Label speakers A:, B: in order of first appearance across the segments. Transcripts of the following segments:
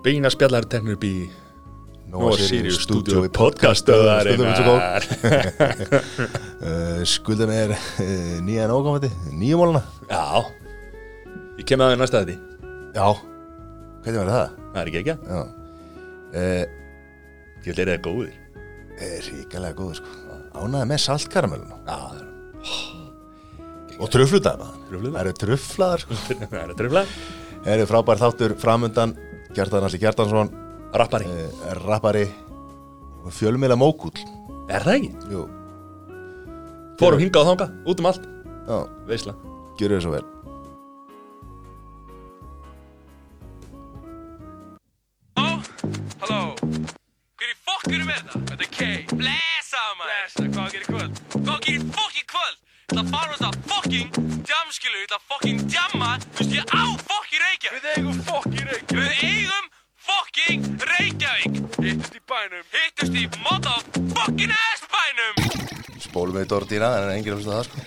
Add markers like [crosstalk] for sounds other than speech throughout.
A: Beina spjallar teknir upp í
B: Nóa
A: Sirius stúdíu podcastöðarinnar
B: uh, Skulda mér uh, nýjan ókomandi Nýjumóluna
A: Já Ég kem að það næsta þetta
B: Já Hvernig var það?
A: Það er ekki ekki
B: uh,
A: Ég ætla að það góðir
B: Er ríkalega góður sko Ánaði með saltkaramelluna
A: Já, það er
B: Og truflutaði maður. Það eru truflaðar sko
A: Það er tröflag
B: Það eru frábær þáttur framundan Gjartan Alli Gjartansson
A: Rappari.
B: Uh, Rappari. Og Fjölmiðla mókull
A: Er það ekki?
B: Jú.
A: Fórum hingað og þangað, út um allt.
B: Já.
A: Veisla.
B: Gjörðu þið svo vel.
C: Halló? Hver í fokkinu með þetta? Þetta er K Blessa maður. Blessa, hvað gerir í kvöld? Hvað gerir í fokkin kvöld? Ég ætla að fara á þetta fokkin Jamskilu, ég ætla að fokkin jamma. Þú veist ég á fokkin Reykjavík. Við eigum fokkin Reykjavík. Við eigum fokkin Reykjavík. Hittust í bænum. Hittust í motherfucking ass bænum.
B: Spólum við Dordína En enginn að hlusta það sko.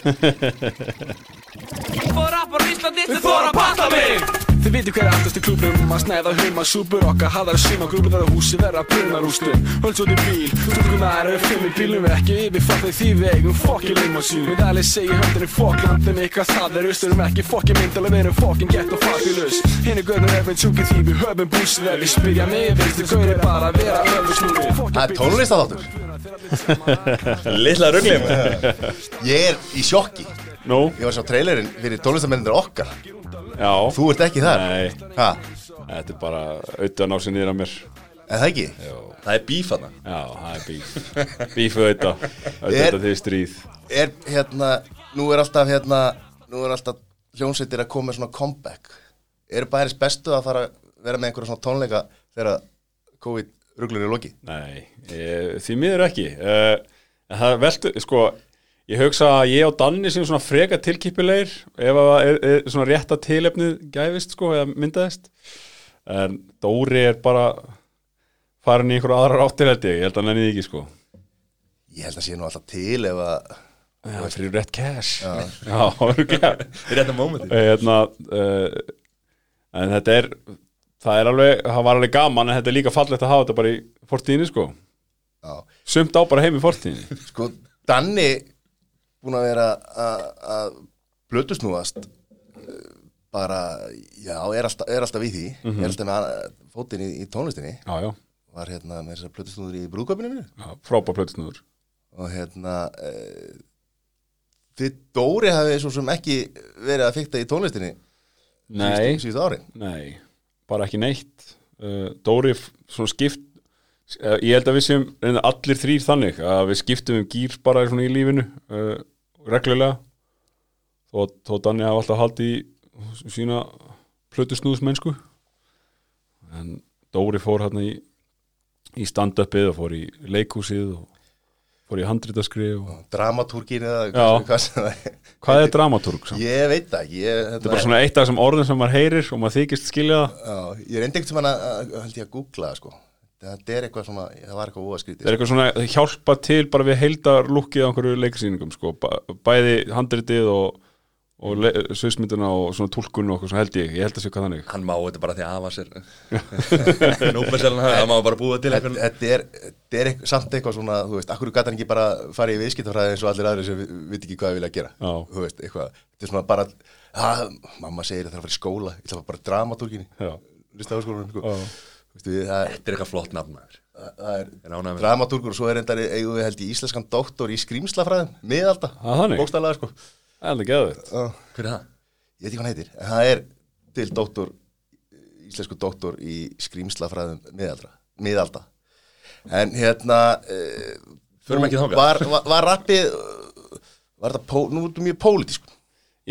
C: Fór rappar í Íslandi Þið fór að panta mig
D: Þið viti hver er aftast í klúbnum að snæða heima súpur okkar haðar síma grúpur þar að húsi verða brunnar úrstum Höld svo til bíl, stúlkunar eru fimm í bílnum við ekki yfir fattið því við eigum fokki limousín Við allir segi höndinni fokk landin ykkar það er austurum ekki fokki myndal við erum fokkin gett og fabulous göðnur er við tjúkið því við höfum búsið ef við spyrja mig veistu gauri bara að vera
B: Það er tónlistaþáttur
A: Lilla [laughs] rugglim
B: Ég er í sjokki.
E: Nú,
B: Ég var að sjá trailerinn fyrir tónlistamennir okkar
E: já.
B: Þú ert ekki þar?
E: Nei,
B: Ha,
E: þetta er bara auðvitað að ná sér niður að mér.
B: Er það ekki?
A: Það er bíf hana
E: Já, það er bíf. Bíf auðvitað. Auðvitað
B: Er-
E: því stríð.
B: Er hérna, nú er alltaf hérna Nú er alltaf hljónsveitir að koma með svona comeback. Er bæris bestu að fara að vera með einhverja svona tónleika Þegar COVID-ruglur er loki
E: Nei, ég, því miður ekki. En Það veltu, sko Ég hugsa að ég og Danni sem svona freka tilkipilegir ef að er, er svona rétta tilefnið gæfist sko eða myndaðist. En Dóri er bara farin í einhverju aðrar áttir held ég, held að hann ennið ekki sko.
B: Ég held að sé nú alltaf til ef að
E: Já, fyrir rétt cash. Já, [laughs] Já örugglega.
A: Í réttum mómenti
E: hérna, uh, en þetta er það er alveg, það var alveg gaman en þetta er líka fallegt að hafa þetta bara í fortíðinni sko.
B: Já,
E: sumt á bara heim í fortíðinni.
B: Sko Danni búin að vera að- blötusnúast eh, bara, já, er alltaf, er alltaf í því. Er alltaf með fótinn í, í tónlistinni
E: Já, já,
B: var hérna með þessar blötusnúður í
E: já frábær plötusnúður.
B: Og hérna e, þið Dóri hafið svo sem ekki verið að fykta í tónlistinni
E: Nei,
B: síðustu árin?
E: Nei, bara ekki neitt. Uh, Dóri svona skipt ég held að við reyna allir þrýr þannig að við skiptum um gýr bara í lífinu. Uh, reglulega. Þó, þó Danni hafa alltaf haldið í sína plötusnúðsmennsku en Dóri fór hérna í í stand-upið og fór í leikhúsið og fór í handritaskrif og...
B: dramatúrgin eða hvað sem það er.
E: Hvað er dramatúrg?
B: ég veit það
E: Þetta er bara svona eitt af þessum orðum sem maður heyrir og maður þykist skilja það.
B: Ég reyndi ekkert sem hann að, að, held ég að googla það sko þetta er eitthvað svona, það var eitthvað óaskrítið
E: Það er eitthvað svona hjálpa til bara við heildar lukkið á einhverju leiksýningum sko. Bæ- bæði handritið og, og sviðsmynduna og svona tólkun og okkur svona held ég, ég held að sé hvað þannig
A: Hann má þetta bara því að hafa sér [laughs] Það má bara búa til einhvern
B: þetta er, þetta er eitthvað, samt eitthvað svona, þú veist, akkur gæti hann ekki bara farið í viðskiptafræði eins og allir aðrir sem vi- viti ekki hvað við vilja gera
E: Já.
B: þú veist, eitthvað, þetta er svona bara að, mamma segir að það er að fara í skóla ég ætla bara dramatúrginni
E: Já.
B: listafaskólanum, sko.
E: Já.
B: Þú veist, við, það,
A: Þetta er eitthvað flott nafn
B: það er
A: Er
B: dramatúrgur og svo er endari eigum við held í íslenskan doktor í skrýmslafræðum miðalda, bókstæðlega sko.
E: Það er alveg
B: Já.
A: Hver er það?
B: ég veit ekki hvað hann heitir, en það er til doktor, íslensku doktor í skrýmslafræðum miðaldra, miðalda. En hérna
A: þangað.
B: var, var, var rappið var þetta, pó, nú er þetta mjög pólitísk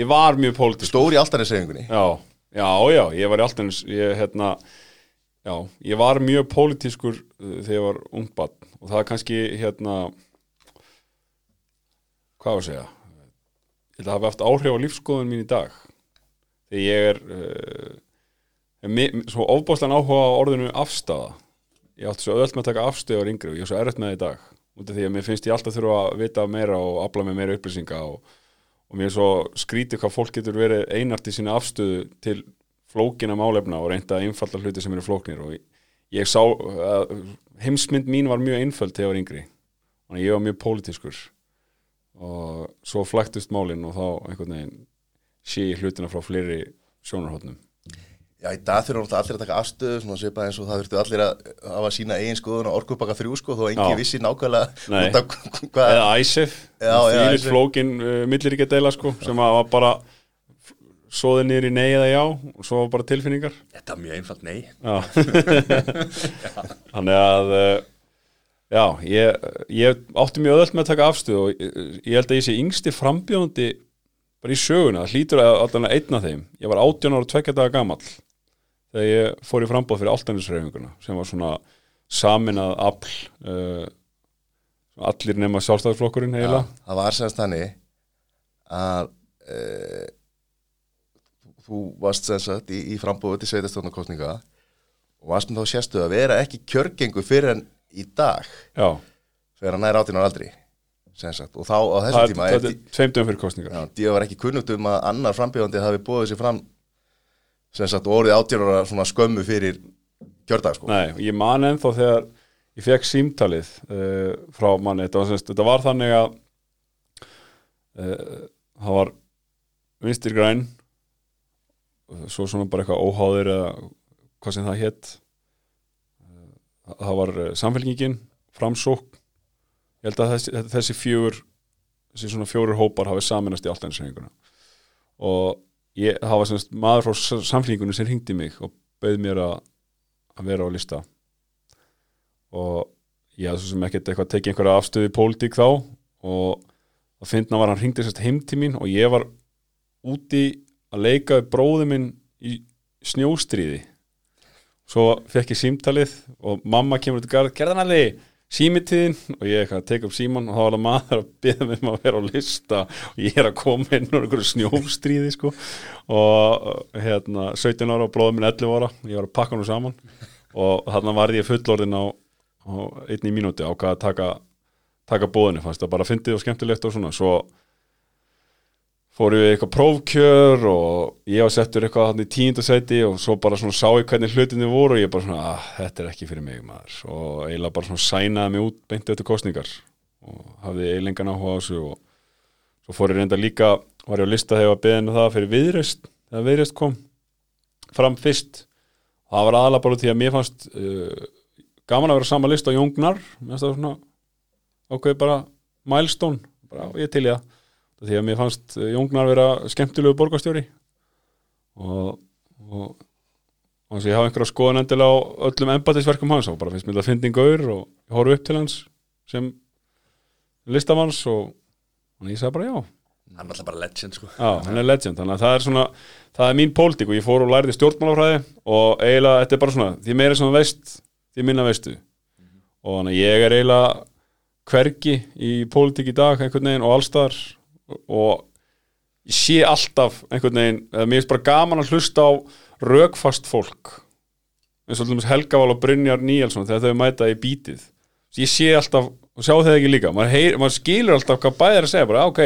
E: Ég var mjög pólitísk
B: stóri áltanissefingunni
E: Já, já, já, ég var í alltaf ég, hérna, já, ég var mjög pólitískur uh, þegar ég var ungbann og það er kannski hérna hvað var að segja? Ég held að hafa haft áhrif á lífskoðun mín í dag. Þegar ég er uh, mi- svo ofbáslan áhuga á orðinu afstafa ég átti svo öll með að taka afstöður yngri og ég er svo erfitt með það í dag. Út af því að mér finnst ég alltaf þurfa að vita meira og afla með meira upplýsinga og, og mér er svo skrítið hvað fólk getur verið einart í sína afstöðu til flókina málefna og reynda að einfalda hluti sem eru flóknir og ég, sá að heimsmynd mín var mjög einföld þegar ég var yngri. Að ég var mjög pólitískur og svo flæktust málin og þá einhvern veginn sé ég hlutina frá fleiri sjónarhóttnum
B: Já, í dag þurfum náttúrulega allir að taka afstöðu svona svipað eins og það þurftu allir að hafa sína eigin skoðun og orkupaka þrjú sko þó engi vissi nákvæmlega
E: eða
B: já,
E: því
B: ISIF.
E: flókin uh, milliríkja deila sko, sem að bara svoði niður í nei eða já og svo bara tilfinningar.
A: Þetta er mjög einfalt, nei.
E: Þannig að uh, Já, ég, ég átti mjög öðvöld með að taka afstöð og ég, held að ég sé yngsti frambjóðandi bara í söguna, það hlýtur að allan einn af þeim. Ég var 18 ára og tvekja daga gamall þegar ég fór í frambóð fyrir alltænisreifinguna sem var svona saminað afl uh, allir nema sjálfstæðarflokkurinn
B: Já,
E: heila
B: það var semst þannig að e, þú varst semst sagt í, í frambúðu til sveitastofnarkostninga og varst með þá sérstu að vera ekki kjörgengu fyrir en í dag
E: Já,
B: þegar hann er átinn á aldri sem sagt, og þá á þessum tíma
E: það
B: er,
E: tveimdum fyrir kostningar
B: Díó var ekki kunnugt um að annar frambjóðandi hafi búið sér fram sem sagt, orðið svona skömmu fyrir kjördag sko.
E: Nei, ég man ennþá þegar ég fekk símtalið uh, frá manni, þetta var, þetta var þannig að uh, það var vinstir græn svo svona bara eitthvað óháður eða hvað sem það hétt uh, það var uh, samfélkingin framsók ég held að þessi, þessi fjögur þessi svona fjórir hópar hafi saminast í alltaf og ég, það var semst maður frá samfélkingunni sem hringdi mig og bauð mér að að vera á lista. Og ég hafði svo sem ekkert eitthvað að tekið einhverja afstöðu í pólitík þá og að finna var hann hringdi sérst heim til mín og ég var úti að leika við bróði minn í snjóstríði. Svo fekk ég símtalið og mamma kemur út í garð, gerðan alveg símitíðin. Og ég eitthvað að teka upp síman og þá var það maður að byrja mig um að vera á lista. Og ég er að koma inn á einhverju snjóstríði sko. Og hérna 17 ára og bróðum minn 11 ára ég var að pakka hann saman. Og þarna varði ég fullorðin á, á einni mínúti á hvað að taka taka bóðinu, fannst það bara fyndið og skemmtilegt og svona, svo fór ég við eitthvað prófkjör og ég var settur eitthvað hann í tíundasæti og svo bara svona sá ég hvernig hlutinni voru og ég bara svona, ah, þetta er ekki fyrir mig maður. Og eiginlega bara svona sænaði mig út beint eftir kostningar og hafði eiginlega áhuga á þessu og svo fór ég reynda líka, var ég á lista þegar ég var beðinu það fyrir viðreist, þegar viðreist kom fram fyrst. Og það var aðalega bara því að mér fannst uh, gaman að vera sama lista á Jóngnar, mér fannst það svona ákveð bara milestone, bara ég til ég það því að mér fannst eh, Jóngnar vera skemmtilegu borgarstjóri. Og, og, þess að ég hafa einhverja skoðan endilega á öllum embatisverkum hans og bara finnst mér það fyndin gaur og ég horf upp til hans sem listamanns og og ég sagði bara já,
A: Hann er alltaf bara legend, sko.
E: Já, hann er legend. Þannig að það er svona, það er mín pólitík og ég fór og lærði stjórnmálafræði og eiginlega þetta er bara svona, því meira sem veist því minna veistu og þannig að ég er eiginlega hvergi í pólitík í dag einhvern veginn og allstar og ég sé alltaf einhvern veginn, mér finnst bara gaman að hlusta á rökfast fólk eins og til dæmis Helgaval og Brynjar Níelsson þegar þau mæta í bítið ég sé alltaf, og sjá þeir ekki líka maður, heyr, maður skilur alltaf hvað bæðir að segja bara, "Ah, ok,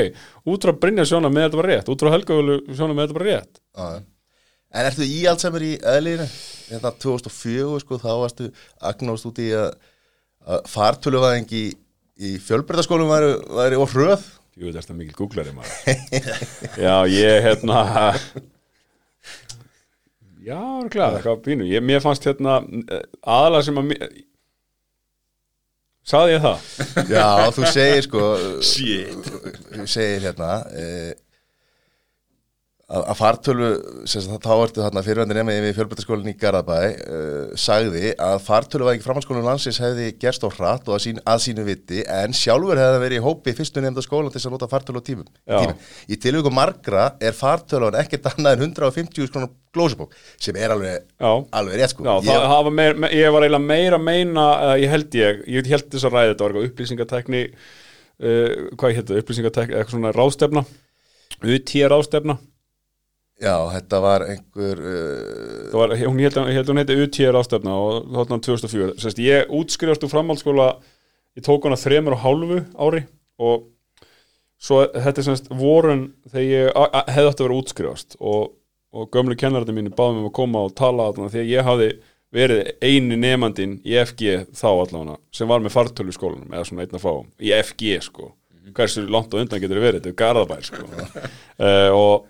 E: út frá Brynjar sjóna með þetta bara rétt út frá Helgaval sjóna með þetta bara rétt
B: Já. En ertu í allt sem er í eðlíðinu? Þetta 2004 sko, þá varstu agnóst út í að, að fartöluvæðing í, í fjölbreytaskólum væri, væri of hröð
E: Jú, þetta er mikil googlari maður. [laughs] Já, ég hérna Já, klæða, eitthvað pínu. Ég, Mér fannst hérna aðalega sem að Saði ég það?
B: Já, þú segir sko
A: Shit.
B: Þú segir hérna e, að fartölu þá ertu þarna fyrirvendir nefnið við fjölbreytaskólinn í Garðabæ e, sagði að fartöluvæðing framhaldsskólinn landsins hefði gerst á hratt og að, sín, að sínu viti en sjálfur hefði verið í hópi fyrstu nefnda skólan til þess að nota fartölu á tímum, tímum. Í tilvíku margra er fartöluan ekkert annað en 150 skrónar glósubók sem er alveg, alveg rétt sko.
E: Já
B: Ég-
E: var meir, me, ég var eiginlega meira að meina eða ég held ég, ég held þess að ræða þetta var upplýsingatekni uh, hvað ég þetta, upplýsingatekni, eitthvað svona ráðstefna UT ráðstefna
B: Já, þetta var einhver uh,
E: Það var, hún held, held hún heiti UT ráðstefna og þarna 2004 Sest, ég útskrifast úr framhaldsskóla ég tók hana þremur og hálfu ári og svo þetta er semst vorun þegar ég hefði átt að vera útskrifast og, og gömlu kennararnir mínu báðum um að koma og tala þarna að ég hafði verið eini nemandinn í FG þá allavega sem var með fartölu í skólanum eða svona einn að fá í FG sko. Hversu langt og undan getur verið, þetta er Garðabær sko. Uh, [laughs] og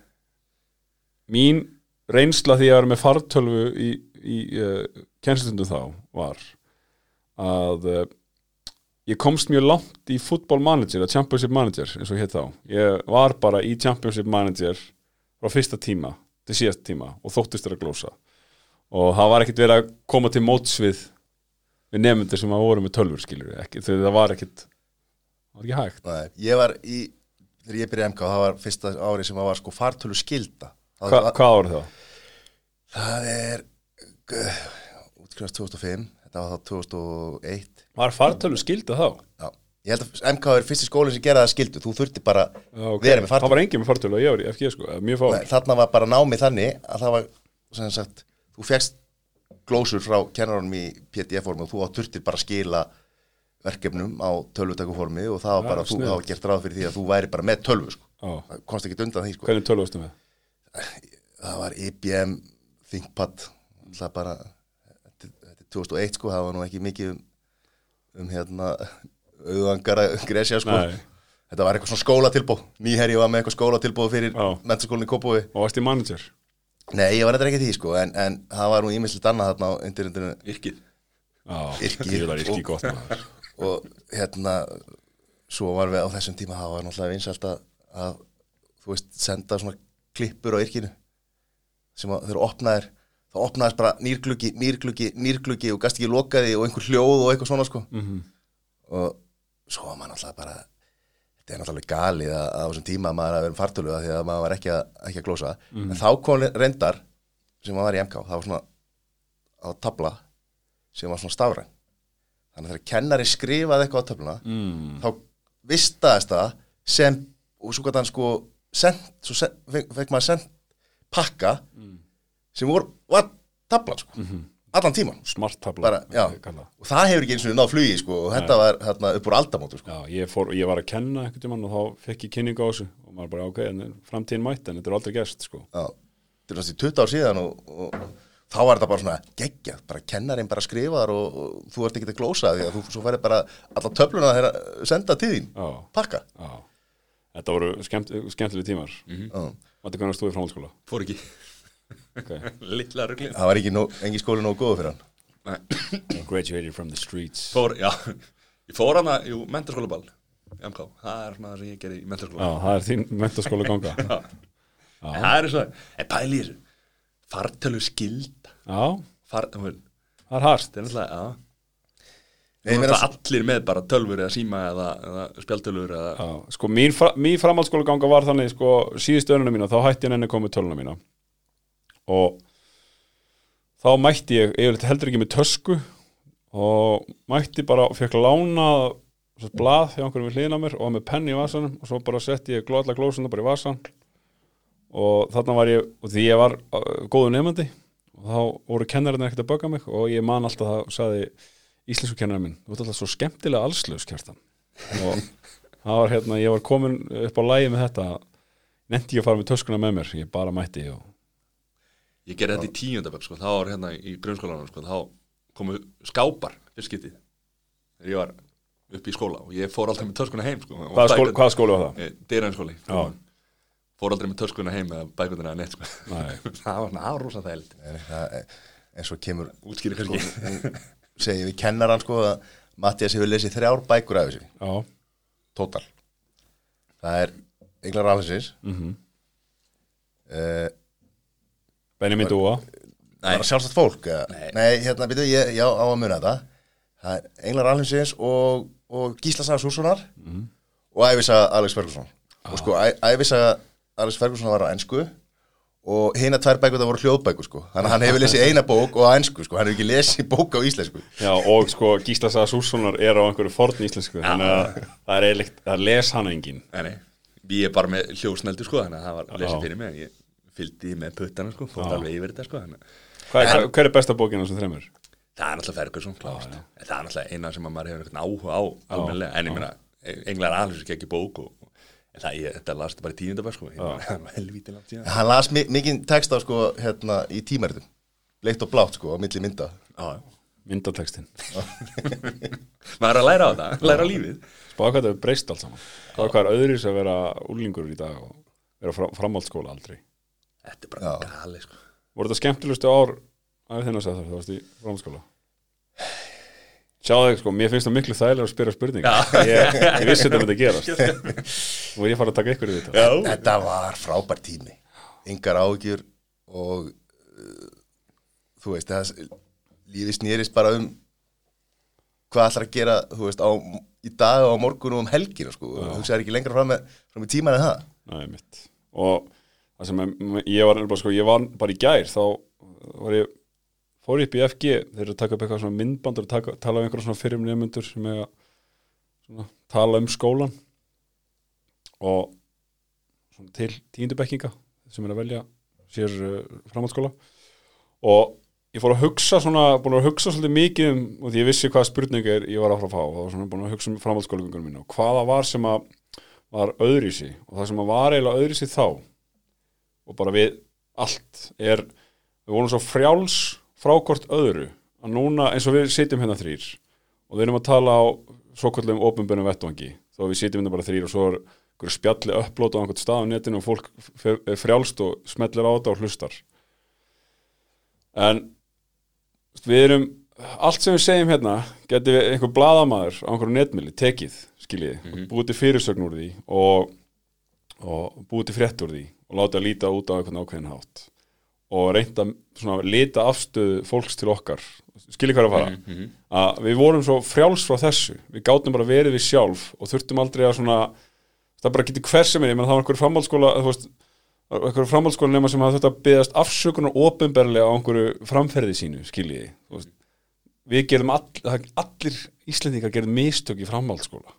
E: mín reynsla því að vera með fartölvu í, í uh, kennslustundum þá var að uh, ég komst mjög langt í football manager eða championship manager eins og hétt þá. Ég var bara í championship manager frá fyrsta tíma til síðast tíma og þóttist þér að glósa og það var ekkit verið að koma til móts við nefndir sem að voru með tölfur skilur ekki, það var ekkit það var ekki hægt.
B: Nei, ég var í, þegar ég byrjaði MK það var fyrsta ári sem það var sko fartölu skilda
E: Hva,
B: var,
E: hvað voru það?
B: það er uh, útskrifast 2005 þetta var þá 2001
E: Var fartölu skilda þá?
B: Já. ég held að MK er fyrsti skólinn sem gera það skildu þú þurfti bara
E: Já, ok.
B: vera með
E: Það
B: fartölu
E: var engin með fartölu að ég var í FG sko,
B: Nei, þarna var bara námið þannig að það var sem sagt, þú fegst glósur frá kennarunum í PDF-formi og þú átt þurftir bara að skila verkefnum á tölvutakuformi og það var bara, þú
E: sniðugt.
B: hafa gert ráð fyrir því að þú væri bara með tölvu sko. Það komst ekki undan því sko.
E: Hvernig tölu varstu með?
B: Það var IBM ThinkPad það bara þetta er 2001 sko, það var nú ekki mikið um, um hérna auðvangara gresja sko.
E: Nei.
B: þetta var eitthvað svona skólatilbóð nýherji var með eitthvað skólatilbóð fyrir mentaskólinni Kópói
E: Og varst í manager?
B: Nei, ég var eitthvað ekki því sko en, en það var nú ímyndilegt annað þarna á internetinu
A: Yrkið.
E: Já,
B: Yrki.
E: Ég var yrki gott maður.
B: Og hérna svo var við á þessum tíma það var náttúrulega vinsælt að, að þú veist, senda svona klippur á yrkinu sem að þegar opnaðir þá opnaðist bara nýrgluggi, nýrgluggi, nýrgluggi og gast ekki lokaði og einhver hljóð og eitthvað svona sko
E: Mhm.
B: og svo var maður náttúrulega bara þetta er náttúrulega galið að, á þessum tíma maður að vera fartölu að því að maður var ekki að, ekki að glósa en þá kom reyndar sem maður var í MK, það var svona á tabla sem var svona stafræn þannig að þegar kennari skrifaði eitthvað á töfluna
E: mm.
B: þá vistaðist það sem og svo gæti hann sko send, svo send, fekk, maður send pakka sem vor, var tablan sko. Allan tíman
E: Smart tabla
B: bara, já, og það hefur ekki eins og náð flugi sko og þetta var hérna upp úr aldamótu sko.
E: Já, ég, fór, ég var að kenna einhvern tímann og þá fekk ég kynningu á þessu og maður bara, ok, framtíðin mætt en þetta er aldrei gerst, sko.
B: Já, þetta er næstu 20 ár síðan og, og þá var þetta bara svona geggjað, bara kennarinn bara skrifaðar og, og þú ert ekki að glósa því að þú svo færði bara alla töfluna þeirra senda til þín, pakka.
E: Já Þetta voru skemmt, skemmtileg tímar. Mm
B: Já.
E: Matti, hvernig stóði framhaldsskóla?
A: Fór ekki.
E: Okay. [laughs]
A: Lilla ruglið.
B: Það var ekki nóg, engi skóli nógu góðu fyrir hann.
A: Nei.
E: Graduated from the streets.
A: Fór, já. Ég fór hana, jú, mentarskóla ball MK, það er svona það sem ég gerði í mentarskóla.
E: Já, það er þín mentaskóla ganga [laughs] Já,
A: það er svo, en pæli í þessu Fartölu skild Far, það er
E: það er harst
A: náttúrulega, já
B: Nei, ég
A: er það allir með bara tölfur eða síma eða, eða spjaldtölfur eða
E: Já, sko mín, fra, mín framhaldsskóla ganga var þannig sko síðustu önuna mína, þá hætti ég enni komið töluna mína. Og þá mætti ég, ég heldur ekki með tösku og mætti bara fekk lána svo blað hjá einhverjum við hliðina á mér og með penni í vasanum og svo bara setti ég glóðla glósuna bara í vasan og þarna var ég, og því ég var uh, góðu nefandi og þá voru kennarinn ekkert að bögga mig og ég man alltaf það sagði íslensku kennarinn minn, þú ert alltaf svo skemmtilega allslaus kjartan. Og það var hérna, ég var komin upp á lægi með þetta. Nefndi ég að fara með töskuna með mér. Ég bara mætti og
A: Ég gerði þetta í tíundaböf, sko, þá var hérna í grunnskólanum, sko, þá komu skápar fyrst getið þegar ég var upp í skóla. Og ég fór alltaf með töskuna heim, sko.
E: Skóli,
A: bækur-
E: hvað skóli var það?
A: Eh, Dyrhænsskóli
E: Já.
A: Fór aldrei með töskuna heim eða bækundina eða neitt, sko.
E: Nei. [laughs]
A: Það var svona, rosa þægild
B: Nei, það eins og kemur
A: Útskýri kannski
B: segi við kennaran sko að Mattias hefur lesið þrjár bækur af þessu.
E: Já,
B: total. Það er Englar Rafnsins mm. -hmm.
E: Benjamin Dúa.
B: Bara sjálfstætt fólk eða?
A: Nei.
B: nei, hérna byrju, ég, já, á að muna þetta það er Englar Rafnsins og, og Gísla Saga Sússonar og Ævisaga Alex Ferguson. Og sko, Æ- Ævisaga Alex Ferguson var á ennsku og hina tvær bækur það voru hljóðbækur sko. Þannig að hann hefur lesið eina bók og á ennsku sko. Hann hefur ekki lesið bók á íslensku.
E: Já, og sko Gísla Saga Sússonar er á einhverju forn íslensku þannig að það er eiginlegt, það les hann engin
A: Nei, nei, ég er bara með hljósneldu, sko Þannig að það var lesið fyrir mig en Ég fylgdi með puttana, sko, fótt alveg yfir þetta, sko að-
E: Hvað er, hver er besta bókin á þessum þreymur?
A: Það er náttúrulega Ferguson, klást Það er náttúrulega eina sem að maður hefur einhvern áhuga á almennilega. En ég meina, Englar alveg ekki bók og, Það, ég, þetta last bara í tíundabæð sko. Ég var helvíti [laughs] langt síðan.
B: Hann las mi mikið texta sko, hérna, í tímaritum Bleitt og blátt sko, á milli mynda.
A: Já,
E: myndatekstin [laughs]
A: Maður er að læra á það, læra á lífið.
E: Spáða hvað það er breyst allt saman. Hvað er öðris að vera úlingur í dag og vera fra, framhaldsskóla aldrei.
A: Þetta er bara gali sko.
E: Voru þetta skemmtilegustu ár að þinn að segja það, þú varst í framhaldsskóla Sjáðu þig sko, mér finnst það miklu þægilega að spyrja spurninga ég, ég vissi þetta myndi að gerast og ég fara að taka ykkur í þetta
B: Þetta var frábær tími. Engar ágjur og uh, þú veist, það lífi snýrist bara um hvað ætlar að gera, þú veist, á, í dag og á morgun og um helgina, sko. Þú hugsaðir ekki lengra fram með, fram með tíman en það.
E: Nei, mitt og það sem ég var sko, ég var bara í gær þá var ég fór upp í FG þeir eru að taka upp eitthvað svona myndbandur og tala um einhverjum svona fyrir nefnundur sem er að svona, tala um skólan og svona til tíundubekkinga sem er að velja sér uh, framhaldsskóla. Og ég fór að hugsa svona, búin að hugsa svolítið mikið um, og því ég vissi hvaða spurning er ég var að fara að fá og svona búin að hugsa um framhaldsskólagungunum mínu og hvaða var sem að var öðrísi og það sem að var eiginlega öðrísi þá og bara við allt er, við vorum svo frjáls frá hvort öðru að núna eins og við sitjum hérna þrýr og við erum að tala á svokvöldum ofinbjörnum vettvangi þó við sitjum hérna bara þrýr og svo er einhverju spjalli upplóta á einhvern stað á netinu og fólk er frjálst og smellir á þetta og hlustar. En við erum allt sem við segjum hérna geti við einhver bladamaður á einhverju netmili tekið, skiljið, búið til fyrirsögn úr því og, og búið til frétt úr því og láta líta út á einhvern ákveðin hátt og reynda svona lita afstöðu fólks til okkar. Skiljið hvað er að fara? Að við vorum svo frjáls frá þessu. Við gátum bara verið við sjálf og þurftum aldrei að svona það bara getur hver sem er, ég menn það var einhverju framhaldsskóla þú veist, einhverju framhaldsskóla nema sem hafði þetta byggðast afsökunar ofinberlega á einhverju framferði sínu, skiljiði við gerðum all, allir Íslendingar gerðum mistök í framhaldsskóla.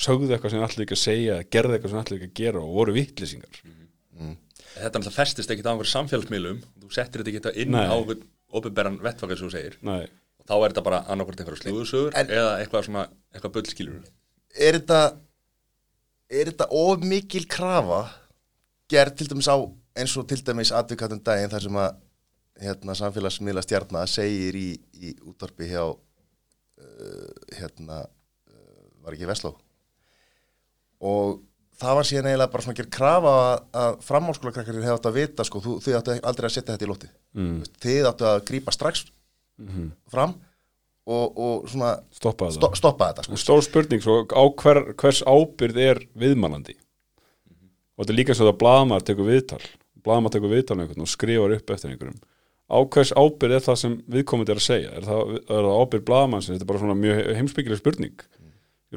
E: Sögðu eitthvað sem allir ekki að segja gerðu eitthvað sem allir ekki að gera og voru vittlisingar
A: Þetta alltaf festist ekkit á einhverjum samfélagsmiðlum. Þú settir þetta ekkit inn
E: Nei.
A: á einhvern ofinberran vettfakar sem þú segir.
E: Nei,
A: og þá er þetta bara annarkvort einhverjum slúðusögur
B: En-
A: eða eitthvað svona, eitthvað bullskilur.
B: Er þetta er þetta of mikil krafa gerð til dæmis á eins og til dæmis advokatum daginn þar sem að hérna, samfélagsmiðla stjarnar segir í, í útvarpi hjá uh, hérna uh, var ekki Vesló og það var síðan eiginlega bara svona gerð krafa að, að framhálskólakrakkar hefði átt að vita sko, þú, þið áttu aldrei að setja þetta í lóti mm. þið áttu að grípa strax fram og, og svona
E: stoppa það
B: sto, stoppa þetta sko.
E: Stór spurning, svo á hver, hvers ábyrð er viðmælandi? Og þetta er líka svo að blaðamar tekur viðtal blaðamar tekur viðtal einhvern og skrifar upp eftir einhverjum. Á hvers ábyrð er það sem viðkomandi er að segja? Er það, er það ábyrð blaðamann þetta er bara svona mjög heimsbyggileg spurning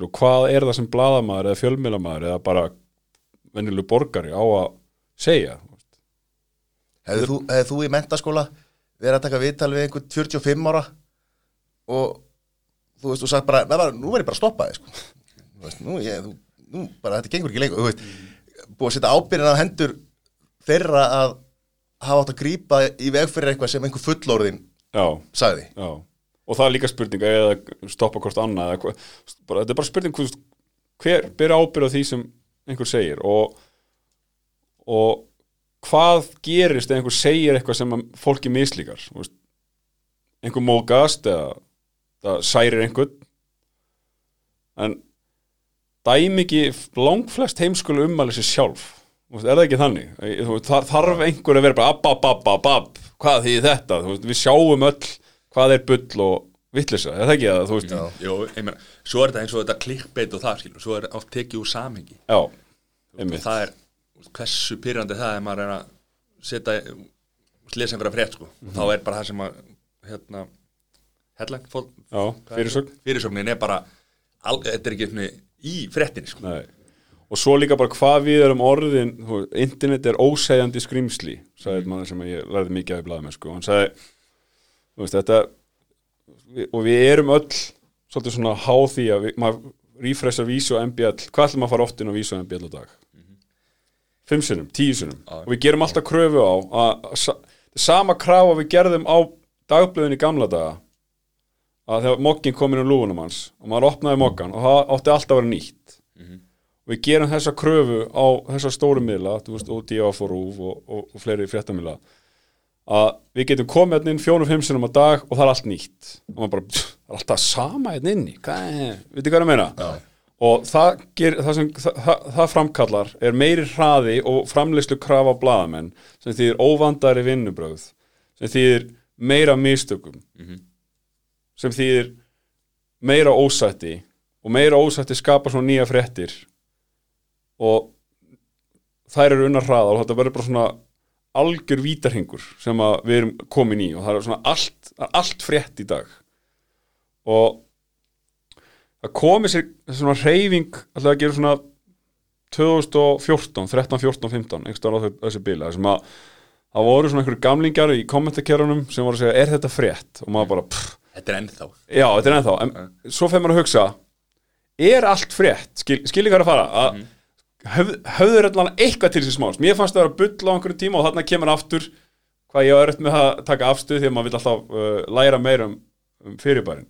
E: og hvað er það sem blaðamaður eða fjölmiðlamaður eða bara venjuleg borgari á að segja
B: Hefði þú, hefði þú í mentaskóla verið að taka viðtal við einhvern 45 ára og þú veist, þú sagt bara, "Nei, bara nú verður ég bara að stoppa þig, sko. Þú veist, nú, ég, þú, nú, bara þetta gengur ekki lengur, þú veist, búið að setja ábyrðin á hendur þeirra að hafa átt að grípa í veg fyrir eitthvað sem einhver fullorðin
E: já,
B: sagði.
E: já og það er líka spurning eða stoppa hvort annað eða, bara, þetta er bara spurning hvers, hver ber ábyrð á því sem einhver segir? Og, og hvað gerist ef einhver segir eitthvað sem fólki mislíkar? Einhver mógast eða særir einhvern. En dæmi ekki langflest heimskulu ummæli sér sjálf. Er það ekki þannig? Þarf einhver að vera bara app, app, app, app, app hvað þýðir þetta, við sjáum öll hvað er bull og vittlisa er það ekki að, þú veist, já,
A: Jó, ég meina, svo er þetta eins og þetta klikkbeit og það skilur, svo er oft tekið úr samhengi
E: já
A: og
E: einmitt,
A: það er, hversu pyrrandi það er maður er að setja lesa einhverja frétt sko, þá er bara það sem að hérna headline, fól,
E: já, fyrirsögn
A: fyrirsögnin er bara al, þetta er ekki svona í fréttinni sko.
E: Nei. og svo líka bara hvað við erum orðin þú veist, internet er ósegjandi skrýmsli sagði mm. maður sem ég lærði mikið af í blaðum sko. hann sagði veist, þetta, og við erum öll svolítið svona háð því að við, maður refreshar vísu og MBL hvað ætlum að fara oft inn á vísu og MBL á dag? Fimm sinnum, tíu sinnum.
A: Já.
E: og við gerum alltaf kröfu á að, að, sa- sama krafa við gerðum á dagblöðin í gamla daga. Að þegar mokkin kom inn úr lúfunum hans og maður opnaði mokkan og það átti alltaf að vera nýtt. Við gerum þessa kröfu á þessa stóru miðla, þú veist, og DF og RÚV og, og, og fleiri fréttamila að við getum komið hérna inn fjónum fimm sinum á dag og það er allt nýtt. Og maður bara, pff, það er alltaf sama hérna inni. Hvað er, veitir hvað ég meina? Já. og það, ger, það sem það, það, framkallar er meiri hraði og framleyslu krafa á blaðamenn sem þýðir óvandari vinnubröð sem þýðir meira mistökum sem þýðir meira ósætti og meira ósætti skapar svona nýja fréttir og þær eru unnar hraða og þetta verður bara svona algjör vítarhingur sem við erum komin í og það er svona allt, allt frétt í dag. Og það komi sér svona reyfing alltaf að gera svona 2014, 13, 14, 15 einhverstað á þessi bila sem að það voru svona einhverju gamlingar í kommentakerunum sem voru að segja, er þetta frétt? og maður bara, pff,
A: Þetta er ennþá.
E: Já, þetta er ennþá, en svo fer maður að hugsa er allt frétt, skil, skil ég hvað að fara. Að höf, höfður allan eitthvað til þessi smáls, mér fannst það að vera bull á einhverjum tíma og þarna kemur aftur hvað ég öll með að taka afstuð því að maður vil alltaf uh, læra meira um, um fyrirbærin.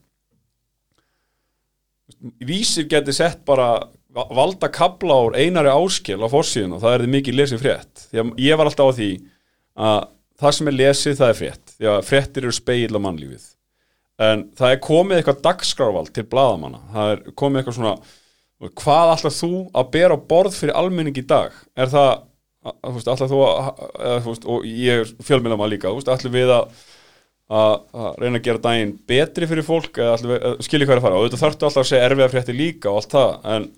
E: Vísir geti sett bara va- valda kabla úr einari áskil á forsíðun og það er þið mikið lesið frétt. Því að ég var alltaf á því að það sem er lesið það er frétt. Því að fréttir eru speil á mannlífið. En það er komið eitthvað dagskrárvald til blaðamanna, það er komið eitthvað svona hvað ætlar þú að bera á borð fyrir almenning í dag? Er það, að, þú þú að þú og ég er fjölmjöla maður líka þú ætlar við að reyna að gera daginn betri fyrir fólk er að fara? Og þetta þarftu alltaf að segja erfiða frétti líka og allt það en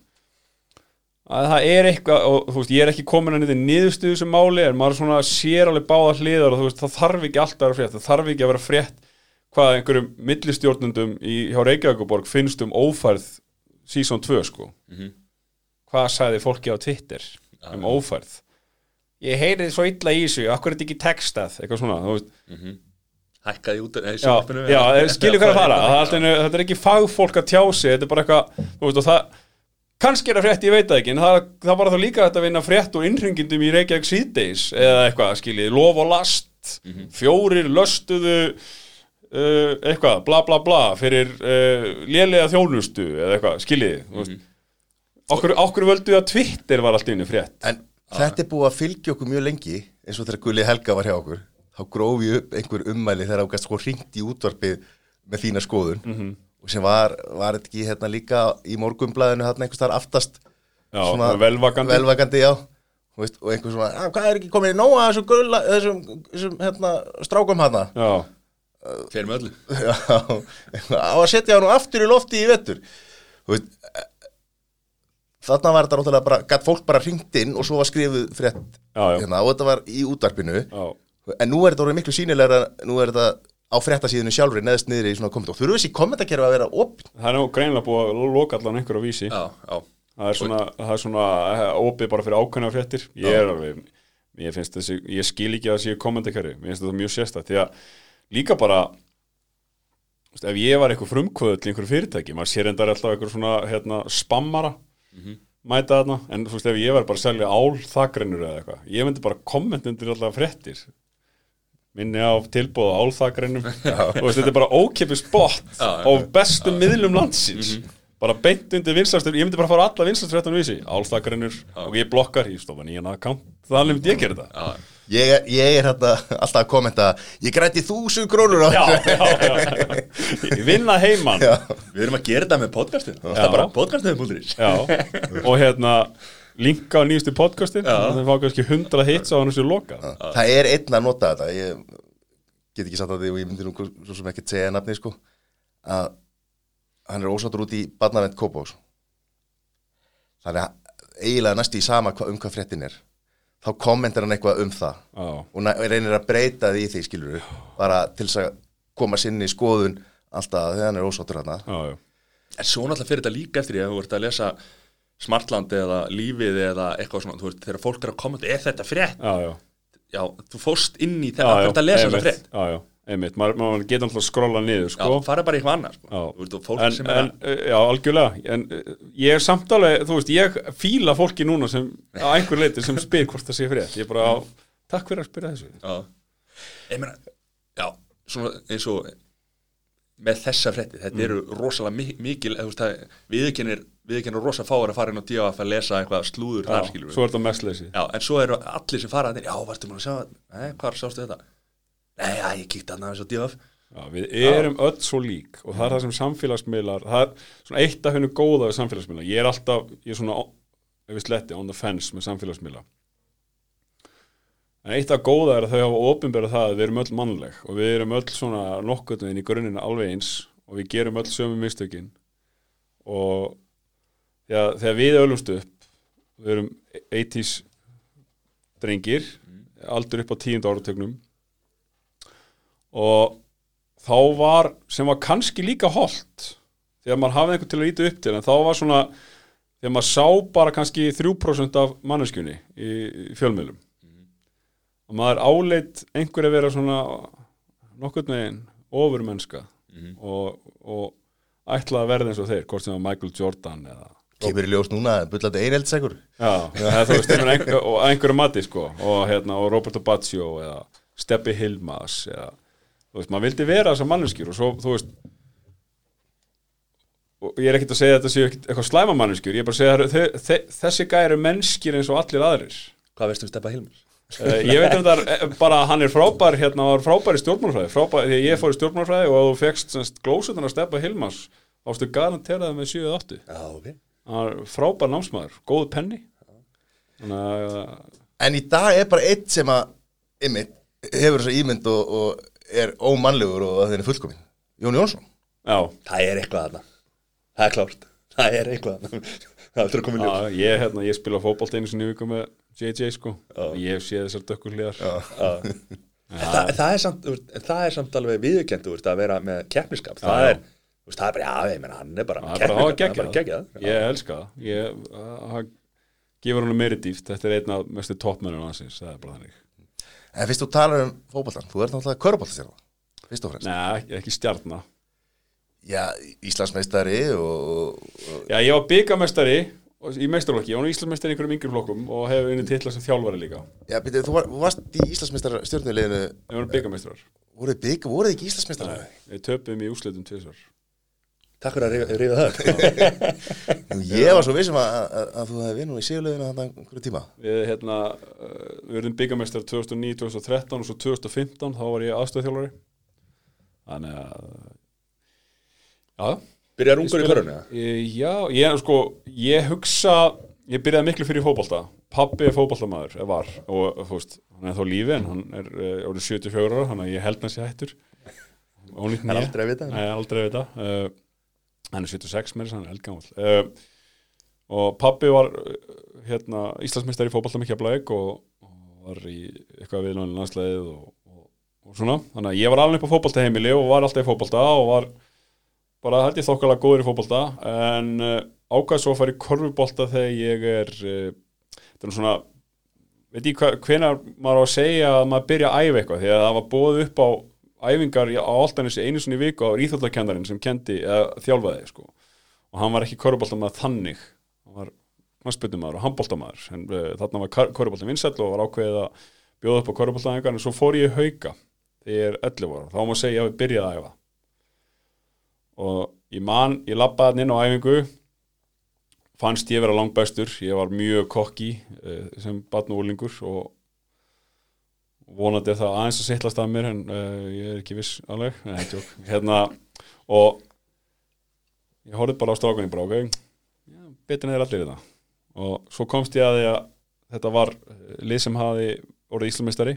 E: að það er eitthvað og þú veist, ég er ekki komin að nýtt niðurstuðu sem máli en maður svona sér alveg báða hliðar og þú veist, það þarf ekki alltaf að vera frétt það þarf ekki að vera frétt hvað einhverjum millistjórnundum í, hjá Reykjavíkuborg finnst um ófærð season 2 sko. Hvað sagði fólki á Twitter um ófærð? Ég heyrið svo illa í þessu, akkur er þetta ekki textað? Eitthvað svona, þú veist.
A: Hækkaði út sjónvarpinu.
E: já [laughs] skilju hvað að fara. Þetta er ekki fagfólk að tjá sig þetta er bara eitthvað, kannski er það frétt, ég veit það ekki en það, það var þá líka þetta að vinna frétt og innringindum í Reykjavík síðdeis eða eitthvað, skiljið, lof og last. Fjórir löstuðu uh, eitthvað, bla bla bla fyrir uh, lélega þjónustu eða eitthvað, skiljið mm -hmm. okkur, okkur völdu að Twitter var allt í einu frétt.
B: En þetta er búið að fylgja okkur mjög lengi eins og þegar Gulli Helga var hjá okkur. Þá gróf ég upp einhver ummæli þegar ágæst sko hringt í útvarpið með þína skoðun.
E: Mhm.
B: og sem var, var þetta ekki hérna líka í morgumblæðinu hérna einhvers þar aftast?
E: Já, velvakandi.
B: velvakandi já. Og einhver svona, "Ah, hvað er ekki komin í nóga þessum, gulla, þessum, þessum hérna, strákum hérna
E: já,
A: Fyrir með öllu. [laughs]
B: Já, á að setja hann aftur í lofti í vettur eh, þarna var þetta náttúrulega bara gætt fólk bara hringt inn og svo var skrifuð frétt
E: Já, já.
B: hérna, og þetta var í útvarpinu.
E: Já.
B: En nú er þetta orðið miklu sínilegra nú er þetta á fréttasíðinu sjálfri neðst niður í svona komment og þurfu þessi kommentarkerfi að vera opn
E: það er nú greinilega búið að loka allan einhver á vísi.
A: Já, já.
E: Það er svona, það er svona eh, opið bara fyrir ákveðna fréttir. Ég er alveg, ég finnst þessi ég skil ekki að það séu kommentarkerfi mér finnst þetta mjög sérstætt því að líka bara veist, ef ég var eitthvað frumkvöðl í einhverju fyrirtæki, maður sér endar alltaf einhver svona hérna, spammara mæta þarna, en þú veist ef ég var bara að selja ál þakrennur eða eitthvað ég myndi bara komment undir alltaf fréttir. Minni á tilbúð á álþakrennum. [laughs] Og veist, þetta er bara ókipis bot
A: Já,
E: á bestu miðlum landsins. Bara beint undir vinslastur ég myndi bara fara á alla vinslastur vísi. Álþakrennur og ég blokkar, ég stofa nýjan aðkant þannig myndi ég gera þetta
B: ég, ég er hérna alltaf að kommenta ég græti þúsund krónur á
E: já, já, já. [laughs] ég vinna heiman. Já.
A: Við erum að gera þetta með podcastin Það er bara podcastin.is
E: og hérna linka á nýjustu podcastin það fá kannski 100 hits á hann sem loka
B: það er einn að nota þetta. Ég get ekki satt að því og ég myndi nú svo sem ekki segja nafni sko að hann er ósáttur út í barnavend Kópós þannig að eiginlega næst í sama um hvað fréttin er þá kommentar hann eitthvað um það
E: já,
B: og reynir að breyta því í því skilur bara til þess að koma sinni í skoðun alltaf þegar hann er ósáttur hann
E: já.
A: En svo náttúrulega fyrir þetta líka eftir því að þú ert að lesa Smartland eða Lífið eða eitthvað svona, þú veist, þegar fólk er að kommenta er þetta frétt?
E: já, já.
A: Já, þú fórst inn í ert að lesa þetta
E: já, einmitt, maður, maður getur alltaf að skrolla niður,
A: Já,
E: sko
A: fara bara í annað, sko.
E: Já. En, en, uh, Já, algjörlega. En uh, ég er samt alveg, þú veist, ég fíla fólki núna sem, á einhver leiti sem spyr hvort það sé frétt. Ég er bara á, takk fyrir að spyrja þessu.
A: Já, ég meina, já, svona eins og með þessa frétti, þetta eru rosalega mi mikil, viðkennir viðkennir rosa fáir að fara inn á DF að lesa eitthvað slúður þar,
E: Já,
A: skilur
E: er þetta mestleysi.
A: Já, en svo eru allir sem fara að já, varstu múin að sjá nei, hvað sástu þetta nei, já, ég kíkti að náðu svo DF
E: Já, við erum öll svo lík og það er það sem samfélagsmiðlar það er svona eitt af hennu góða við samfélagsmiðlar. Ég er alltaf, ég er svona ef við sletti, on the fence með samfélagsmiðla en eitt af góða er að þau hafa ofinberað það að við erum öll mannleg og við erum öll svona nokkurnuðin í grunninn alveg eins og við gerum öll sömu mistökin. Og þegar, þegar við ölumst upp við erum 80s drengir aldur upp á tíund áratögnum og þá var, sem var kannski líka holdt þegar maður hafði einhvern til að líta upp til en þá var svona, þegar maður sá bara kannski 3% af manneskjunni í, í fjölmiðlum. Og maður áleit einhver að vera svona nokkurn veginn ofurmennska og, og ætla að verða eins og þeir, hvort sem var Michael Jordan eða
B: Kemur í ljós núna, bullandi einheltsegur
E: Já, eða, þú veist, einhver, og einhverju mati sko, og, hérna, og Roberto Baggio eða Steppi Hilmas eða, þú veist, maður vildi vera þessar manneskjur og svo, þú veist og ég er ekkert að segja að þetta séu eitthvað slæma manneskjur, ég er bara að segja að þe þe þessi gæri eru mennskir eins og allir aðrir.
A: Hvað veistu um Steppa Hilmars?
E: uh, ég veit um þetta bara að hann er frábær hérna, hann var frábær í stjórnmálfræði frábær, því ég fór í stjórnmálfræði og þú fegst glósutan að Steppa Hilmas ástu garanteraði með 7-8
A: já, ok.
E: Hann var frábær námsmaður, góð penni. Þannig að
B: En í dag er bara eitt sem að ymmit, hefur þessa ímynd og, og er ómannlegur og að þeir er fullkomin Jón Jónsson.
E: Já,
A: það er eitthvað þarna, það er klárt. Það er eitthvað þarna. [laughs] Það er koma í ljós.
E: Já, ég, hérna, ég spila fótbolt einu sinni í viku með JJ sko. Ég hef séð þessar dökkur hliðar.
A: En það, það, er samt, þú veist, en það er samt alveg viðurkend þú veist, að vera með keppniskap. Það,
E: já.
A: er, þú veist, það er bara, já, ég menna, hann er bara
E: það er bara að
A: bara
E: geggjað.
A: geggjað.
E: Ég elska það. Ég, það gefur hann meiri dýft þetta er einn af mestu toppmennum hansins það er bara þannig
B: En fyrst þú talar um fótboltan, þú ert náttúrulega köruboltastjárna Fyrst og fremst.
E: Nei, ekki, stjarnar
B: Já, Íslandsmeistari og, og
E: Já, ég var byggamestari í meistarlokki, ég var Íslandsmeistari í einhverjum yngri flokkum og hef unni titla sem þjálfari líka.
B: Já, byrju, þú var, varst í Íslandsmeistar stjórnuleginu
E: ég var byggamestrar
B: voruð bygg, voruð ekki Íslandsmeistar
E: við töpum í úslitum tvisvar
A: takk fyrir að rífa það [laughs]
B: Ég var svo vissum að, að, að þú hefði vinnur í sigurleginu þannig einhverju tíma.
E: Við, hérna, við verðum byggamestrar 2009, 2013 og svo 2015 þá var ég aðstöðþjálfari þannig að já,
A: byrjar ungur í körunni eða?
E: Ég- Já, ég sko, ég hugsa ég byrjaði miklu fyrir fótbolta. Pappi er fótboltamaður, eða var og þú veist, hann er þá lífi en hann er uh, orðið 74 ára, þannig að ég held hann sé hættur.
A: Það er aldrei að vita.
E: Nei, aldrei að vita. Uh, hann er 76 með þess, hann er eldgamall. Uh, og pappi var uh, hérna, Íslandsmeistari í fótbolta mikið að blæk og, og var í eitthvað viðlunni landslæðið og, og, og svona, þannig að ég var alveg upp á fótbolta heimili og var alltaf í fótbolta og var bara held ég þokkalega góður í fótbolta. En uh, ákvað svo að fara í korfubolta þegar ég er uh, þetta er svona veit ég hvenar maður á að segja að maður byrja að æfa eitthvað? Því að það var búið upp á æfingar á Altanissi einu sinni í viku á íþjóðlakendarinn sem kendi eða þjálfaði sko. Og hann var ekki korfuboltamaður þannig. Hann var knastbyttumæður og handboltamaður. En uh, þarna var korfuboltin vinsæll og var ákveðið að bjóða upp á korfuboltaæfingar en svo fór ég hauka þegar ég er 11 ára. Þá má segja að ég byrjaði að æfa. Og ég man, ég hann inn á æfingu. Fannst ég vera langt bestur ég var mjög kokki uh, sem batn og úlingur og vonandi er það aðeins að sittlast að mér en uh, ég er ekki viss alveg. Nei, hérna og ég horfði bara á strákunni bara ok, en þeir allir í það. Og svo komst ég að því að þetta var eh, lið sem hafi orðið Íslamistari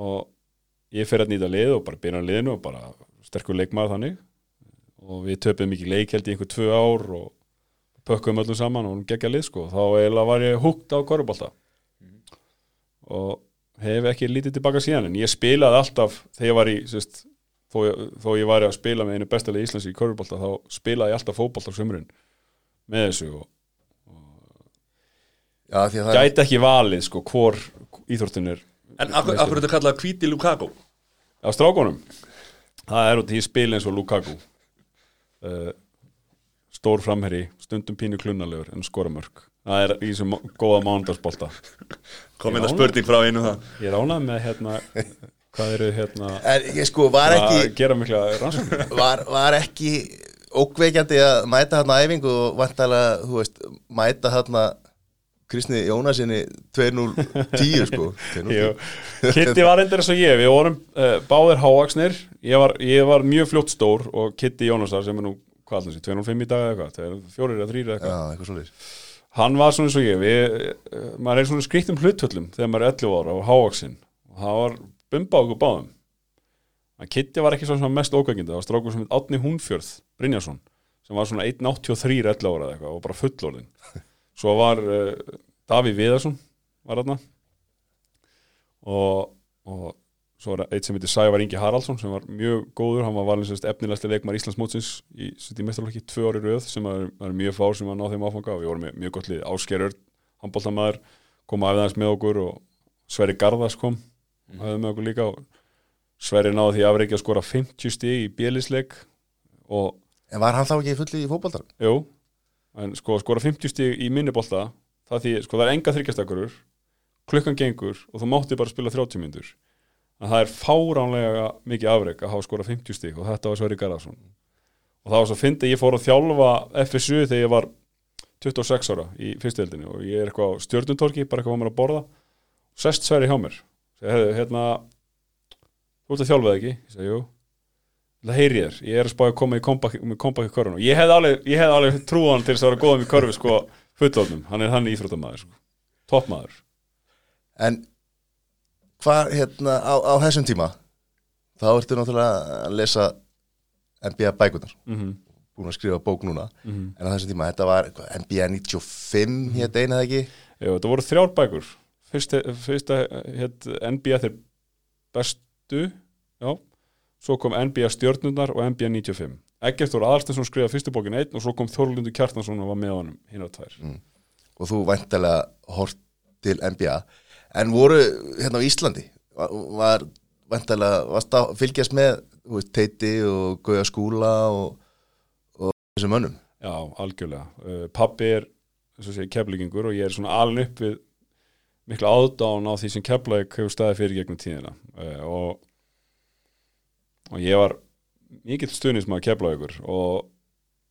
E: og ég fer að nýta lið og bara byrja liðinu og bara sterkur leikmaður þannig. Og við töpum mikið leik held í einhver tvö ár og pökkum öllum saman og geggja lið sko. Þá eiginlega var ég húgt á korfbalta og hef ekki lítið tilbaka síðan en ég spilaði alltaf þegar ég var í sérst, þó, þó ég var að spila með einu bestalið Íslands í korfbalta þá spilaði ég alltaf fótbalta á sömurinn með þessu og
B: Já, því að það
E: gæti ekki valið sko hvor íþórtin er
A: En af af hverju þetta kallað hvíti Lukaku?
E: á strákunum. Það er út í spil eins og Lukaku. Uh, stór framherri stundum pínu klunnalegur en skora mörg það er í þessum góða mándagsbolta
A: Kom
E: Já.
A: þetta spurning frá einu það.
E: Ég er ánað með hérna hvað eru hérna
B: ég sko,
E: að
B: ekki
E: gera mikla rannsóknir? [laughs]
B: Var, var ekki ókveikjandi að mæta þarna æfingu og vantalega, þú veist, mæta þarna Kristni Jónasinni 2.010 sko. [laughs] 2.010.
E: Jú. Kitty var endur eins og ég, við vorum uh, báðir hávaksnir, ég var, ég var mjög fljótt stór og Kitty Jónasar sem er nú, hvað allir þessi, 205 í dag eða eitthvað, þegar fjórir eða þrýr eða eitthvað,
B: Já, eitthvað svolítið
E: hann var svona eins og ég, við, maður er svona skrýttum hlutvöllum þegar maður er 11 ára og hávaksin og það var bumba á okkur báðum, en Kitty var ekki svo sem mest ógækindi, það var strákur sem heit Átni Húnfjörð Brynjarsson, sem var svona 1.83 11 ára eða eitthvað og bara fullorðin [laughs] svo var uh, Daví Viðarsson var þarna. Og, og svo var eitt sem heitir Sævar Ingi Haraldsson sem var mjög góður, hann var valin sérst efnilegsti leikmar Íslands mótsins í, í mestarlokki tvö ári röð sem er, er mjög fár sem var náð þeim áfanga og við vorum með mjög gott lið Áskerur, handbóltamæður kom aðeins með okkur og Sverri Garðas kom mm. aðeins með okkur líka og Sverri náði því afreiki að skora 50 stig í bielisleik og
B: En var hann þá ekki fulli í fótboltar?
E: Jú, en sko skora 50 stig í minnibolta það því, sko það er enga þryggjastakurur klukkan gengur og þú mátti bara spila 30 myndur en það er fáránlega mikið afreg að hafa skora 50 stig og þetta var Sverri Garðarsson. Og það var svo fyndi ég fór að þjálfa FSU þegar ég var 26 ára í fyrstildinni og ég er eitthvað á stjörnuntorki bara eitthvað var mér að borða. Sest Sverri hjá mér. "Heyrðu, hérna, þú ert að þjálfa það ekki? Ég segi, jú. Það heyri ég þér, ég er að spája að koma í í körfun og ég hef alveg, alveg trúan til þess að vera góðum í körfu sko, fullorðnum, hann er hann íþróttamaður sko. toppmaður.
B: En hvað, hérna, á, á þessum tíma þá ertu náttúrulega að lesa NBA bækunar
E: mm
B: búin að skrifa bók núna.
E: Mhm.
B: en á þessum tíma, þetta var hvað, NBA 95 hér eina eða ekki?
E: Jú, þetta voru þrjár bækur. Fyrsta, fyrsta hétt NBA þeir bestu já, svo kom NBA stjörnundar og NBA 95 Eggert voru aðalstensson skrifaði fyrstu bókin einn og svo kom Þorlundur Kjartansson og var með honum hinn á tvær
B: og þú væntalega hort til NBA en voru hérna á Íslandi var, væntalega varst að fylgjast með veist, Teiti og Gauja Skúla og, og þessum mönnum
E: Já, algjörlega. Uh, pappi er keflingingur og ég er svona alin upp við mikla áðdán á því sem keflæk hefur staðið fyrir gegnum tíðina uh, og, og ég var mikill stuðnismæður keflækur og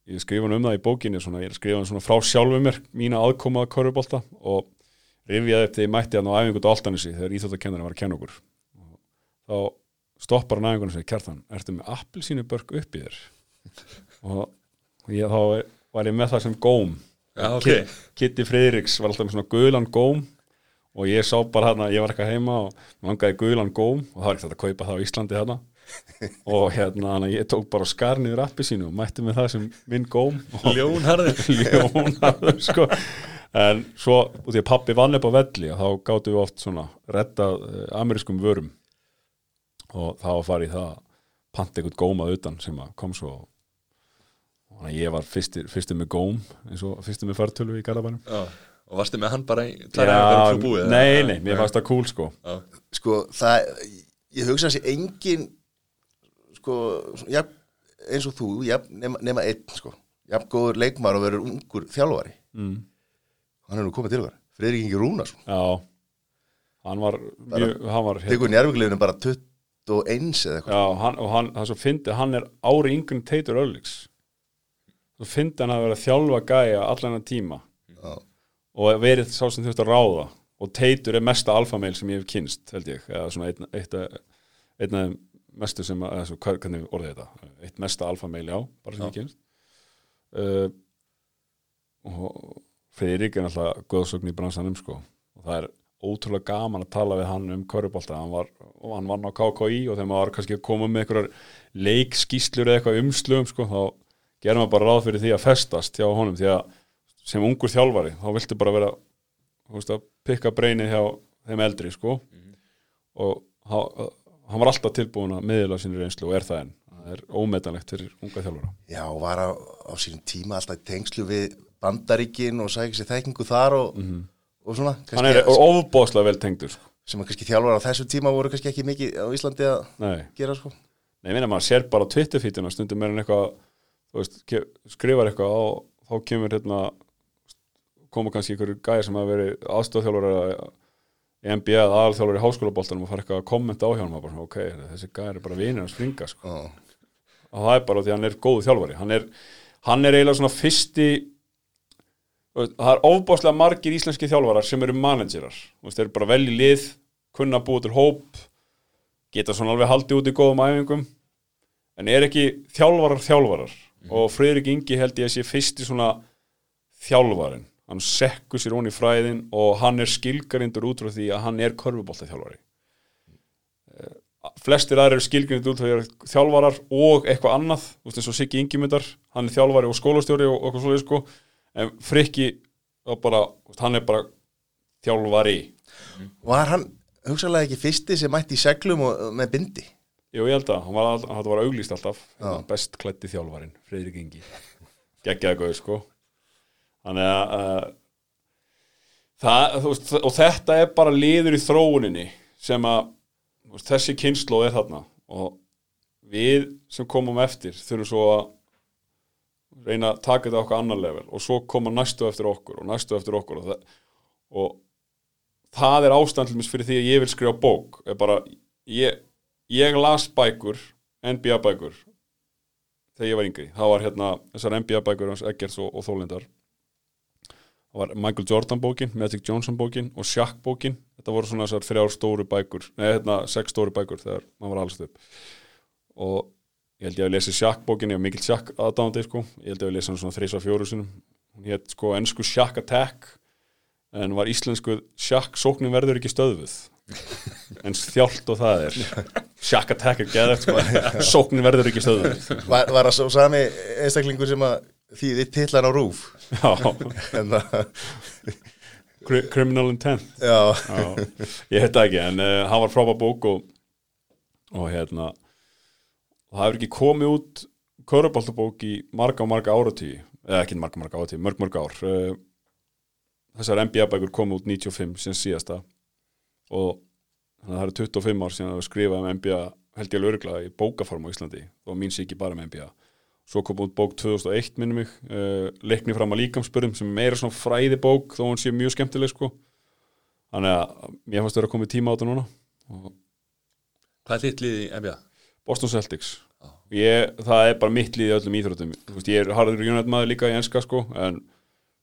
E: ég skrifa um það í bókinni svona, ég skrifa svona frá sjálfu mér mína aðkomaða korfubólta og rifjaði þegar ég mætti hann á æfingu á Altanesi þegar íþjóttakennarinn var að kenna okkur og þá stoppar hann æfingunum og segir Kjartan, ertu með appelsínu börk upp í þér? Og ég, þá var ég með það sem góm.
A: Já, ok.
E: Kit- Kitty Friðriks var alltaf með svona guðlan góm og ég sá bara hérna, ég var eitthvað heima og mig langaði guðlan góm og það var ekki þetta að kaupa það á Íslandi hérna og hérna að ég tók bara og skar niður appi sínu og mætti með það sem minn góm. Og
A: Ljónharður [laughs]
E: ljónaður sko en svo, út í að pappi vann upp á velli og þá gáttum við oft svona reddað uh, amerískum vörum. Og þá var farið í það að panta einhvern gómað utan sem að kom svo. Og þannig að ég var fyrstir, fyrstir með góm eins og fyrstir með fartölu í Garðabænum.
A: Já, og varstu með hann bara í og svo búið eða?
E: nei, nei, mér fannst það cool sko.
A: Já,
B: sko það ég hugsa sé engin sko ja, eins og þú ja, nema, nema einn sko. Jafn góður leikmar og verður ungur þjálfari.
E: Mm.
B: Hann er nú komið til okkar. Friðrik Ingi Rúnarsson.
E: Já, hann var hérna,
B: tekur njárvíkuleginu bara 21 eða eitthvað.
E: Já, hann, og hann, það svo fyndi, hann er ári yngri en Teitur Örlíks svo fyndi hann að vera þjálfa gæja allan að tíma.
B: Já.
E: og verið sá sem þurft að ráða. Og Teitur er mesta alfameil sem ég hef kynst held ég, eða svona einn eitt, einn af mestu sem, eða svo, hvernig orðið þetta, eitt mesta alfameil já, bara sem
B: Já.
E: ég kynst uh, og Friðrik er náttúrulega góðsögn í bransanum sko. Og það er ótrúlega gaman að tala við hann um körubólta, hann var, hann vann á KKI og þegar maður var kannski að koma með einhverjar leikskýslur eða eitthvað umslugum sko, þá gerum maður bara ráð fyrir því að festast hjá honum, því að sem ungur þjálfari, þá viltu bara vera veist, að pikka breynið hjá þeim eldri sko. Og hann, var alltaf tilbúin að miðla sinni reynslu og er það enn. Það er ómetanlegt fyrir unga þjálfara.
B: Já, og var á, á sínum tíma alltaf tengslu við bandaríkin og sækja sér þekkingu þar og, og svona
E: hann er
B: kannski,
E: ofbóðslega vel tengdur sko.
B: sem að kannski þjálfar á þessu tíma voru kannski ekki mikið á Íslandi að
E: nei,
B: gera sko
E: nei, minna maður sér bara Twitterfítuna stundum hann eitthvað veist, skrifar eitthvað og þá kemur hérna koma kannski einhverju gæja sem hafa verið aðstofþjálfur eða, í NBA að aðalþjálfur í háskólaboltanum og fara eitthvað að kommenta á hjá hann og bara, ok, þessi gæri er bara vinir að springa sko.
B: Já.
E: og það er bara því að hann er góðu þjálfari hann er, hann er eiginlega svona fyrsti það er ofbáslega margir íslenski þjálfarar sem eru managerar. Þeir eru bara vel í lið kunna búið til hóp geta svona alveg haldið út í góðum æfingum. En er ekki þjálfarar þjálfarar? Og Friðrik Ingi held ég að sé fyrsti svona þjálfarin hann sekkur sér hún í fræðin og hann er skilgarindur út frá því að hann er körfubolta þjálfari flestir aðrir eru skilgarindur út frá því að þeir eru þjálfarar og eitthvað annað, þú veist eins og Siggi Ingimundar hann er þjálfari og skólastjóri og eitthvað svo sko. En Frikki bara, hann er bara þjálfari.
B: Var hann hugsalega ekki fyrsti sem mætti í seglum og með bindi?
E: Jú, ég held að, hann var, hann var auglýst alltaf.
B: Já.
E: best klætti þjálfarin, Friðrik Ingi. Geggjaði góð, sko. Þannig að uh, það, veist, og þetta er bara liður í þróuninni sem að veist, þessi kynslu er þarna. Og við sem komum eftir þurfum svo að reyna að taka þetta okkar annar level og svo koma næstu eftir okkur og næstu eftir okkur og það, og það er ástandlumis fyrir því að ég vil skrifa bók. Bara, ég, ég las bækur, NBA bækur þegar ég var yngri. Það var hérna, þessar NBA bækur Eggerts og, og Þólindar það var Michael Jordan bókin, Magic Johnson bókin og Shaq bókin, þetta voru svona þessar þrjár stóru bækur, nei hérna sex stóru bækur þegar maður var alls upp. Og ég held ég að lesi Shaq bókin, ég var mikill Shaq aðdándi sko, ég held ég að lesi hann svona þrísa fjóru sinum, hún hétt sko ennsku Shaq Attack en var íslensku Shaq sóknin verður ekki stöðvuð. [laughs] En þjált og það er. Shaq Attack er geðvægt sko. [laughs] Sóknin verður ekki stöðvuð.
B: Var, var það svo sami einstaklingur sem að þýði titlan á rúf?
E: já, [laughs]
B: En það,
E: Cri- Criminal Intent.
B: Já,
E: Já, ég það ekki, en uh, hann var frábær bók og, og hérna og það hefur ekki komið út köruboltabók í marga og marga áratí eða ekki marga marga áratí, mörg mörg ár. Uh, þessar NBA bækur komið út 95 sem síðasta. Og að það eru 25 ár síðan að skrifa um NBA held ég alveg örgla í bókaform á Íslandi. Og mín sé ekki bara um NBA svo kom út bók 2001 minnum mig. Uh, leikni fram að líkamspörum sem er meira svona fræði bók þó hún sé mjög skemmtileg sko. Þannig að mér fannst vera komið tíma á þetta núna. Og
A: Hvað er þitt lið í NBA?
E: Boston Celtics. Ég, það er bara mitt lið í öllum íþróttum. Veist, ég er harður United maður líka í enska sko en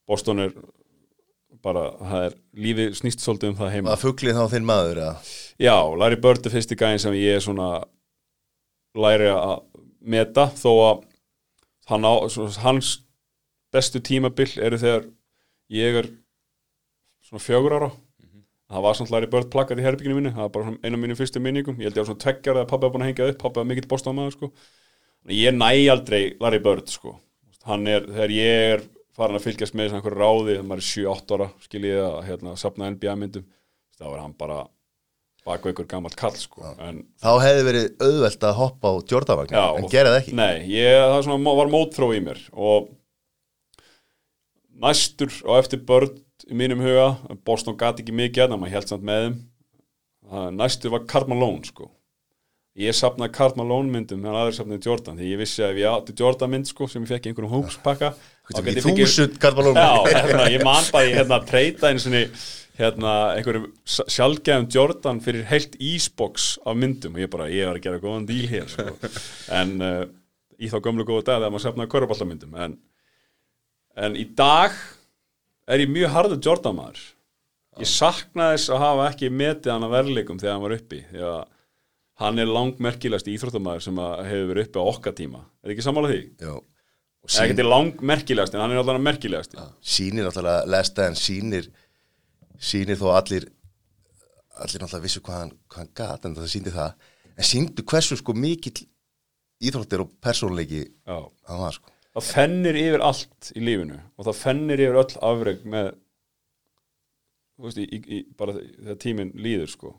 E: Boston er bara, það er lífið snýst svolítið um það heima.
B: Var fugglið þá þinn maður eða?
E: Já, Larry Bird er fyrsti gæðin sem ég er svona læri að meta þó að hann á, svona, hans bestu tímabil eru þegar ég er svona fjögur ára það var samt Larry Bird plakkat í herbygginu minni það var bara svona einu af mínum fyrstu minningum. Ég held ég var svona tveggjar að pappa var búin að hengja upp. Pappa var mikill bóstamaður sko. Ég næ aldrei Larry Bird sko. Hann er, þegar ég er farin að fylgjast með þessu einhverju ráði þegar maður er 7-8 ára skil ég að hérna, sapna NBA myndum þá er hann bara baka ykkur gammalt kall sko en
B: Þá hefði verið auðvelt að hoppa á Jordavagn en gera það ekki.
E: Nei, ég, það svona, var mótþró í mér og næstur á eftir börn í mínum huga, Boston gat ekki mikið en maður held samt með þeim. Næstur var Karl Malone sko. Ég sapnaði Karl Malone myndum meðan aðrir sapnaði Jordan því ég vissi að ef ég átti Jordan mynd sko sem ég fekk í einhverjum hópspakka þá
B: Í
E: gæti ég fengið- hérna, ég man bara í hérna, treyta einu sinni hérna, einhverjum s- sjaldgæfum Jordan fyrir heilt Eastbox af myndum og ég bara, ég var að gera góðan díl hér sko. en uh, í þá gömlu góða dag þegar maður sefnaði köruballamyndum en, en í dag er ég mjög harður Jordan maður ég sakna þess að hafa ekki metið hann að verðleikum þegar hann var uppi því að hann er langmerkilegast íþróttamæður sem hefur verið uppi á okkar tíma. Er ekki sammála því?
B: Já. Og
E: Eða ekki
B: sín,
E: langmerkilegast en hann er alltaf merkilegast
B: sýnir náttúrulega lesta en sýnir sýnir þó allir allir náttúrulega vissu hvað hann, hann gat en það sýndi það. En sýndu hversu sko mikill íþróttir og persónleiki hann var sko
E: það fennir yfir allt í lífinu og það fennir yfir öll afreg með veist, í, í, bara þegar tíminn líður sko.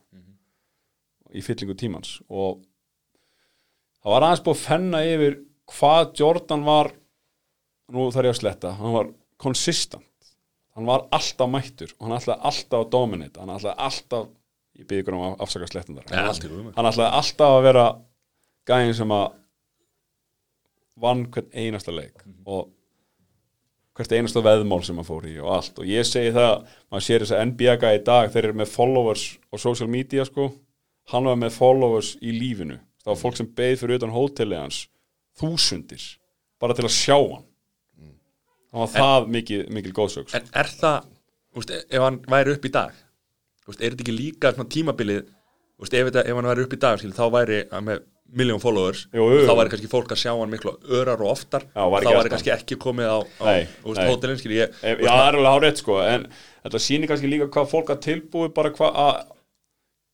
E: Í fyllingu tímans. Og það var aðeins búið að fenna yfir hvað Jordan var nú þarf ég að sletta, hann var konsistent, hann var alltaf mættur og hann ætlaði alltaf að dominate. Hann ætlaði alltaf, ég ykkur um að afsaka slettundar hann ætlaði alltaf að vera gæðin sem að vann hvern einasta leik og hvert einasta veðmál sem maður fór í og allt. Og ég segi það, maður sér þess að NBA í dag, þeir eru með followers á social media sko, hann var með followers í lífinu, það var fólk sem beið fyrir utan hótelið hans, þúsundir bara til að sjá hann. Það var það mikið, mikil góðsöks
A: En er það, úst, ef hann væri upp í dag úst, er þetta ekki líka tímabilið úst, ef, þetta, ef hann væri upp í dag skil, þá væri hann með miljón followers
E: Jú, jú, jú.
A: þá væri kannski fólk að sjá hann miklu örar og oftar.
E: Já, var
A: þá væri kannski ekki komið á, á hótelin
E: Já, það er alveg hárið sko en þetta sýnir kannski líka hvað fólk að tilbúi bara hvað að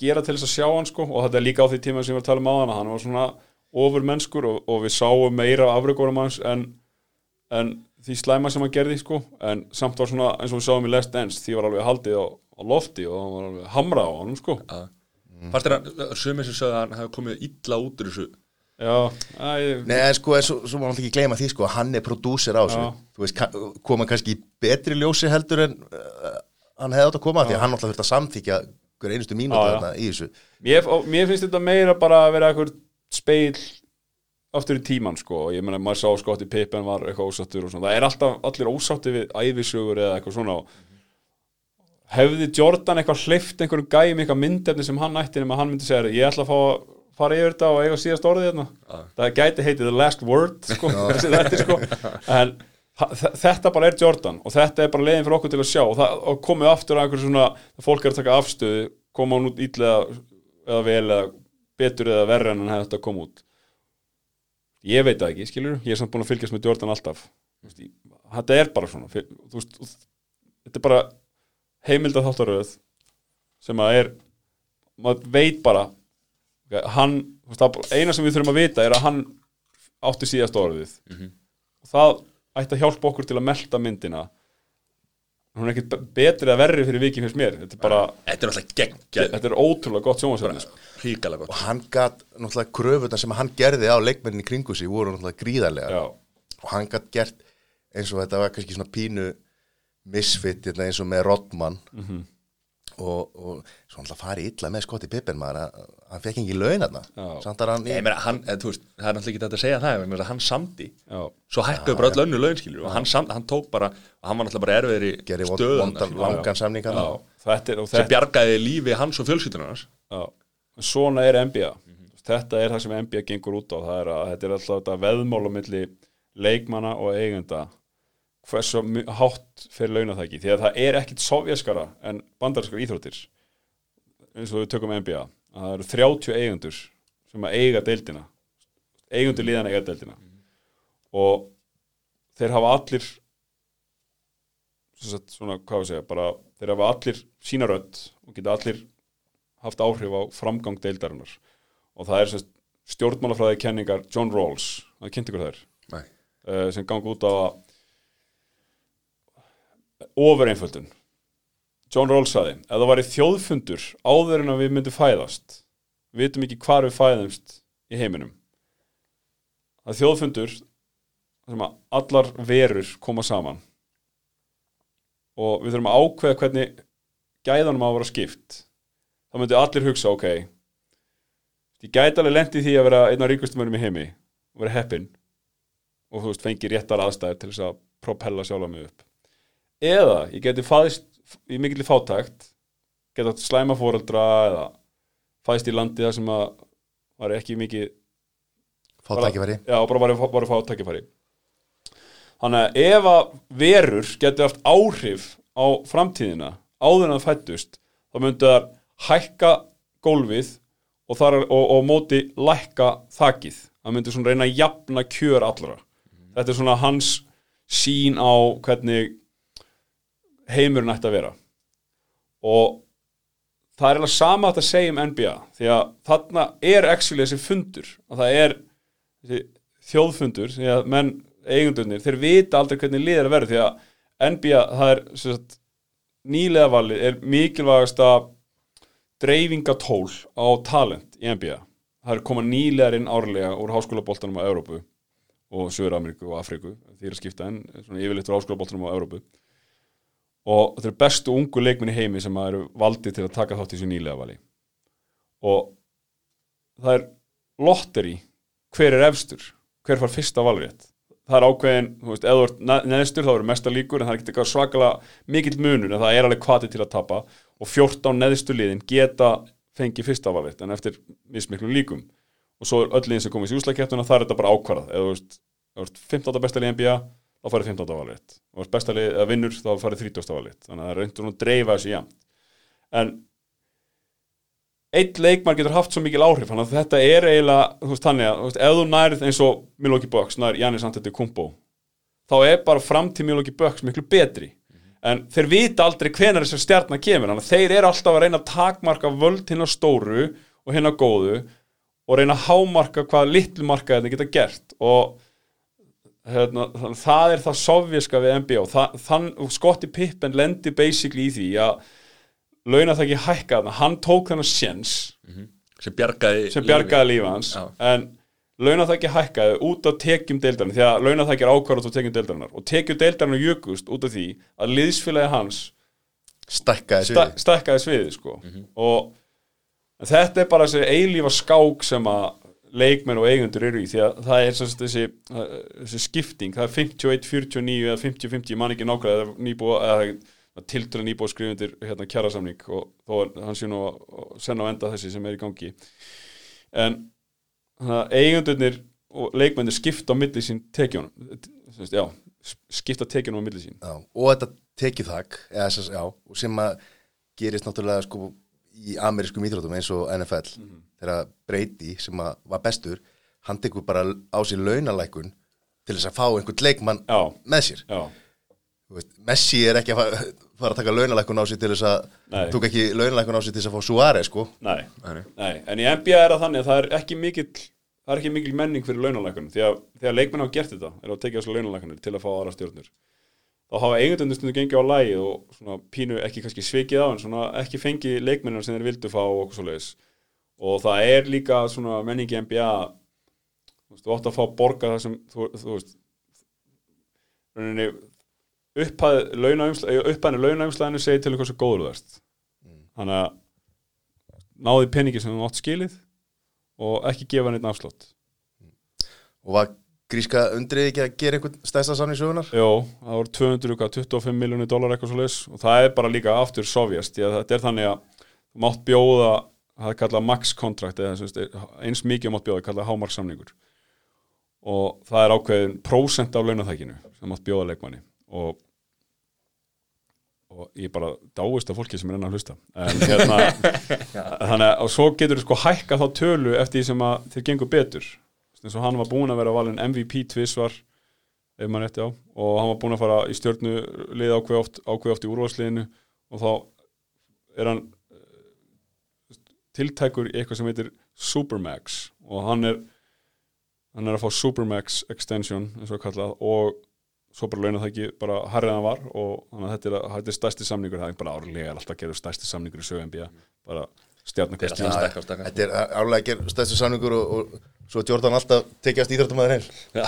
E: gera til þess að sjá hann sko og þetta er líka á því tíma sem við talum á hann hann var svona ofur mennskur og, og við sáum meira afreikurum hans en, en því slæma sem hann gerði sko en samt var svona eins og við sáum í Last Dance því var alveg haldið á, á lofti og hann var alveg hamra á hann sko
A: fannst þér að sumir sem sögðu að hann hafi komið illa út úr þessu?
E: Já, æ,
B: Nei, en sko, en svo, svo má hann ekki gleyma því, sko, hann er prodúser á þessu,
E: Já.
B: þú veist, ka- koma kannski í betri ljósi heldur en uh, hann hefði átt að koma, því að hann alltaf þurft að samþykja hver einustu mínúta
E: Já, já.
B: þarna í þessu.
E: mér, og mér finnst þetta meira bara að vera eitthvað speil aftur í tíman sko. Og ég meina maður sá Scottie Pippen var eitthvað ósáttur og svona. Það er alltaf allir ósátti við æfisögur eða eitthvað svona. og hefði Jordan eitthvað hleyft einhverjum gæjum eitthvað myndefni sem hann ætti nema hann myndi segja ég ætla að fá að fara yfir þetta og eiga síðast orðið hérna. Það gæti heitið the last word sko, þetta sko. En þetta bara er Jordan og þetta er bara leiðin fyrir okkur til að sjá og, það, og komið aftur að einhverju svona fólk er að taka afstöðu koma hún út ítlega eða vel eða betur eða verra en hann hefði þetta að koma út. Ég veit það ekki, skilur ég er samt búin að fylgjast með Jordan alltaf. Þetta er bara svona þetta er bara heimilda þáttaröð sem að er maður veit bara ok, hann, eina sem við þurfum að vita er að hann átti síðast orðið. Og það ætti að hjálpa okkur til að melta myndina. Hún er ekkit betri eða verri fyrir vikið finnst mér. Þetta er bara,
A: Þetta er alltaf geggjað,
E: þetta er ótrúlega gott sjónvarsefni sko.
A: ríkalega
B: Og
A: gott
B: hann gat, náttúrulega, kröfunar sem hann gerði á leikmennin í kringu sig voru náttúrulega gríðarlega.
E: já,
B: Og hann gat gert eins og þetta var kannski svona pínu misfit hérna, eins og með Rodman. Og, og svo náttúrulega farið illa með Scottie Pippen maður, að- hann fekk ekki laun. Samt hann,
A: hann, veist, það er náttúrulega ekki þetta að segja það ég meina, hann samdi,
E: já,
A: svo hækkaði bara öll önnu launskilur og hann, sam, hann tók bara, og hann var náttúrulega bara erfiðir í stöðan
B: vondan langan samning hann.
E: já, þetta er og
A: sem
E: þetta,
A: bjargaði lífi hans og
E: já, svona er NBA þetta er það sem NBA gengur út á það er að þetta er alltaf þetta veðmál á milli leikmanna og eigenda hversu hátt fyrir launatæki því að það er ekkit sovjaskara en bandarinskar íþróttir eins og við tökum NBA að það eru 30 eigendur sem að eiga deildina eigendur líðan eiga deildina. Og þeir hafa allir sagt, svona, hvað við segja, bara þeir hafa allir sína rödd og geta allir haft áhrif á framgang deildarinnar. Og það er stjórnmálafræði kenningar John Rawls, það kynnt ykkur þær
A: Nei.
E: uh, sem ganga út á að ofur einföldun John Rawls saði, ef það væri þjóðfundur áður en að við myndum fæðast við vitum ekki hvar við fæðumst í heiminum. Er þjóðfundur sem að allar verur koma saman. Og við þurfum að ákveða hvernig gæðanum á að vera skipt. Þá myndi allir hugsa, ok ég gæti alveg lent í því að vera einn af ríkustum mönnum í heimi og vera heppinn. Og þú veist, fengi réttar aðstæður til þess að propella sjálfa mig upp eða ég geti fæðist í mikilli fátækt geta slæma fóreldra eða fæðist í landi það sem að var ekki mikið
B: Fá
E: bara-
B: tækifæri.
E: Já, bara var, var að fá tækifæri Þannig að ef að verur getur haft áhrif á framtíðina áður en það fættust þá myndu þar hækka gólfið og, þar, og, og móti lækka þakið. Það myndu svona reyna að jafna kjör allra. Þetta er svona hans sín á hvernig heimurinn ætti að vera. Og það er alveg sama að þetta segja um NBA því að þarna er actually þessi fundur og það er þjóðfundur því að menn eigundunir, þeir vita aldrei hvernig liðir að vera því að NBA, það er sagt, nýlega valið er mikilvægasta dreifingatól á talent í NBA það er koma nýlegar inn árlega úr háskólaboltanum á Evrópu og Söður-Ameríku og Afriku því er að skipta en svona yfirleitt úr háskólaboltanum á Evrópu og þetta eru bestu ungu leikminni heimi sem eru valdið til að taka þátt í þessu nýlega vali. Og það er lotteri hver er efstur, hver far fyrsta valrétt? Það er ákveðin, þú veist, eða þú ert ne- neðstur þá eru mesta líkur en það er ekki svakalega mikill munur en það er alveg kvati til að tapa. Og 14 neðstu liðin geta fengið fyrsta valið en eftir mismiklum líkum. Og svo er öll liðin sem komið í úslakepptuna það er þetta bara ákvarðað. Eða þú veist, ef þú ert 15. besta lið NBA þá farið 15. valið og besta lið eða vinnur þá farið 30. valið þannig að það reyndur að dreifa þessu jafn en eitt leikmar getur haft svo mikil áhrif þannig að þetta er eiginlega, þú veist, þannig að ef þú nærið eins og Milwaukee Bucks nær Jannis Antetokounmpo þá er bara framtíð Milwaukee Bucks miklu betri en þeir vita aldrei hvenar þessar stjarnar kemur þannig að þeir eru alltaf að reyna að takmarka völd hinn á stóru og hinn á góðu og reyna að hámarka hvað litlu marka þetta geta gert og hérna, þannig, að það er það sovjerska við NBA og það, þann, og Scottie Pippen lendi basically í því að launa það ekki hækka þarna, hann tók þennan sjens
A: sem bjargaði
E: sem bjargaði lífi hans.
A: Já.
E: en launa það ekki hækkaði út af tekjum deildarinn því að launa það ekki er ákvarðat á tekjum deildarinnar. Og tekjum deildarinnar jökust út af því að liðsfélagi hans
B: Stækkaði sig
E: stækkaði sviðið sko. og þetta er bara þessi eilífa skák sem að leikmenn og eigundur eru í því að það er sagt þessi, þessi skipting. Það er 51-49 eða 50-50 mann ekki nákvæða eða nýbúa eða tiltölu nýbúa skrifundir hérna kjærasamning og þó er hann sé nú að senna á enda þessi sem er í gangi. En að eigundurnir og leikmennir skipta á milli sín sagt, já, skipta tekjunum á milli sín.
B: Já, og þetta og sem að gerist náttúrulega sko í amerískum íþróttum eins og NFL þegar Brady sem að var bestur hann tekur bara á sér launalækun til þess að fá einhvern leikmann
E: Já.
B: með sér.
E: Já,
B: Messi er ekki að fara, [laughs] fara að taka launalækun á sér til þess að tók ekki launalækun á sér til þess að fá Suárez sko.
E: Nei.
A: Nei.
E: Nei, en í NBA er það þannig að það er ekki mikill það er ekki mikil menning fyrir launalækunum því að þegar leikmenn hafa gert þetta er að tekja þessu launalækunir til að fá aðra stjórnur þá hafa eigundundu stundu gengið á lægi og svona pínu ekki kannski svikið á en svona ekki fengið leikmennar sem þeir vildu fá og okkur svoleiðis. Og það er líka svona menning í NBA þú veist, þú átt að fá borga það sem þú, þú veist rauninni upphæð upphæðinu launaumslæðinu segir til hversu góður þú ert. Þannig að náði peningi sem þú átt skilið og ekki gefa neitt afslátt.
B: Og var gríska undrið ekki að gera einhvern stæsta sann í sögunar
E: Jó, það voru 225 miljónir dólar eitthvað svo leis og það er bara líka aftur sovjast, því að þetta er þannig að þú mátt bjóða, það er kallað max kontrakt eða eins mikið mátt bjóða, kallað hámarksamningur og það er ákveðin prósent af launatækinu sem mátt bjóða leikmanni. Og og ég bara dáist af fólki sem er enn að hlusta. En hérna [laughs] þannig að og svo getur þú sko hækka þá tölu eftir því sem að þér gengur betur eins og hann var búin að vera valinn MVP tvisvar ef maður rétti á og hann var búin að fara í stjörnu lið ákveð oft, ákveð oft í úrvalsliðinu og þá er hann eh, tiltækur í eitthvað sem heitir Supermax og hann er hann er að fá Supermax extension eins og kallað og svo bara launa það ekki bara harrið hann var og þannig að þetta er, er stærsti samningur það er bara árlega alltaf að gera stærsti samningur í sögu NBA bara stjarnakvæst
A: Þetta er stakka og stakka
B: þetta er árlega að gera stæstu samningur og, og svo er Jordan alltaf tekjast íþróttumæður heil
E: Já,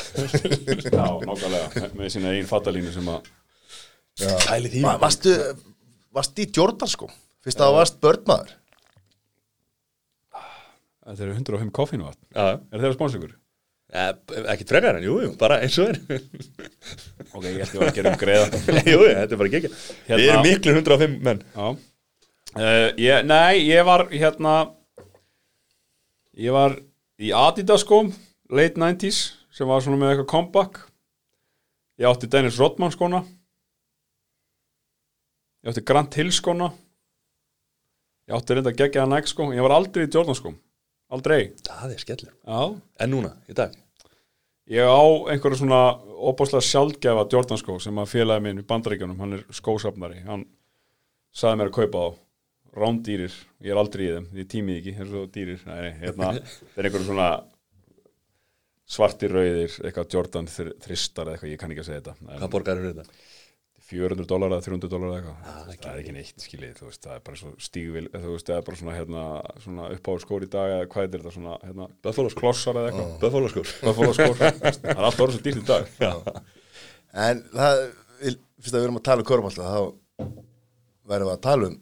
E: nákvæmlega, með sína einn fattalínu sem að
A: Pæli því.
B: Va, varstu, varstu í Jordan sko? Fyrst að það varst börnmaður.
E: Þetta eru 105 koffínu vatn
A: Já,
E: Er þeirra spónsingur?
A: ja, ekkert frekar en, jú, jú, bara eins og er.
E: Ok, ég held ég var að gera um greiða. [laughs]
A: Jú, jú, þetta er bara ekki
E: Hérna-
A: Við erum miklu 105 menn.
E: Já uh, ég, Nei, ég var hérna Ég var í Adidas skóm Late 90s sem var svona með eitthvað comeback. Ég átti Dennis Rodman skóna Ég átti Grant Hill skóna Ég átti reynda geggjaða Nike skó Ég var aldrei í Jordan skóm Aldrei.
A: Það er skellur
E: Já.
A: En núna, í dag?
E: Ég á einhverju svona óbáslega sjaldgæfa Jordan skó sem að félagi minn í bandaríkjunum, hann er skósafnari. Hann sagði mér að kaupa á rándýrir, ég er aldrei í þeim ég tímið ekki, [laughs] þeir eru svo dýrir. Nei, hérna, það er einhverju svona svartir rauðir, eitthvað Jordan þr- þristar eitthvað, ég kann ekki að segja þetta
A: Hvað borgar eru þetta?
E: 400 dólar eða 300 dólar eða eitthvað. Það er ekki neitt skiljið, þú veist, það er bara svo stígvil þú veist, það er bara svona, hérna, svona uppáður skór í dag eða hvað er þetta, svona, hérna klossar eða eitthvað,
A: Buffalo skór
E: Buffalo skór [laughs] það er allt orðið svo dýrt í dag.
B: En það, fyrst að við erum að tala um korfbólta þá verðum við að tala um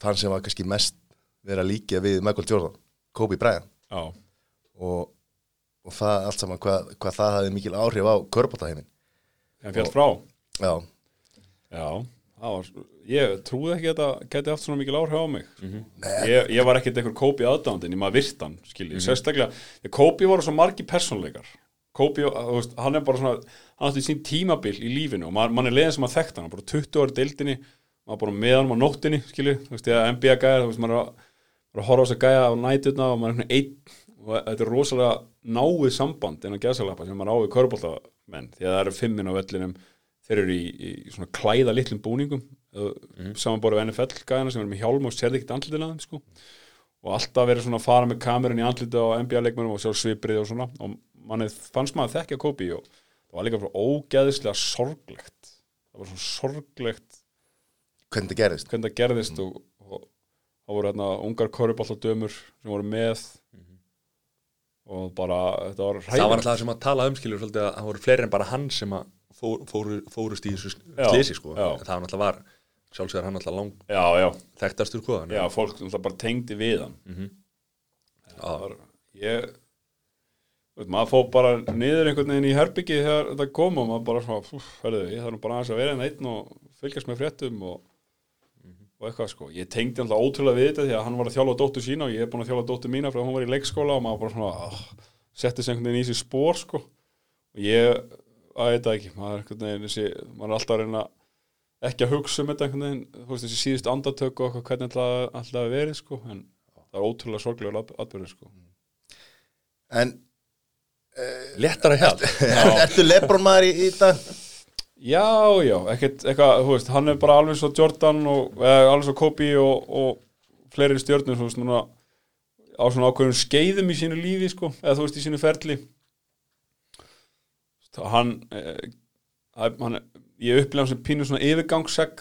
B: þann sem var kannski mest verið að líka við Michael Jordan Kobe Bryant.
E: Já,
B: og, og það allt saman, hvað, hvað það hafði mikil áhrif á körbátaheimin
E: en fjall frá.
B: Já,
E: Já, var, ég trúði ekki að þetta geti haft svona mikil áhrif á mig. Ég, ég var ekkert einhver Kobe aðdándin, ég maður virt hann skilji, sérstaklega, ég, Kobe voru svo margi persónleikar Kobe, þú veist, hann er bara svona, hann átti sín tímabil í lífinu og man, man er leiðin sem að þekkta hann, hann bara 20 ári deildinni, maður bara með hann á nóttinni, skilji, þú veist, eða NBA gæja, þú veist, maður er að, maður er að horfa á þess að gæja á nætutna og maður er svona einn og þetta er rosalega náið samband innan gæðsalappa sem maður á við körbóltamenn því að það eru fimminn á vellinum þeir eru í, í svona klæða litlum búningum mm. samanborið NFL gæðina sem eru með hjálm og sérði ekkert andlitin að þeim sko. og alltaf verið svona að fara með kamerun í andliti á NBA-leikmennum og sjá sviprið og svona og manni fannst maður þekkja Kobe og það var líka bara ógeðislega sorglegt það var svona sorglegt
B: hvernig það gerðist?
E: Hvernig það gerðist og, og það voru hérna ungar köruballadömur sem voru með. Og bara þetta var
A: það var alltaf sem að tala um skilur svolítið að það voru fleiri en bara hann sem að fór, fóru, fórust í þessu slisi sko.
E: já.
A: Það var alltaf var sjálfsögur hann alltaf lang
E: já, já,
A: þekktastur sko, þannig
E: já, fólk náttúrulega bara tengdi við hann. Það var ég maður fór bara niður einhvern veginn í herbyggi þegar þetta kom og maður bara svona, fúf, herðu, ég þarf nú bara aðeins að vera en einn og fylgjast með fréttum og, og eitthvað sko, ég tengdi alltaf ótrúlega við þetta því að hann var að þjálfa dóttur sína og ég er búin að þjálfa dóttur mína frá að hún var í leikskóla og maður bara svona oh, setti sig einhvern veginn í þessi spór sko. Og ég, að þetta ekki maður er einhvern veginn þessi, maður er alltaf að reyna ekki að hugsa um þetta einhvern veginn þú veist þessi síðust andartök og eitthvað hvernig alltaf, alltaf að verið sko. En það er ótrúlega sorglegur atbyrður sko.
B: En
A: léttara hjálp [laughs]
B: ertu Lebron maður í, í dag?
E: Já, já, ekkert, eitthvað, þú veist, hann er bara alveg svo Jordan og, eða alveg svo Kobe og, og fleiri stjörnur, þú veist, núna á svona ákveðum skeiðum í sínu lífi, sko, eða þú veist, í sínu ferli. Hann, eh, hann, ég upplega hann sem pínu svona yfirgangssegg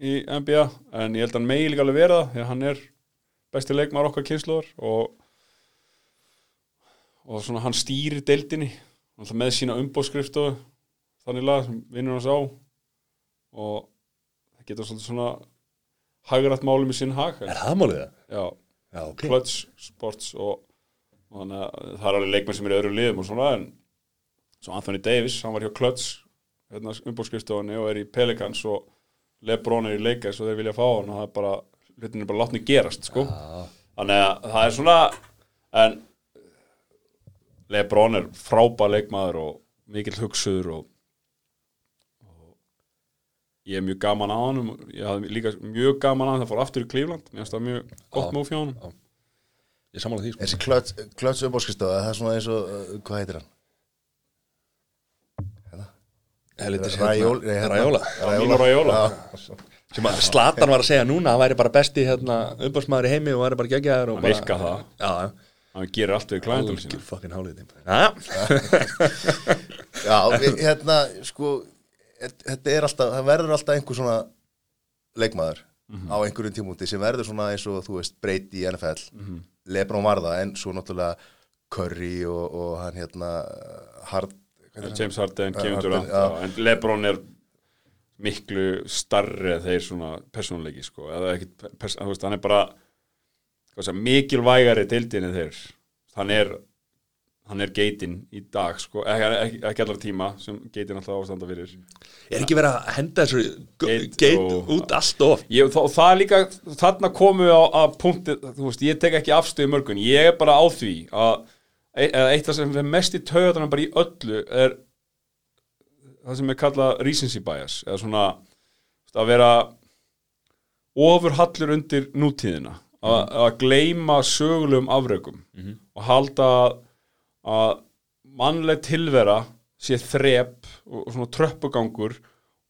E: í NBA, en ég held að hann megi líka alveg vera það, því að hann er besti leikmaður okkar kynsluðar og og svona hann stýrir deildinni alltaf með sína umbóðskriftu þannig lag sem vinnur hans á. Og það getur svolítið svona hagrætt málum í sinn hag
A: er það málið það?
E: já,
A: já, ok.
E: Clutch Sports og, og þannig að það er alveg leikmenn sem er í öðrum liðum og svona en svo Anthony Davis, hann var hjá Clutch hérna umbóðskrifstofunni og er í Pelicans og Lebron er í Lakers og þeir vilja fá hann og það er bara hlutin er bara látni gerast sko. Þannig að það er svona en Lebron er frábær leikmaður og mikill hugsuður og ég er mjög gaman á hann ég hafði líka mjög gaman á hann það fór aftur í Cleveland. Mér finnst það mjög gott
A: Já.
E: múf hjá hann
A: ég samála því sko.
B: Þessi klöts, klöts umbóðskristofa, það er svona eins og, uh, hvað heitir hann? Já.
A: sem að Slatan var að segja núna að hann væri bara besti hérna, umbásmaður í heimi og væri bara geggjaður og
E: Hann
A: bara-
E: virkar það.
A: já,
E: hann gerir allt við klæðendal sína
A: fucking hálið já,
B: Já, hérna, sko, þetta er alltaf, það verður alltaf einhver svona leikmaður á einhverjum tímúti sem verður svona eins og, þú veist, breyti í NFL, Lebron var það, en svo náttúrulega Curry og, og hann hérna, Hard?
E: James Harden,
B: Ja,
E: Kevin Durant
B: já.
E: en Lebron er miklu starri þeir svona persónuleiki sko, pers hann er bara segja, mikilvægari deildin en þeir. Hann er hann er geitin í dag sko, ekki, ekki, allar tíma sem geitin alltaf ástanda fyrir.
A: Er ekki verið að henda þessu
E: Geit
A: geit
E: og-
A: út allt of
E: ég, og það er líka, þarna komu á að punkti, þú veist, ég tek ekki afstöðu mörgun, ég er bara á því að e- eitt af sem er mest í taugatana bara í öllu er það sem er kallað recency bias eða svona að vera ofurhallur undir nútíðina að, að gleyma sögulegum afrökum og halda að, að mannleg tilvera sé þrep og, svona tröppugangur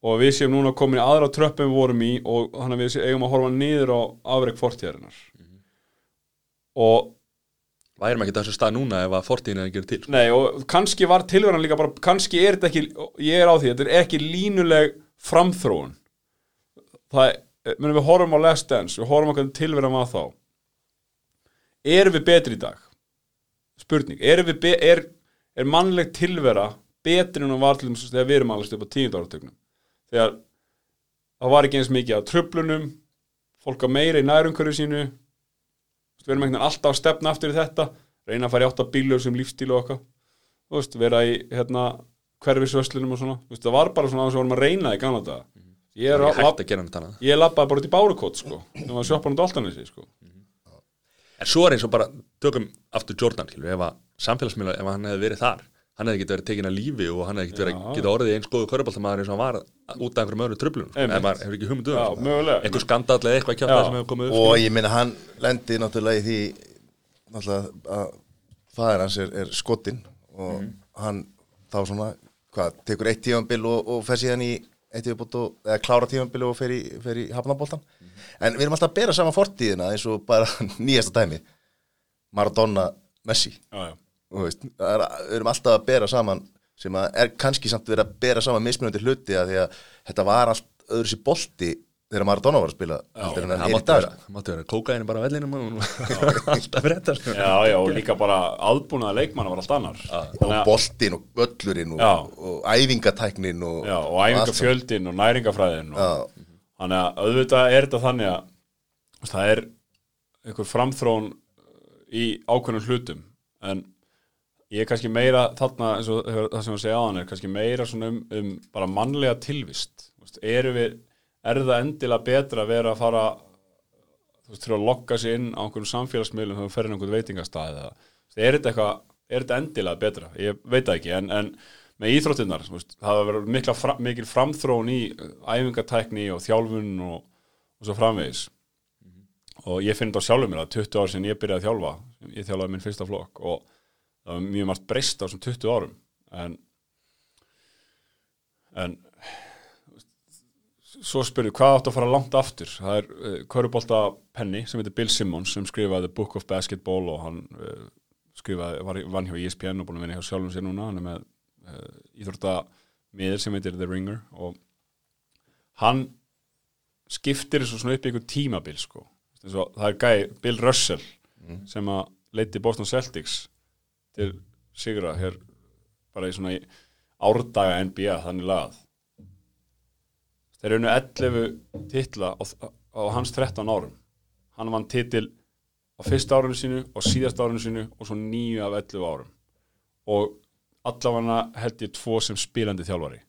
E: og við séum núna komin í aðra tröppu en við vorum í og þannig að við séum eigum að horfa niður á afreg fortíðarinnar og
A: værum ekki þessu stað núna ef að fortíðin er að gera til
E: Nei, og kannski var tilveran líka bara, kannski er þetta ekki, ég er á því, þetta er ekki línuleg framþróun. Það er, menn við horfum á Last Dance, við horfum á hvernig tilveran var þá. Erum við betri í dag? Spurning, be, er, er mannleg tilvera betri en hún var til þess þegar við erum alveg upp á tíundu áratögnum? Þegar það var ekki eins mikið af tröflunum, fólk að meira í nærumhverju sínu, við erum veginn alltaf að stefna aftur í þetta reyna að fara í átt að bílu sem lífstílu og okkar veist, vera í hérna, hverfisvöslunum og svona, veist, það var bara svona að við vorum að reyna í gamla daga. Ég, er,
A: er að annað.
E: Ég labbaði bara út í Bárukot sko, það var út áltanissi sko.
A: En svo er eins og bara, tökum aftur Jordan, skilur, ef að samfélagsmiðla, ef hann hefði verið þar, hann hefði getið verið tekin að lífi og hann hefði getið verið
E: Já.
A: getið orðið eins góðu köruboltamaður eins og hann var út af einhverjum öðru tröflunum, sko, ef maður hefur ekki
E: mögulega.
A: einhver skandall eða eitthvað kjátt
E: Já.
A: sem hefur komið upp,
B: og
A: skilur.
B: ég minna hann lendi náttúrulega í því náttúrulega að fæðir hans er, er skotinn og hann þá svona hvað, tekur eitt tífambil og, og fer síðan í eitt tífambil og, eða klára tífambil og fer í, fer í hafnaboltan en við erum alltaf að bera saman fortíðina eins og bara [laughs] nýjasta dæmi Maradona, Messi. Þú veist, er, við erum alltaf að bera saman sem að er kannski samt verið að bera saman mismunandi hluti að því að þetta var allt öðru sér bolti þegar Maradona var að spila heldur en hann
A: það
B: er
A: mátti vera, það mátti vera. Kókaini bara á vellinum og [laughs] alltaf sko.
E: já, já, og líka bara aðbúnaða leikmanna var allt annar.
B: Og boltin og völlurinn og,
E: Já.
B: og æfingatæknin og,
E: Já, og æfingafjöldin og næringafræðin og,
B: Já.
E: þannig að auðvitað er þetta þannig að þú veist, það er einhver framþrón í ákveðnum hlutum. En ég er kannski meira þarna eins og það sem að segja á hann er kannski meira svona um, um bara mannlega tilvist. Þú veist, erum við, er það endilega betra að vera að fara þú veist, þurfa að lokka sig inn á einhverjum samfélagsmiðlum þegar við ferum einhvern veitingastað eða, þú er þetta eitthvað er þetta endilega betra, ég veit það ekki en, en með íþróttinnar, þú veist, það verið mikla, fra, mikil framþrón í uh, æfingatækni og þjálfun og, og svo framvegis. Og ég finn þetta á sjálfum mér að 20 ár sinni ég byrjaði að þjálfa. Ég þjálfaði minn fyrsta flokk og það var mjög margt breyst á þessum 20 árum. En en svo spurðu hvað átt að fara langt aftur? Það er uh, Körubolta Penny sem heitir Bill Simmons sem skrifaði The Book of Basketball og hann uh, skrifaði, var, vann hjá ESPN og búin að vinna hjá sjálfum sér núna. Hann er með uh, íþrótta miður sem heitir The Ringer og hann skiptir þessu svona upp í einhver tímabil sko. Og það er gæi Bill Russell sem að leiti Boston Celtics til sigra hér bara í svona árdaga NBA þannig lagað þeir eru unnu 11 titla á, á hans 13 árum. Hann vann titil á fyrsta árinu sínu og síðast árinu sínu og svo nýju af 11 árum. Og allavega held ég tvo sem spilandi þjálfari.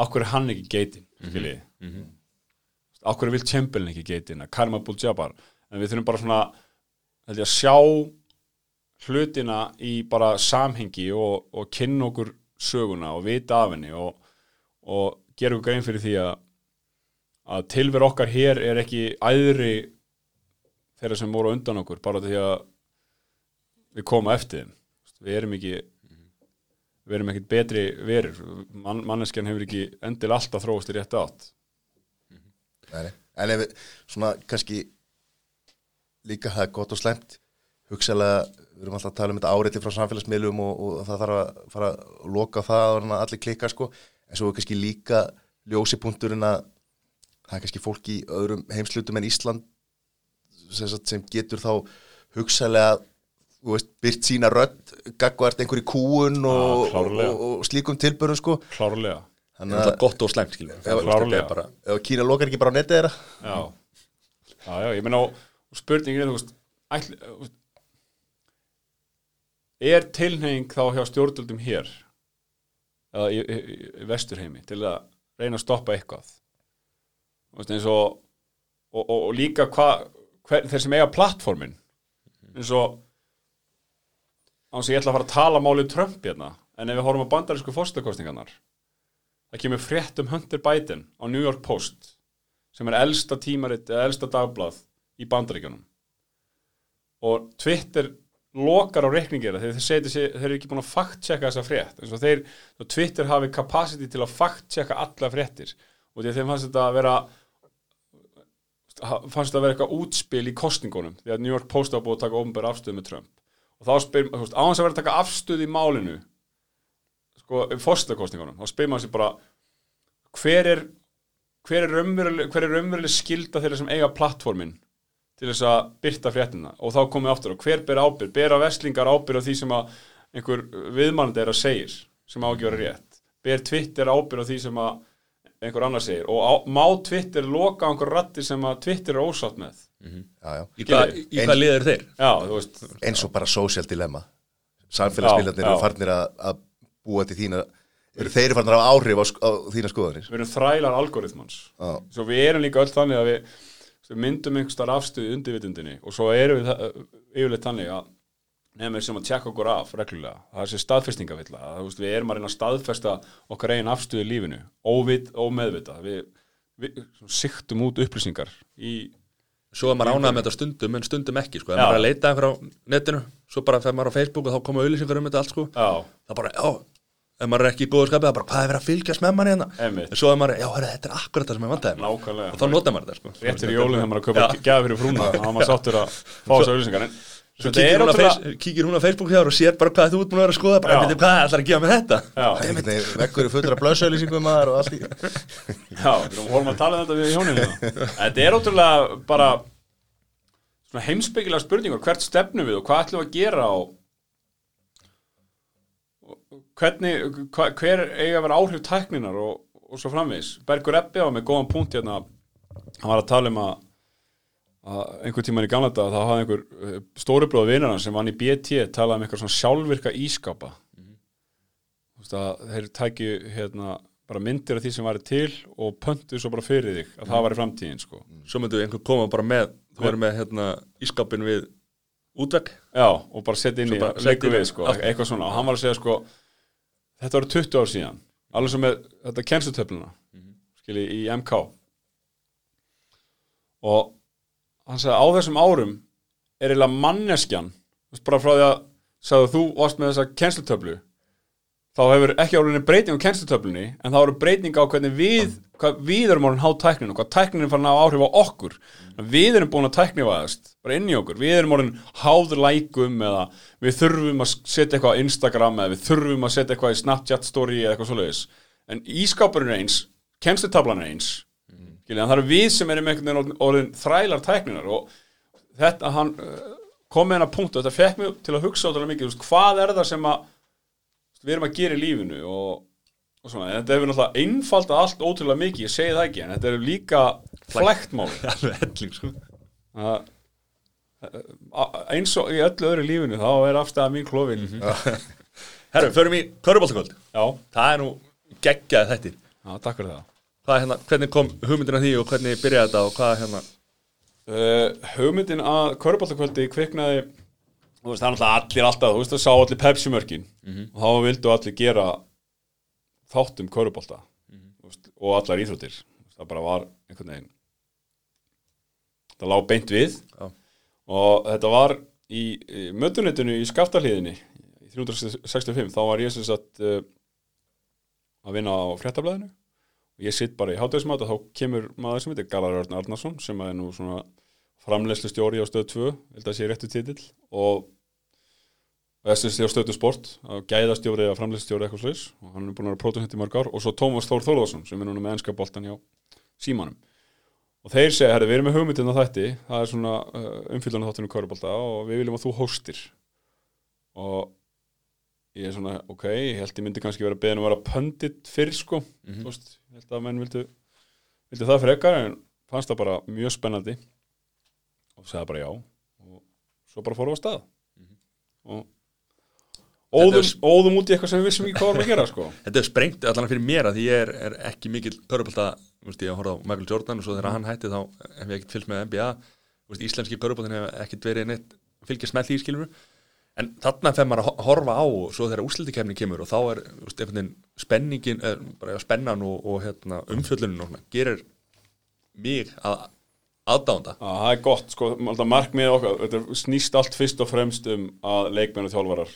E: Akkur er hann ekki geitin skiljiði? Mm -hmm. Akkur er Will Chamberlain ekki geitin Karma Abdul-Jabbar? En við þurfum bara svona held ég að sjá hlutina í bara samhengi og, og kynna okkur söguna og vita af henni og, og gera okkur grein fyrir því að að tilver okkar hér er ekki æðri þeirra sem voru undan okkur bara því að við koma eftir þeim. Við erum ekki við erum ekkert betri verur Man, manneskjan hefur ekki endil alltaf þróast í rétt átt.
B: En ef við svona kannski líka það er gott og slemt hugsalega, við erum alltaf að tala um þetta áreiti frá samfélagsmiðlum og, og það þarf að fara að loka það og allir klikka sko, en svo er kannski líka ljósipunkturinn að það er kannski fólk í öðrum heimslutum en Ísland sem, sagt, sem getur þá hugsalega þú veist, byrt sína rödd gagvart einhverju kúun og,
E: klárlega.
B: og, og slíkum tilbörun sko.
E: Klárlega.
A: Það
B: þannig
A: er
B: að
A: gott og slæmt, skiljum
E: klárlega.
A: bara,
B: ef Kína lokar ekki bara á netið þeirra.
E: Já, já, já ég meina og, og spurningin er þú veist, veist er tilheng þá hjá stjórnvöldum hér í, í, í vesturheimi til að reyna að stoppa eitthvað. Og og, og, og líka hvað hver, þeir sem eiga plattformin eins og án sem ég ætla að fara að tala málið Trump hérna en ef við horfum á bandarísku fórstakostingarnar það kemur frétt um Hunter Biden á New York Post sem er elsta tímaritt eða elsta dagblað í bandaríkjunum. Og Twitter lokar á reikningera þegar þeir segja þeir eru ekki búin að fact-checka þessa frétt. Eins og þeir, og Twitter hafi capacity til að fact-checka alla fréttir. Og því að þeim fannst þetta að vera fannst þetta að vera eitthvað útspil í kostningunum því að New York Post var búið að taka ofnbæra afstöðu með Trump. Og þá spyr, þú veist, á hans að vera að taka afstöðu í málinu sko, fórstakostningunum, þá spyr maður sér bara hver er er hver er raunveruleg skilda þeirra sem eiga plattformin til þess að byrta fréttina og þá komið aftur og hver ber ábyrg, bera veslingar ábyrg á því sem að einhver viðmannandi er að segir sem á ekki að vera rétt? Ber Twitter ábyrg á því sem að einhver annar segir? Og á, má Twitter loka á einhver ratti sem að Twitter er ósátt með?
B: Já, já.
A: í hvað, í hvað liður þeir?
E: já,
B: eins og bara social dilemma. Samfélagsmiðlarnir eru farnir að, að búa til þína eru þeir farnir að hafa áhrif á, á þína skoðanir?
E: Við erum þrælar algoritmans. Svo við erum líka öll þannig að við, við myndum einhverstar afstöðu undirvitundinni og svo erum við það, yfirleitt þannig að nefnir sem að tjekka okkur af reglulega, það er sér staðfestingavilla að, þú veist, við erum að reyna að staðfesta okkar eigin afstöðu í lífinu, óvit, ómeðvita við, við svona siktum út upplýsingar í
A: Svo er maður ánægð með þetta stundum en stundum ekki sko. Maður er að leita einhver á netinu Svo bara fer maður á Facebook og þá koma auðlýsingar um þetta allt sko. Það bara, já Ef maður er ekki í góðu skapið, það bara, hvað er verið að fylgjast með manni hérna. En svo er maður, já, herri, þetta er akkurat það sem ég
E: nákvæmlega
A: Og þá notar maður þetta sko.
E: réttir í jólinn þegar maður er
A: Já.
E: gæða fyrir frúna þá er maður sáttur að fá þessu auðlýsingar en
A: Svo kíkir
E: er
A: hún, face, kíkir hún á Facebook hjá þér og sér bara hvað þú ert búin að vera að skoða bara,
E: Já.
A: veitir, hvað ætlar að gefa með þetta
B: vekkur í fullra blössauðlýsingum maður og allt í [laughs]
E: Já, við horfum að tala um þetta við hjóninu Þetta er ótrúlega bara svona heimspekilega spurningur hvert stefnum við og hvað ætlum við að gera og og hvernig hva, hver eiga að vera áhrif tækninar og, og svo framvegis? Bergur Ebbi á með góðan punkt hérna. Hann var að tala um að, að einhver tíman í gamla dag þá hafði einhver stóribróða vinnarna sem vann í BT talaði um eitthvað svona sjálfvirka ískapa. Þú veist að þeir tækju hérna bara myndir af því sem væri til og pöntu svo bara fyrir þig að það væri framtíðin sko.
A: Svo myndu einhver koma bara með Þú verður með hérna, ískapin við útvegg.
E: Já, og bara setja inn í leiku
A: í-
E: við sko, eitthvað svona. Og hann var að segja sko þetta voru 20 ár síðan. Alveg sem með þetta kennslutöfluna
A: Mhm.
E: skilji í MK og hann sagði á þessum árum er eiginlega manneskjan bara frá því að sagði þú varst með þessa kennslutöflu þá hefur ekki árinni breyting á kennslutöflunni en þá eru breyting á hvernig við hvað við erum orðin há tækninu hvað tækninu farin að áhrif á okkur. Við erum búin að tæknivæðast bara inn í okkur, við erum orðin háður lækum eða við þurfum að setja eitthvað á Instagram eða við þurfum að setja eitthvað í Snapchat story eða eitthvað svoleiðis. En ískápurinn er eins, kennslutablan er eins mm. það eru við sem erum einhvern veginn orðin, þrælar tækninar og þetta hann uh, kom með hennar punkt og þetta fekk mig til að hugsa ótrúlega mikið, hvað er það sem að við erum að gera í lífinu og, og svona, þetta hefur náttúrulega einfalda allt ótrúlega mikið, ég segi það ekki en þetta er líka flækt [laughs] eins og í öllu öðru lífinu þá er afstæða mín klófin [laughs]
A: Herru, förum í Köruboltakvöld
E: já,
A: Það er nú geggjaði þetta
E: já, takk fyrir það.
A: Er hérna, hvernig kom hugmyndin að því og hvernig byrjaði þetta og hvað er hérna?
E: Uh, hugmyndin að köruboltakvöldi kviknaði þú veist, það er náttúrulega allir alltaf, þú veist, það sá allir Pepsi mörkin. Og þá vildu allir gera þátt um körubolta veist, og allar íþróttir. Það bara var einhvern veginn það lá beint við.
A: Já.
E: Og þetta var í, í mötunetinu í skaftahliðinni í 365, þá var ég sem sagt uh, að vinna á fréttablaðinu. Og ég sitt bara í hátæðismat og þá kemur maður sem heitir Garðar Örn Arnarsson sem er nú svona framlegslu stjóri á stöð 2 held að sé réttu titill og SSC á stöðu sport að gæðastjóri eða framlegsstjóri eitthvað slags og hann er búin að vera prótunhitt í mörg ár. Og svo Tómas Þór Þórðarsson sem er núna með ennska boltan hjá símanum og þeir segja, herri, við erum með hugmyndin á þætti. Það er svona uh, umfylgjarnar þáttinu kvörubolta og við viljum að þú hóstir. Og ég er svona, ok, ég held ég myndi kannski vera beðin að vera pöndit fyrr sko. Þú veist, ég held að menn vildu vildu það frekar en fannst það bara mjög spennandi. Og segði bara já. Og svo bara fórum við á stað. Og óðum, óðum út í eitthvað sem við vissum ekki hvað varum að gera sko.
A: Þetta er sprengt allan fyrir mér að því ég er, er ekki mikill Körubolta, þú veist, ég horfði á Michael Jordan og svo þegar hann hætti þá hef ég ekkert fylgst með NBA veist, íslenski Köruboltin hef ekkert verið neitt fylgjast með því skilur en þarna fer maður að ho- horfa á og svo þegar úslitikefni kemur og þá er veist, spenningin, er, bara spennan og, og hérna, umfjöllunin og svona, gerir mig að aðdánda
E: það er gott, sko, markmið okkar, snýst allt fyrst og fremst um að leikmenn og þjálfarar,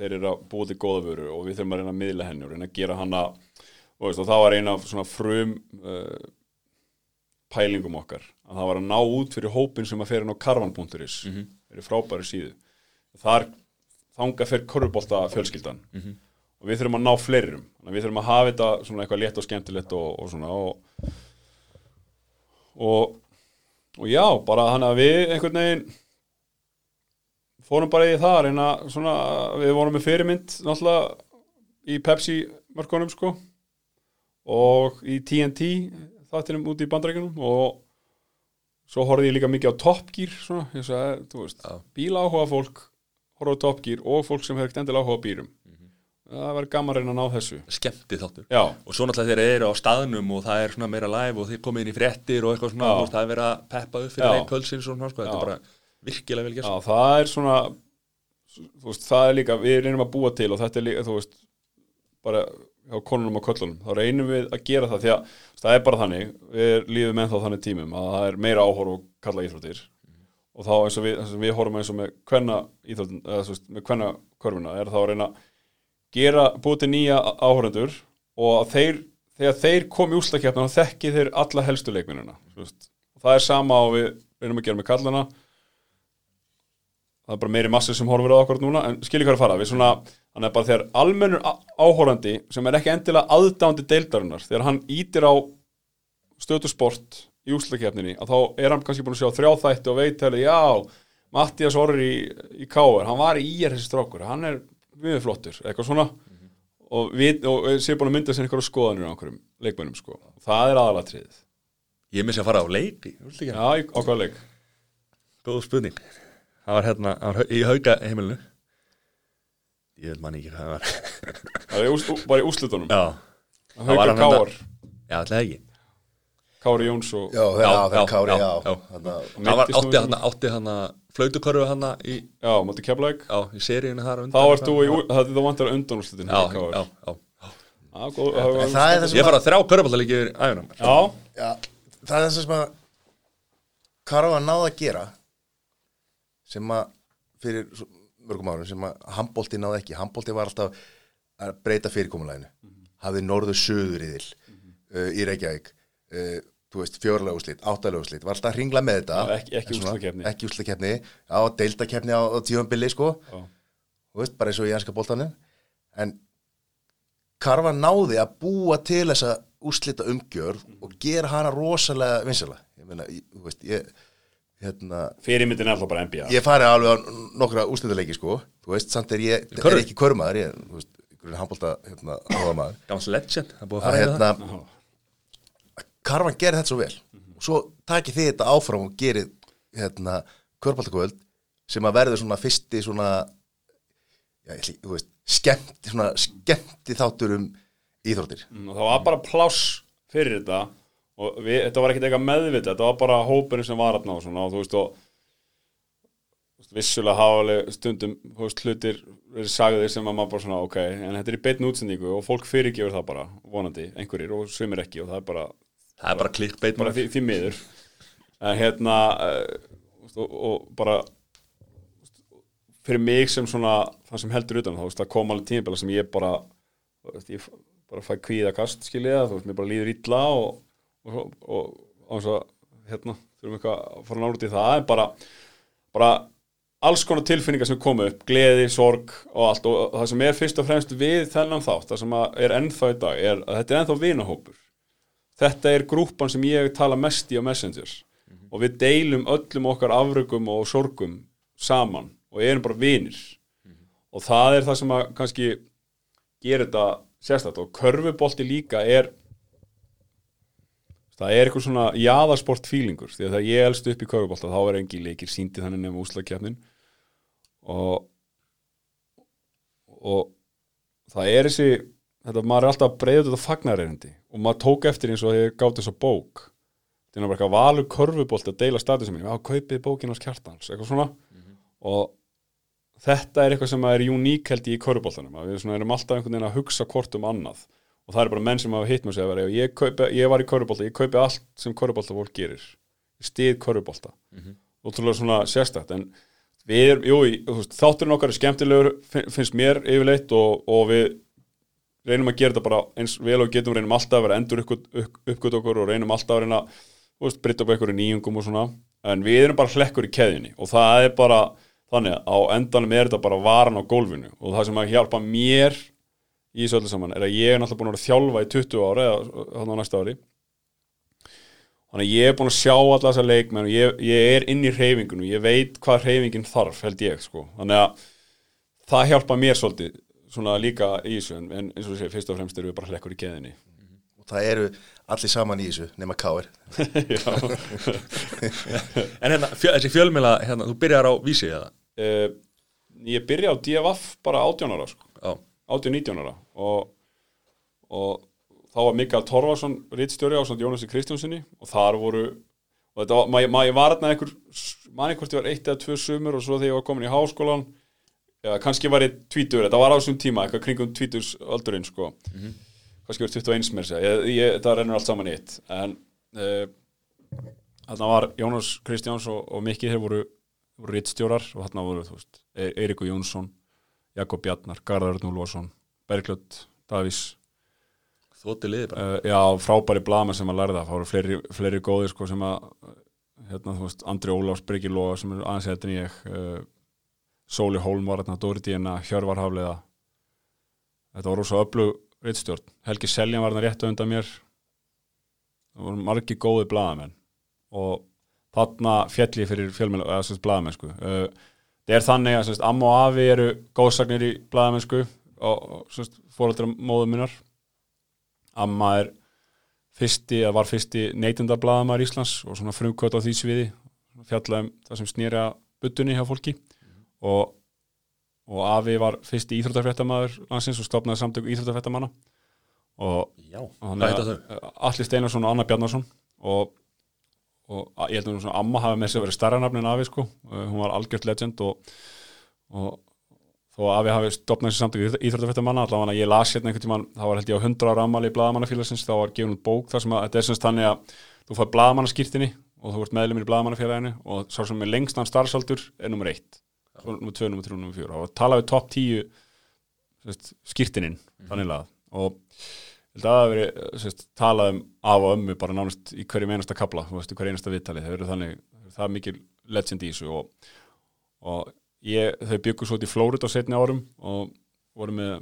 E: þeir eru að búa til góða vöru og við þurfum að reyna að miðla henni og reyna að gera hana, og, veist, og það var eina af svona frum uh, pælingum okkar, að það var að ná út fyrir hópin sem að fer inn á karvan.is, mm -hmm. eru frábæri síðu. Þar þanga fer korfubólta fjölskyldan. Og við þurfum að ná fleirum, við þurfum að hafa þetta svona eitthvað létt og skemmtilegt og, og svona og, og og já, bara hann að við einhvern veginn fórum bara í það að reyna svona, við vorum með fyrirmynd náttúrulega í Pepsi mörkunum sko og í TNT þáttinum út í bandarækjunum og svo horfði ég líka mikið á Top Gear svona, ég sagði, þú veist,
A: Já.
E: bíla áhuga fólk horfa á Top Gear og fólk sem hefur endilega áhuga á bírum það verður gaman að reyna að ná þessu.
A: Skemmti þáttur
E: já,
A: og svo náttúrulega þeir eru á staðnum og það er svona meira live og þeir komið inn í fréttir og eitthvað svona, veist, það er verið að peppa upp fyrir
E: Já.
A: leik kvöldsins og svona, sko, þetta er bara virkilega vel gert.
E: Það er svona veist, það er líka, við reynum að búa til og þetta er líka, veist bara á konunum og köllunum, þá reynum við að gera það því að það er bara þannig við lífum ennþá þannig tímum að það er meira áhorf og kalla íþróttir. Og þá eins og við, við horfum eins og með hvenna íþróttin, eða þú veist, með hvenna körfuna er þá að reyna að gera búið til nýja áhorfundur og þeir, þegar þeir kom í úslakefna þá þekki þeir alla helstu leikminuna það er sama og við reynum að gera með kallana það er bara meiri massi sem horfir á okkur núna en skilji hvað er að fara, við svona þannig að bara þegar almennur á- áhorfandi sem er ekki endilega aðdándi deildarinnar þegar hann ítir á stötu sport í úslakefninni að þá er hann kannski búin að sjá þrjá þætti og veit hefði, já, Mattias Orri í, í Káar, hann var í IR þessi strákur, hann er mjög flottur, eitthvað svona og, við, og sé búin að mynda sér einhverja skoðanir á einhverjum leikmönnum sko. það er aðalatriðið
A: ég missi að fara á leiki?
E: Já, á hvað leik?
A: góð spurning það var hérna, það var í hauga heimilinu. Ég veit manni ekki hvað það var. [laughs]
E: Það er ús- bara í úslitunum
A: já,
E: Hauka
A: var hann
E: Káar,
A: já, alltaf ekki.
E: Kári Jóns og
B: Já, þegar
A: Já,
B: já, Kári,
A: já,
B: já,
A: það var, átti
E: í-
A: hann átti hann flautukörfu hann í,
E: Já, móti Keflæk
A: á, í seríunni þar undan.
E: Þá ert þú í, ú- það er þú vantar undan úslitin
A: já, já, já, já.
E: Já, góð, það var-
B: En það er það sem
A: ég fara að þrjá æfina mér
E: Já,
B: Já, það er þess að Karfa náða að gera sem að fyrir mörgum árum sem að handbólti náði ekki. Handbólti var alltaf að breyta fyrirkomulæginu hafði norður söður yðil uh, í Reykjavík. Uh, þú veist, fjórlega úslit, áttalega úslit var alltaf að hringla með þetta.
E: Já, ekki-
B: úslakefni, á deildakefni á, á tífambili sko.
E: Já.
B: þú veist, bara eins og í ennska boltanum. En Karfa náði að búa til þessa úrslita umgjörð og gera hana rosalega vinsala ég meina, þú veist, ég hérna,
E: fyrirmyndin er alltaf bara NBA
B: ég fari alveg á nokkra úrslitaleiki sko, þú veist, samt er ég
A: Körfu?
B: er ekki körmaður, ég, þú veist, einhverjum handbólta hérna,
A: Gans legend, það búið að hérna
B: Karvan gerir þetta svo vel. Og svo takið þið þetta áfram og gerið hérna körbáltakvöld sem að verður svona fyrsti svona já, ég þú veist, skemmt svona skemmti þáttur um íþróttir.
E: Mm, og það var bara pláss fyrir þetta og við, þetta var ekkert eitthvað meðvita þetta var bara hópurinn sem var aðna og þú veist og vissulega hafa stundum veist, hlutir verið sagðir sem að maður bara svona ok, en þetta er í beinni útsendingu og fólk fyrirgefur það bara, vonandi, einhverjir og sumir ekki og það er bara,
A: það er bara klikkbeit
E: bara því, miður. En hérna uh, og, og bara fyrir mig sem svona það sem heldur utan, þá það kom alveg tímabila sem ég bara ég bara fæ kvíðakast skilja, þú veist, mér bara líður illa og, og, og, og, og svo, hérna, þurfum eitthvað að fara nátt í það, en bara bara alls konar tilfinningar sem komu upp, gleði, sorg og allt. Og það sem er fyrst og fremst við þennan þátt, það sem er ennþá í dag er að þetta er ennþá vinahópur. Þetta er grúpan sem ég tala mest í á Messengers. Og við deilum öllum okkar afrökum og sorgum saman og erum bara vinir. Og það er það sem að kannski gerir þetta sérstætt og körfubolti líka er það er eitthvað svona jaðarsport fílingur því að þegar ég elst upp í körfubolta þá er engi leikir síndi þannig nefnum úslagkeppnin og og það er þessi þetta, maður er alltaf að breyða þetta fagnarerindi og maður tók eftir eins og þegar ég gátt þessa bók. Þetta er bara valur körfubolt að deila statusum minni, já, kaupið bókin á skjartans eitthvað svona. Og þetta er eitthvað sem er uník held í körfuboltanum, að við erum alltaf einhvern veginn að hugsa hvort um annað og það er bara menn sem hafa hitt mér og segja ég, kaupi, ég var í körfubolta, ég kaupi allt sem körfubolta fólk gerir. Ég stið körfubolta. Ótrúlega svona sérstætt en við erum, jú, í- þátturinn okkar er skemmtilegur fin- finnst mér yfirleitt og, og við reynum að gera þetta bara eins vel og getum reynum alltaf að vera endur uppgöt okkur og reynum alltaf að reyna britta upp einhverju nýjungum og svona. En við erum bara hlekkur í keðjunni og það er bara þannig að á endanum er þetta bara varan á gólfinu og það sem að hjálpa mér í þessu öllu saman. Er að ég er náttúrulega búin að vera þjálfa í 20 ára eða hann á næsta ári. Þannig að ég er búin að sjá alla þessa leikmenn og ég, ég er inn í hreyfingun og ég veit hvað hreyfingin þarf held ég sko. þannig að það hjálpa mér svolítið svona líka í þessu en, eins og sé, fyrst og fremst erum við bara hlekkur í keðinni
B: og það eru allir saman í þessu nema Káir [laughs] [laughs]
A: en hérna, fjö, þessi fjölmjöla, hérna, þú byrjar á vísi eða?
E: Uh, ég byrja á DFF bara 18 ára sko.
A: Já,
E: 18-19 ára. Og, og þá var Mikael Torfarsson rittstjóri á svona Jónasi Kristjánsinni og þar voru og þetta var, maður mað, var þarna einhver manni hvort ég var eitt eða tvö sumur og svo þegar ég var komin í háskólan eða kannski var ég tvítur, þetta var á þessum tíma eitthvað kringum tvíturs aldurinn sko kannski verið 21 mér segja. Ég, ég, þetta rennur allt saman í eitt. En uh, þarna var Jónas Kristjáns og, og Mikki þeir voru, voru rittstjórar og þarna voru E- Eiríkur Jónsson Jakob Bjarnar, Garðar Núlvarsson Bergljótt, Davís.
A: Þótti liði bara.
E: Uh, já, frábæri blama sem að lærða. Það voru fleiri, fleiri góðir sko sem að hérna, veist, Andri Ólafs, Birgir Lóa sem er aðeins en ég. Uh, Sóli Hólm var hérna, Dóri Díena, Hjörvar Hafliða. Þetta var rosa öflug rittstjórn, Helgi Seljan var hérna rétt undan mér. Það voru margi góði blamamenn og þarna fjalli fyrir fjölmenn eða sérst blamamennsku uh, það er þannig að sérst, amma og afi eru góðsagnir í blamamennsku og, og fóröldra móðu minnar. Amma er fyrsti, eða var fyrsti neytendablaðamæður Íslands og svona frumkvöt á því sviði. Fjallaði um það sem snýra buttunni hjá fólki. Og, og Afi var fyrsti íþróttafréttamaður landsins og stopnaði samtök íþróttafréttamanna. Og
A: Já,
E: hann
A: hvað heita þau?
E: Alli Steinarsson og Anna Bjarnarsson og, og ég held að amma hafi með sér verið starra nafn en Afi sko, Uh, hún var algjört legend og, og þó að Afi hafi stopnað þessi samtök íþróttafréttamanna allavega ég las hérna einhvern tímann, það var held ég á 100 ára ammali í blaðamannafélagsins, þá var gefin út bók þar sem að þetta er semst þannig að þú fær blaðamannaskýrtinni og þú ert meðlumir í blaðamannafélaginu og sá sem er lengstan starfsaldur er nummer 1 nummer 2, nummer 3, nummer 4 og talaði top 10 sérst, skýrtinin þannig að og það hafi verið sérst, talað um af og ömmu bara nánast í hverju einasta kapla, þú veist, í hverju einasta viðtali. Þau eru þannig, það er mikil legend í þessu og, og ég, þau byggu svo út í Flórit á setni árum og voru með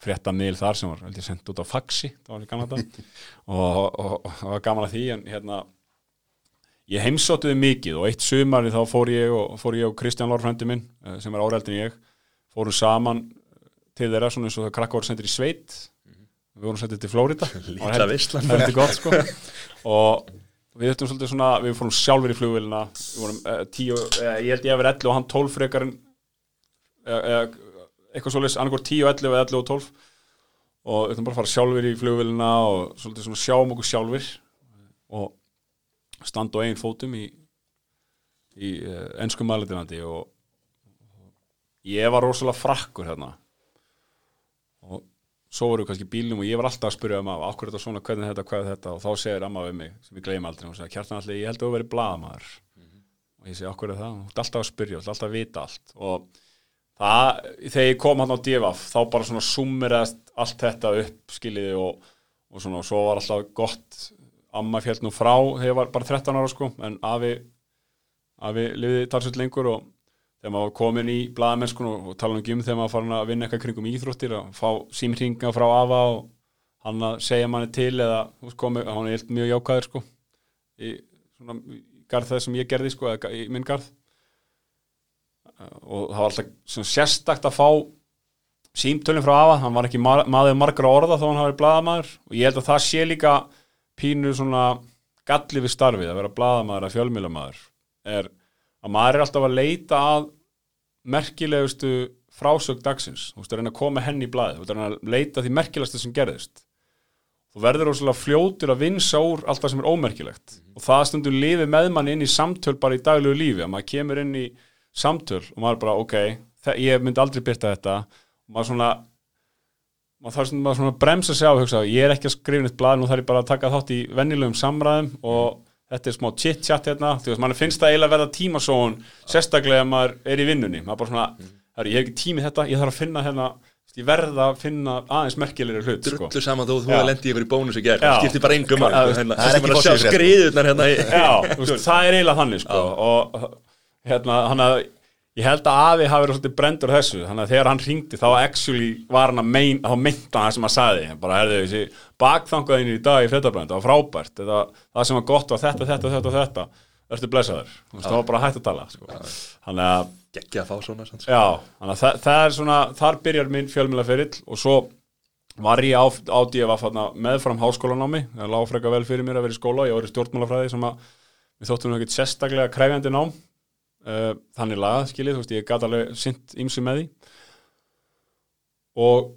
E: frétta miðl þar sem var, held ég, sendt út á faxi það var gaman þetta [laughs] og, og, það var gaman að því en hérna ég heimsóttuði mikið og eitt sumari þá fór ég og, fór ég og Kristján Lórfrændi minn eh, sem er áreldin ég fórum saman til þeirra svona eins og það krakka voru sendir í sveit við vorum sendir til Flórida [laughs]
A: Lítla veislan.
E: það er þetta gott sko. Og við þurftum svolítið svona við fórum sjálfur í flugvélina. Við vorum uh, tíu, uh, ég held ég að vera 11 og hann 12 frekar en uh, eitthvað svolítið, annarkor 10 og 11 eða 11 og 12 og við þurftum bara að fara sjálfur í flugvélina og svolítið svona sjáum okkur sjálfur og standa á eigin fótum í, í ennskum maðurlandinandi og ég var rosalega frakkur hérna svo voru kannski bílnum og ég var alltaf að spyrja um að okkur þetta svona, hvernig er þetta, hvað þetta? Og þá segir amma við mig, sem ég gleymi aldrei og segir, kjartan allir, ég held að þú verið blaðamaður. Og ég segi, okkur er það, þú ert alltaf að spyrja þú ert alltaf að vita allt. Og það, þegar ég kom hann á divaf þá bara svona summirast allt þetta upp skiljiði og, og svona og svo var alltaf gott. Amma fjall nú frá þegar ég var bara 13 ára sko en afi, afi liði talsveit lengur og þegar maður komin í blaðamennskun og, tala um gym þegar maður farin að vinna eitthvað kringum íþróttir að fá símringa frá afa og hann að segja manni til eða komi, hann er helt mjög jákvæður sko í svona í garð það sem ég gerði sko eða í minn garð. Og það var alltaf sérstakt að fá símtölinn frá afa, hann var ekki ma maður margra orða þó hann hafi verið blaðamaður. Og ég held að það sé líka pínu svona galli við starfið að vera blaðamaður að fjölmjölamæður er að maður er alltaf að leita að merkilegustu frásög dagsins, þú veist, að reyna að koma henni í blaði, þú veist, að reyna að leita því merkilegasta sem gerðist. Þú verður óslega fljótur að vinsa úr allt það sem er ómerkilegt. Og það stundum lifi með mann inn í samtöl bara í daglegu lífi, að maður kemur inn í samtöl og maður bara, ok ég myndi aldrei byrta þetta. Og maður svona maður þarf svona, að bremsa sig á og hugsa, ég er ekki að skrifa neitt blað, nú þarf ég bara að taka þátt í vennilegum samræðum og þetta er smá chit-chat hérna, þú veist, mann finnst það eiginlega að verða tímasón, sérstaklega ef maður er í vinnunni, maður bara svona, herri, ég hef ekki tími í þetta, ég þarf að finna hérna ég verða að finna aðeins merkilegri hlut sko.
A: Drullu saman þó þú hefði lendið ykkur í bónus í gerð. Það skiptir bara engum
E: Já,
A: máli,
E: það
A: hérna,
B: er ekki
A: að maður að sjá
B: forsíðufrétt.
A: skriðurnar hérna í
E: Já, það er eiginlega þannig sko. og hérna, hann að ég held að afi hafi verið svolítið brendur þessu, þannig að þegar hann ringdi þá actually var hann að mein, þá meinta hann það sem hann sagði, bara herðu þessi bakþangaðin í dag í fréttabrænd, það var frábært þetta, það sem var gott var þetta, þetta, þetta, þetta. Ertu blessaður, það var bara hægt að tala sko. þannig að
A: Gekki að fá svona sant?
E: Já, þannig að það, það er svona, þar byrjar minn fjölmjölaferill og svo var ég á, á þarna meðfram háskólanámi, það lág frekar vel fyrir mér að vera í skóla, ég uh, þannig lagað, skiljið, þú veist, ég gat alveg sint ymsi með því. Og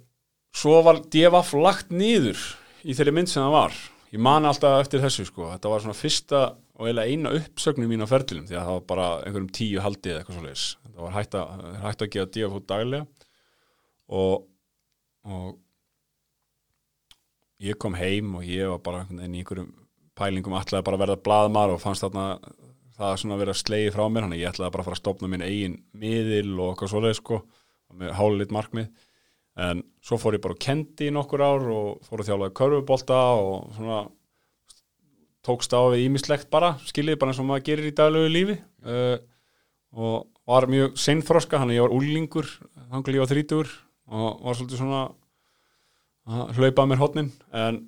E: svo var DFF lagt niður í þeirri mynd sem það var. Ég man alltaf eftir þessu sko. Þetta var svona fyrsta og eiginlega eina uppsögnum mín á ferlilum því að það var bara einhverjum tíu haldið eða eitthvað svoleiðis. Þetta var hægt að, hægt að gefa DFF út daglega. Og, og ég kom heim og ég var bara einhvern veginn í einhverjum pælingum ætlaði bara að verða blaðmar og fannst þarna það svona verið að slegi frá mér þannig að ég ætlaði bara að fara að stopna minn eigin miðil og eitthvað svoleið sko hálitt markmið. En svo fór ég bara og kendi í nokkur ár og fór að þjálaði körfubolta og svona tókst á við ímislegt bara skiljið bara eins og maður gerir í daglegu lífi. Uh, og var mjög seinfroska, hann ég var úlingur þannig ég var þrítur og var svolítið svona að hlaupa mér hotnin en,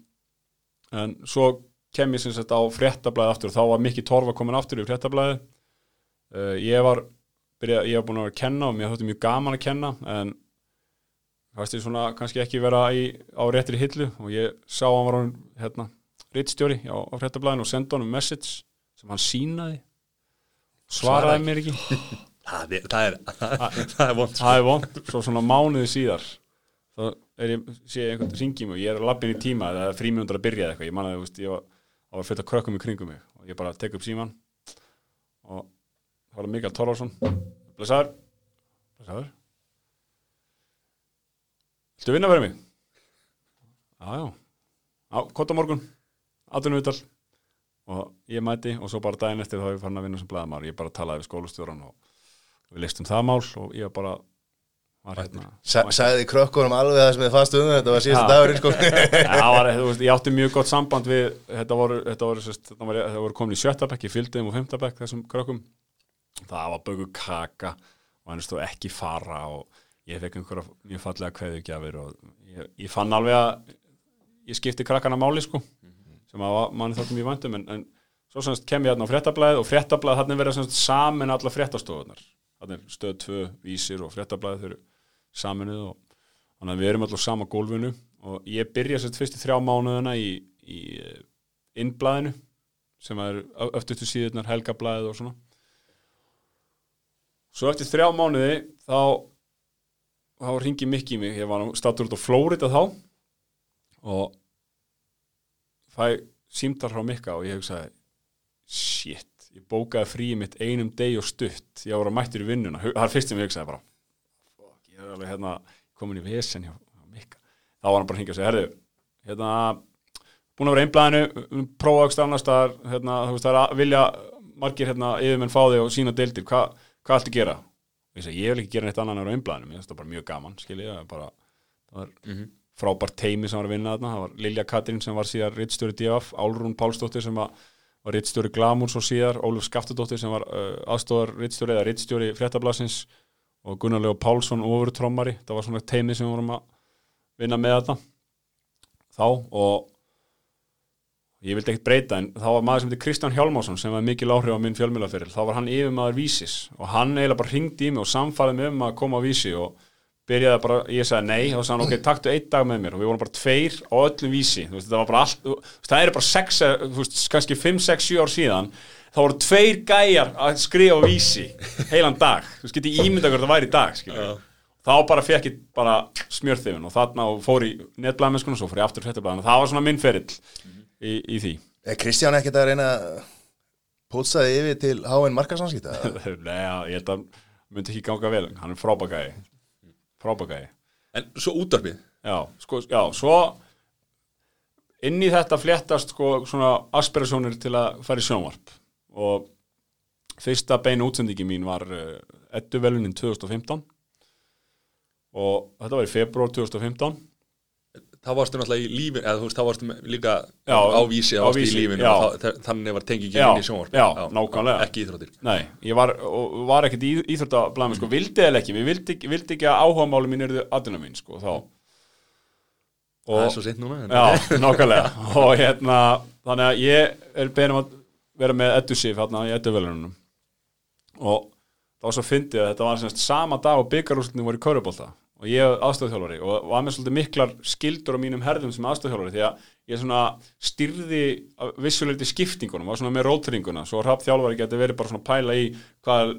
E: en svo kem ég sem sagt á fréttablaði aftur. Og þá var mikið torfa komin aftur í fréttablaði uh, ég var byrja, ég var búin að kenna og mér þótti mjög gaman að kenna en fannst ég svona kannski ekki vera í, á réttri hillu og ég sá hann var hann hérna, rittstjóri á, á fréttablaðinu og senda honum message sem hann sínaði svaraði mér ekki. [laughs]
A: Það er, það er, það er vond
E: það er vond, svo svona mánuði síðar. Þá er ég, sé ég einhvern ringi mig og ég er að lappin í tíma eða frímjöndur að byrja eitthvað, ég man að þú veist, ég var, það var fullt að krökkum í kringum mig. Og ég bara tek upp síman og það var Mikael Torvarsson blessaður. Blessaður. Viltu vinna fyrir mig? Já, já. Já, kott á morgun, 18 viðtal og ég mæti og svo bara daginn eftir þá hef ég farin að vinna sem blæðamár ég bara talaði við skólastjóran og við listum það mál og ég bara var hérna
B: Sæði krökkunum alveg það sem þið fannst um þetta var síðasta
E: Já.
B: dagurinn sko. [laughs]
E: Ég átti mjög gott samband við þetta voru, þetta voru, þetta voru, þetta voru komin í sjötta bekk, ég fylgdi þeim og fymta bekk þessum krökkum. Það var bögu kaka og hann stóð ekki fara og ég fekk einhverja mjög fallega kveðugjafir og ég, ég fann alveg að ég skipti krakkana máli sko sem að manni þáttum ég væntum en, en svo semst kem ég hérna á fréttablaðið og fréttablaðið hann er verið semst samin alla fréttastofunar stöð 2, vísir og fréttablaðið þau eru saminuð og þannig að við erum alltaf sama gólfinu og ég byrja semst fyrstu þrjá mánuðina í, í eh, innblaðinu sem er öftustu síðurnar helgablaðið og svona. Svo eftir þrjá mánuði þá þá ringi mikið í mig. Ég var statur út á Flórida þá og fæ símtar frá Mikka og ég hugsaði shit, ég bókaði fríið mitt einum deg og stutt, ég var að mættur í vinnuna. Það er fyrst sem ég hugsaði bara alveg hérna komin í vesen hjá Mikka, þá var hann bara að hringja og segja herðu, hérna búin að vera einblæðinu, prófa aukst annars staðar, hérna, þú veist, það er að vilja margir hérna yfirmenn fá þig og sína deildir. Hva, hvað allt að gera? Ég segi, ég vil ekki gera neitt annað en að vera einblæðinu mér finnst það bara mjög gaman, skilji, það er bara það var frábært teimi sem var að vinna þarna. Það var Lilja Katrín sem var síðar rittstjóri DF, Álrún Pálsdóttir sem var, var rittstjóri Glamúrs og síðar Óluf Skaftadóttir sem var uh, aðstóðar rittstjóri eða rittstjóri fréttablasins og Gunnar Leo Pálsson ofurtrommari, það var svona teimi sem vorum að vinna með þetta þá og ég vildi ekkert breyta en þá var maður sem heitir Kristján Hjálmásson sem var mikil áhrif á minn fjölmjölaferil þá var hann yfirmaður vísis. Og hann eiginlega bara hringdi í mig og samfæði mig um að koma á vísi og byrjaði bara, ég sagði nei og sagði hann, ok, taktu einn dag með mér. Og við vorum bara tveir á öllum vísi. Veist, það var bara allt, það er bara sex, þú veist, kannski 5, 6, 7 ár síðan þá voru tveir gæjar að skrifa vísi heilan dag, þú veist, getið ímynda hvernig það væri í dag, skilja þá bara fekk ég bara smjörþifun og þarna og fór í netblæðmennskuna og svo fór ég aftur fréttablaðinu, það var svona minn ferill í, í því.
B: Er Kristján ekkert að reyna að pótsaði yfir til háinn markasamskipta? [laughs]
E: Nei, ég held að myndi ekki ganga vel, hann er frábægæði frábægæði
A: En svo útvarpið?
E: Já, sko, já, svo inn í þetta fléttast sko svona aspirasjónir til að fara í sjónvarp og fyrsta beina útsendingi mín var uh, Edduvelunin 2015 og þetta var í februar 2015
A: Þá varstu náttúrulega í lífin eða þú veist, þá varstu líka
E: Já,
A: á vísi,
E: á
A: á varstu í
E: já.
A: og þá- þannig var tengingin
E: Já,
A: inn í sjónvarp
E: já, nákvæmlega.
A: Ekki íþróttir.
E: Nei, ég var, og var ekkert í íþróttablaðum sko, vildi eða ekki, við vildi, ekki- vildi ekki að áhugamáli mín eruðu aðdina mín sko, þá.
A: Það er svo sent núna
E: Já, nákvæmlega. [laughs] Og hérna, þannig að ég er beðin um að vera með Eddu Sif hérna í Edduvelunum og þá svo fyndið að þetta var semst sama dag og byggarúslutin voru í Körubólta og ég er aðstofþjálfari og var með svolítið miklar skildur á mínum herðum sem aðstofþjálfari því að ég svona styrði vissuleiti skiptingunum, var svona með rótringuna svo hrapp þjálfari geti verið bara svona pæla í hvað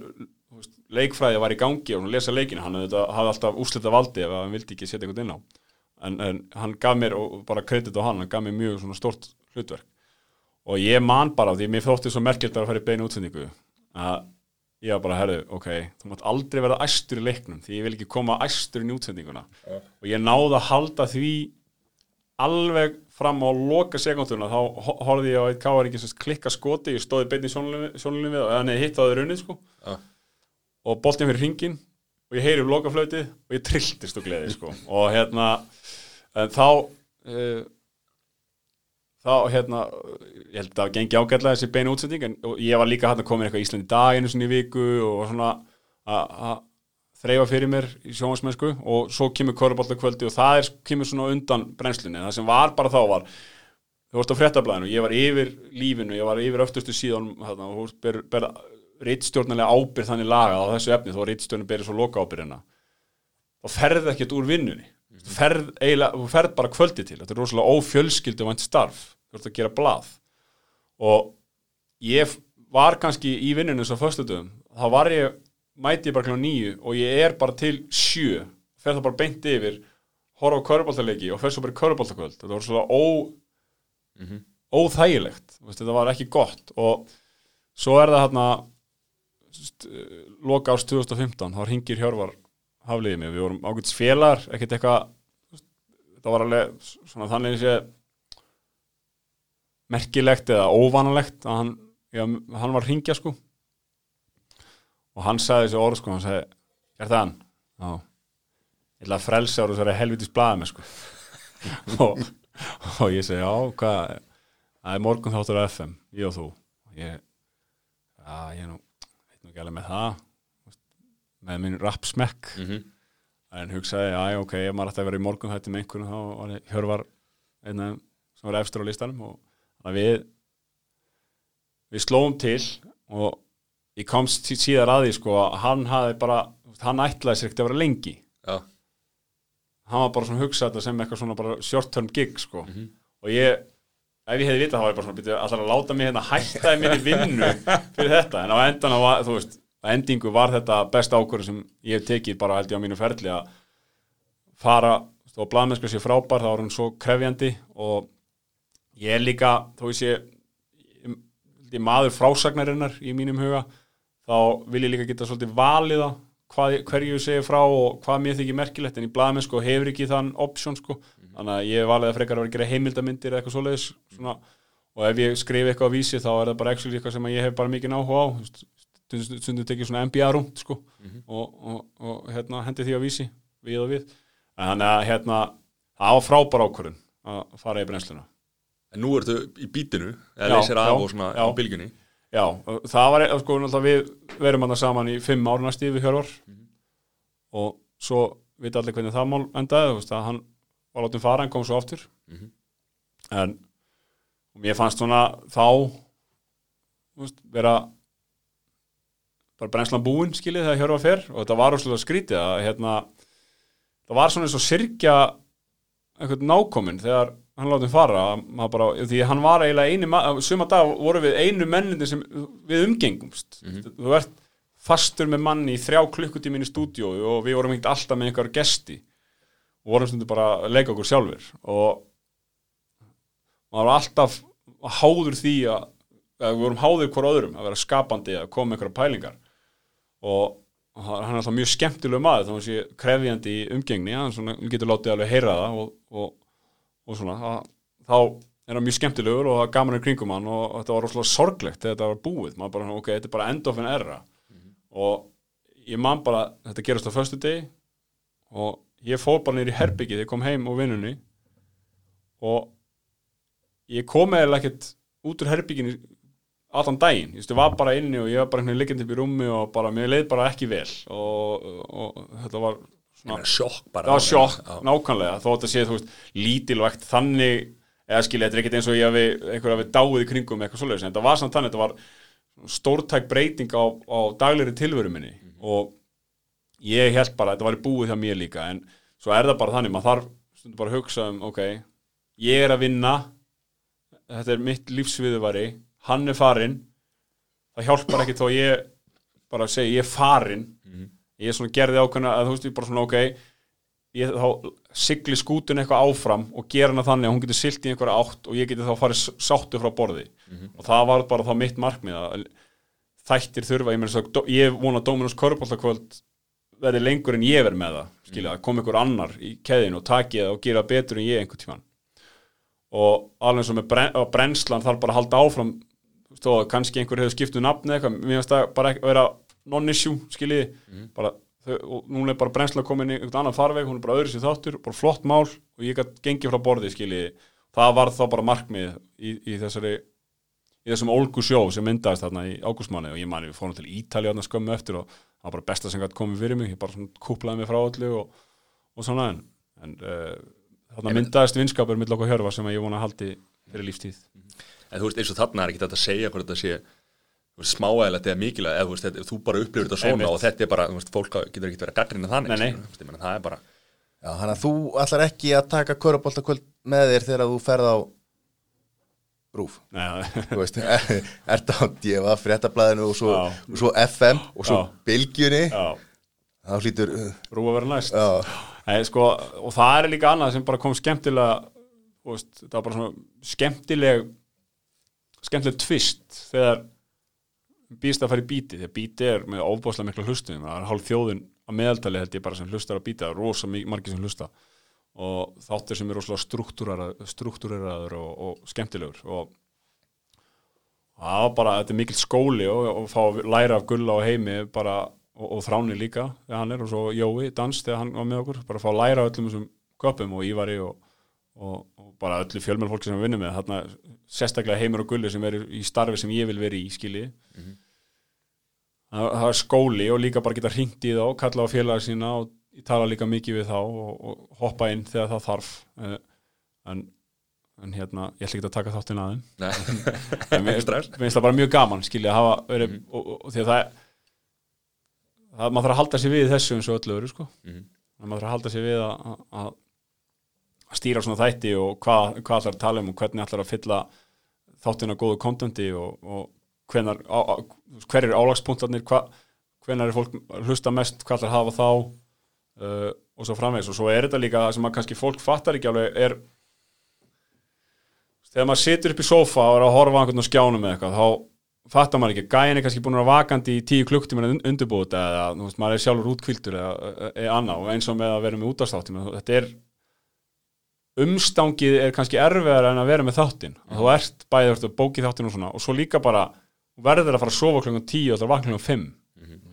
E: leikfræði var í gangi og lesa leikinu, hann hafði alltaf úslita valdi ef hann vildi ekki setja einhvern inn á. En, en hann gaf mér, og bara kredit á hann hann gaf mér mjög svona stort hlutverk og ég man bara, því mér þótti svo merkjöld að fara í beinu útsendingu að ég var bara, herðu, ok, þú mátt aldrei verða æstur í leiknum, því ég vil ekki koma æstur í útsendinguna. Og ég náði að halda því alveg fram á loka sekunduna þá ho- horfði ég á eitt káaringi sem klikka skoti, ég stóði beinni sjónlunum við og hann hefði hitt á þau runnið sko.
A: Já.
E: og boltið fyrir hringin og ég heyri um lokaflötið og ég trilltist og gleði sko. Og hérna þá uh, þá hérna ég held að það gengi ágætlega þessi beinu útsending en ég var líka hann að koma inn eitthvað í Íslandi dag einu sinni í viku og svona að þreifa fyrir mér í sjónvarsmennsku og svo kemur kvöruboltakvöldi og það er, kemur svona undan brennslunni. Það sem var bara þá var þú vorst á fréttablaðinu, ég var yfir lífinu ég var yfir öftustu síðan þarna, og þú ber, ber reitstjórnarlega ábyrð þannig lagað á þessu efni þó reitstjórnir berir svo loka ábyrðina og ferð ekkert úr vinnunni. Ferð, þú ferð bara kvöldi til þetta er rosalega ófjölskyldu vænt starf þú ert að gera blað. Og ég var kannski í vinnunni svo föstudum, þá var ég mæti ég bara kl. nýju og ég er bara til sjö, fer það bara beint yfir horfa á köruboltaleiki og fer svo bara í köruboltakvöld, þetta var svona ó óþægilegt. Þú veist, þetta var ekki gott. Og svo er það hérna loka árs 2015 þá ringir Hjörvar hafliðið mig. Við vorum ágætis félagar, ekkert eitthvað þetta var alveg svona þannig sé merkilegt eða óvanalegt að hann, já, hann var hringja sko. Og hann sagði þessi orð sko, hann sagði er það hann? Já. Ég ætla að frelsa ára þessari helvitis blaði með sko. [laughs] Og, og ég segi já, hvað það er morgun þáttur á FM, ég og þú. Og ég, já, ég er nú veit nú ekki alveg með það. Með minn rap smekk
A: Mhm.
E: en hugsaði, já, ok, ef maður að vera í morgun þetta með einhvern þá var ég Hjörvar einn af sem var efstur á listanum og að við við slóum til og ég komst síðar að því sko að hann hafði bara, hann ætlaði sér ekkert að vera lengi.
A: Já,
E: hann var bara svona að hugsa þetta sem eitthvað svona bara short term gig sko. Og ég, ef ég hefði vitað þá var ég bara svona býtið allar að láta mig hérna hætta í minni vinnu fyrir þetta, en á endan var, þú veist, á endingu var þetta besta ákvörðu sem ég hef tekið bara held ég á mínu ferli að fara og blaðmennska sé frábær, þá er hún svo krefjandi og ég er líka þó ég sé ég, maður frásagnarinnar í mínum huga þá vil ég líka geta svolítið valið það hvað, hverju ég segi frá og hvað mér þykir merkilegt en í blaðmenn sko hefur ekki þann option sko, þannig að ég hef valið að frekar að vera að gera heimildamindir eða eitthvað svoleiðis svona, og ef ég skrifi eitthvað á vísi þá er það bara actually eitthvað sem ég hef bara mikið áhuga á stundum tekið svona NBA rúmt sko og, og, og hérna hendi því á vísi við og við. En þannig að hérna það var frábær ákvörðun að fara í brennsluna
A: en nú ertu í bítinu eða leysir af og svona á bylgjunni.
E: Já, það var sko við verum hann saman í fimm ár næstu við Hjörvar og svo veit allir hvernig það mál endaði þú veist að hann var látið fara, hann kom svo aftur.
A: Mhm.
E: en og mér fannst svona þá veist, vera bara brennslan búin skilið þegar Hjörvar fer. Og þetta var úrslega skrítið að hérna það var svona eins og syrkja einhvern nákominn þegar hann látið fara bara, því hann var eiginlega einu ma- suma dag voru við einu mennindi sem við umgengumst. Þú ert fastur með manni í þrjá klukkutímin í stúdíu og við vorum ekkert alltaf með einhver gesti. Og vorum stundu bara að leika okkur sjálfur og maður var alltaf háður því að, að við vorum háður hvort öðrum að vera skapandi að koma með einhverja pælingar. Og hann er alltaf mjög skemmtileg maður þá hann sé krefjandi í umgengni hann getur látið alveg heyra það og, og, og svona að, þá er hann mjög skemmtilegur og það er gaman í kringum hann og, þetta var rosalega sorglegt þegar þetta var búið. Maður bara, ok, þetta er bara end of an era. Og ég man bara þetta gerast á föstu degi og ég fór bara nýr í herbyggi þegar ég kom heim úr vinnunni og ég kom eða ekkert út úr herbygginu allan daginn, ég, var bara inni og ég var bara liggjandi upp í rúmi og bara, mér leið bara ekki vel og, og, þetta var
A: sjokk bara
E: var sjokk,
A: Já.
E: nákvæmlega. Þó þetta sé, þú veist, lítilvægt þannig eða skilja, þetta er ekkert eins og ég hafi einhver hafi dáið í kringum eitthvað svoleiðis en þetta var samt þannig, þetta var stórtæk breyting á, á daglegri tilveru minni. Og ég held bara að þetta væri búið hjá mér líka en svo er það bara þannig, maður þarf stundum bara að hugsa um, ok ég er að vinna þetta er mitt lífsviðuvari hann er farinn það hjálpar ekki þó ég bara segi ég er farinn ég svona gerði ákveðna að þú veist ég bara svona ok ég þá sigli skútun eitthvað áfram og gera hana þannig að hún getur silt í einhverja átt og ég geti þá farið sáttu frá borði. Og það var bara þá mitt markmið að þættir þurfa, ég, meina svo, ég vona að Dominus Körbóltakvöld verði lengur en ég verð með það skilja, að koma ykkur annar í keðinu og taki það og gera betur en ég einhvern tímann. Og alveg eins og með bren, brennslan þarf bara að halda áfram þó að kannski einhver hefur skiptuð nafni eitthvað, mér finnst það bara ekki vera non-issue, skiljiði. Bara, þau, og núna er bara brennslan komin í einhvern annan farveg, hún er bara öðru sér þáttur bara flott mál og ég gætt gengið frá borði skiljiði, það var þá bara markmið í, í þessari í þessum ólgu sjó sem myndaðist þarna í ágústmáni og ég mani við fórum til Ítalja þarna skömmu eftir og það var bara besta sem gætt komið fyrir mig. Ég bara kúplaði mig frá öllu og, og svona en, en uh, þarna myndaðist vinskapur mill okkur hjörfa sem að ég vona að haldi fyrir lífstíð.
A: En þú veist, eins og þarna er ekki þetta að segja hvort þetta sé smáægilegt eða mikilvægt eða þú veist, þetta, þú bara upplifir þetta svona
E: Einmitt.
A: og þetta er bara, þú veist, fólk getur ekki verið að gaggrina þannig
E: Nei, nei.
A: skilur, þú veist, ég meina, það er bara
B: Já, hann að þú ætlar ekki að taka köruboltakvöld með þér þegar þú ferð á rúf
E: Nei,
B: Þú veist, [laughs] ert á djefa fréttablaðinu og svo, og svo FM og svo
E: já,
B: þá hlýtur uh,
E: rúa vera næst.
B: Já,
E: Nei, sko, og það er líka annað sem bara kom skemmtilega þú veist, það var bara svona skemmtileg skemmtileg tvist þegar býst að fara í bíti þegar bíti er með ofbáslega mikla hlustum það er hálf þjóðin að meðaltali held ég bara sem hlustar á bíti það er rosa margir sem hlusta. Og þáttir sem er rosalega struktúreraður og, og skemmtilegur. Og það var bara, þetta er mikill skóli og, og fá að læra af Gulla og Heimi bara, og, og Þráni líka þegar hann er og svo Jói, dans þegar hann var með okkur. Bara fá að læra af öllum þessum köpum og Ívari og bara öllu fjölmenn fólki sem við vinnum með þarna sérstaklega Heimir og Gulli sem er í starfi sem ég vil vera í skilji. Það, það er skóli og líka bara geta hringt í þá kalla á félaga sína og tala líka mikið við þá og, og hoppa inn þegar það þarf. Eh, en, en hérna, ég ætla ekki að taka þáttinn [laughs] En mér finnst það bara mjög gaman skilja að hafa verið og, og, og því að það, maður þarf að halda sér við þessu eins og öllu öru sko.
A: Mhm.
E: maður þarf að halda sér við að, að, stýra svona þætti og hvað, hvað að tala um og hvernig ætlar að fylla þáttina góðu kontenti og, og hvenar, á, á, hver er álagspunktarnir hvenar er fólk hlusta mest hvað að hafa þá uh, og svo framvegis. Og svo er þetta líka sem að kannski fólk fattar ekki alveg er þegar maður situr upp í sofa og er að horfa einhvern á skjánum með eitthvað þá fattar maður ekki, gæin er kannski búin að vera vakandi í tíu klukktíma undirbúið eða þú veist, maður er sjálfur útkvildur eða, eða annað. Og eins og með að vera með útastáttin þetta er umstangið er kannski erfiðar en að vera með þáttin og þú ert bæðið eftir bókið þáttin og svona og svo líka bara verður að fara að sofa klokkan tíu og það er vakna klokkan fimm.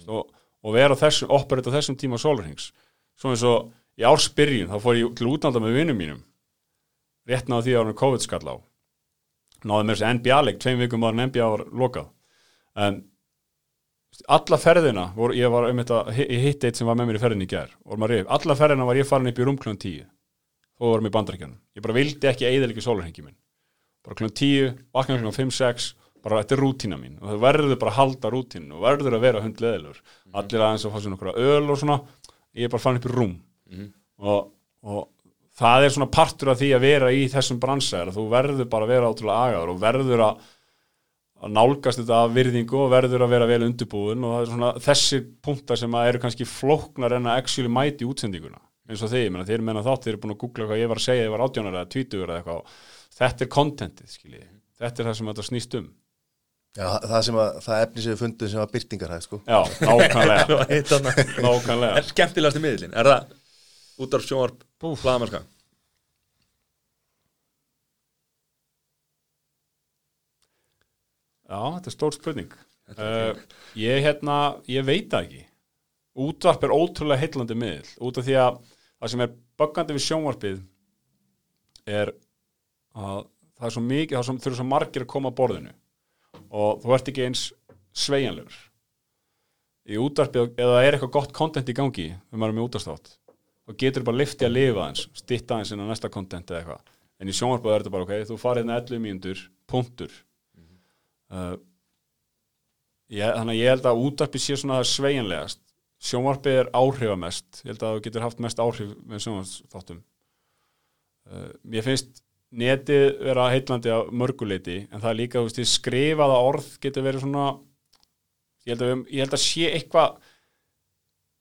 E: Og, og vera þessum, operate á þessum tíma sólurhings svo eins og í ársbyrjun þá fór ég til útlanda með vinnum mínum rétt náðu því að hann COVID skall á. Náðu mér þessi NBA-leik tveim vikum áður en NBA var lokað. En alla ferðina voru, ég var um þetta ég hitt eitt sem var með mér í ferðinni í gær alla ferðina var ég farin upp í rúm klun 10 og varum í bandaríkjanum ég bara vildi ekki eðalikið sólarhengi minn. Bara klun 10, vakna klun 5-6 bara þetta er rútína mín og það verður bara að halda rútínu og verður að vera hundleðilur allir aðeins að fá sér nokkura öl og svona. Ég er bara farin upp í rúm. Og, og það er svona partur af því að vera í þessum bransa að þú verður bara að vera átrúlega agaður og verður að, að nálgast þetta af virðingu og verður að vera vel undirbúin og það er svona þessi punktar sem að eru kannski flóknar en að actually mæti útsendinguna eins og þeir, menna, þeir menna þátt, þeir eru búin að googla hvað ég var að segja, ég var átjónar eða tvítugur eða eitthvað. Þetta er contentið, skiljið þetta er það sem þetta snýst um.
B: Já, það sem að, það efni sem við fundum sem var byrtingarhæð, sko.
E: Já, nákvæmlega, [laughs] nákvæmlega.
A: Er skemmtilegast í miðlinn er það út af sjónvarp hlaðamennska
E: Já, þetta er stór spurning. Uh, Ég hérna, ég veit það ekki. Útvarp er ótrúlega heillandi miðl út af því að það sem er böggandi við sjónvarpið er að það er svo mikið, það þurfa svo margir að koma að borðinu. Og þú ert ekki eins sveigjanlegur. Í útvarpið, eða er eitthvað gott content í gangi þegar maður er með útastátt þá getur bara liftið að lifa eins stitta eins inn á næsta content eða eitthvað. En í sjónvarpið er þetta bara ok, þú farið hérna 11 mínútur, punktur. Uh, ég, þannig að ég held að útarpi sé svona sveigjanlegast sjónvarpið er áhrifamest. Ég held að þú getur haft mest áhrif með sjónvarsþáttum uh, mér finnst netið vera heitlandi á mörguleiti en það er líka, þú veist, því skrifaða orð getur verið svona ég held að, ég held að sé eitthvað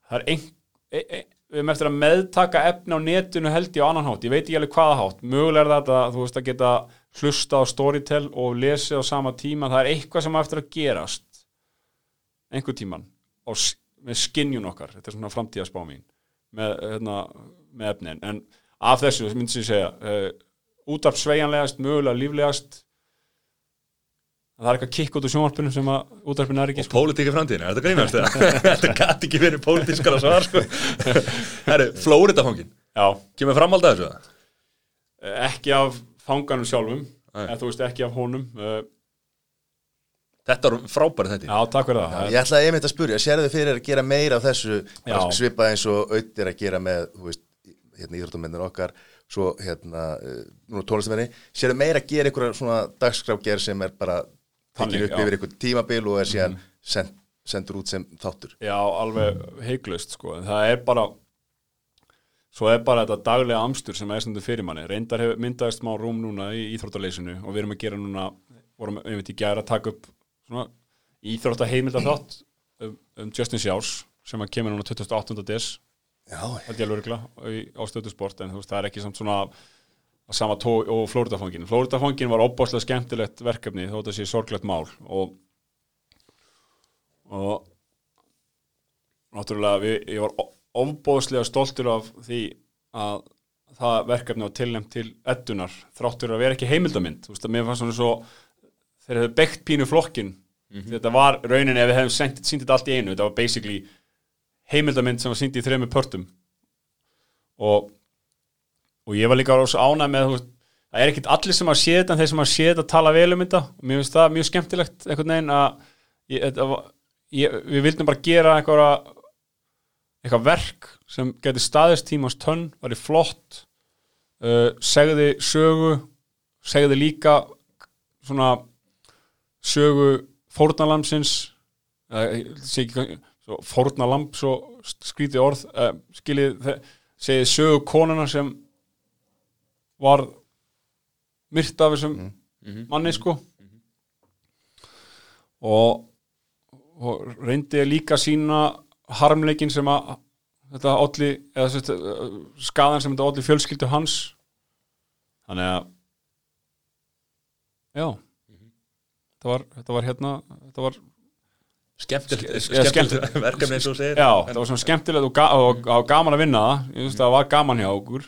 E: það er ein, e, e, við erum eftir að meðtaka efni á netinu held ég á annan hátt, ég veit ekki alveg hvaða hátt. Mögulega er þetta, þú veist, að geta hlusta á Storytel og lesið á sama tíma. Það er eitthvað sem á eftir að gerast einhver tíman og með skinjun okkar, þetta er svona framtíðaspá mín með, hérna, með efnin. En af þessu, myndi ég segja uh, útarp sveigjanlegast, mögulega líflegast það er eitthvað kikk út úr sjónvarpinu sem að útarpinu er ekki
A: Og pólitík í framtíðinu, þetta grínast eða? [laughs] Þetta gæti ekki verið pólitískara svar sko. [laughs] Herru, Flóritafangin
E: Já,
A: Kemur framhald að þessu
E: eh, ekki af fanganum sjálfum en þú veist ekki af honum uh,
A: Þetta er frábæri þetta
E: Já, takk fyrir það
B: Ég ætlaði einmitt að spurja, sérðu þið fyrir að gera meira af þessu
E: Já.
B: svipað eins og auðvitað að gera með, þú veist, hérna íþróttamennir okkar, svo hérna, uh, nú tónlistamenni, sérðu meira að gera einhverja svona dagskráfgerð sem er bara tekin upp
E: já.
B: Yfir einhver tímabil og er síðan send, sendur út sem þáttur.
E: Já, alveg heiklust sko en það er bara svo er bara þetta daglega amstur sem er stundu fyrir manni reyndar hefur myndaðist smá rúm núna í íþróttaleysinu og við erum að gera núna vorum veit í gæra að taka upp svona íþrótta heimilda þátt um, um Justin Sjás sem að kemur núna 28. des held ég alveg í- á stöðusport en þú veist það er ekki samt svona að sama tó og Flóritafangin Flóritafangin var opbáslega skemmtilegt verkefni þó þetta sé sorglegt mál og og náttúrulega við, ég var ofbóðslega stoltur af því að það verkefni var tilnæmt til eddunar þráttur að vera ekki heimildamind þú veist að mér fannst svona svo þeir hefðu bekt pínu flokkin þetta var raunin ef við hefum þetta allt í einu. Þetta var basically heimildamind sem var sýnd í þremur pörtum. Og og ég var líka ás ánæg með veist, það er ekkit allir sem að sé þetta en þeir sem að sé þetta tala vel um þetta. Og mér finnst það mjög skemmtilegt einhvern veginn að ég, var, ég, við vildum bara gera eitthvað eitthvað verk sem geti staðist tímans tönn, var í flott uh, segði sögu segði líka svona sögu fórnalamsins hvað- svo skrítið orð skiljið, segið sögu konuna sem var myrt af þessum manni sko. Og, og reyndi ég líka sína harmleikin sem að þetta olli, eða sérst, skaðan sem þetta olli fjölskyldu hans. Þannig að já. þetta var, þetta var hérna þetta var,
A: Skemmtilegt
E: Ske-
A: skemmtilegt
E: skemmtilegt.
A: verkefni eins og segir.
E: Já, þetta var svona skemmtilegt og, ga og, og gaman að vinna það. Að það var gaman hjá okkur.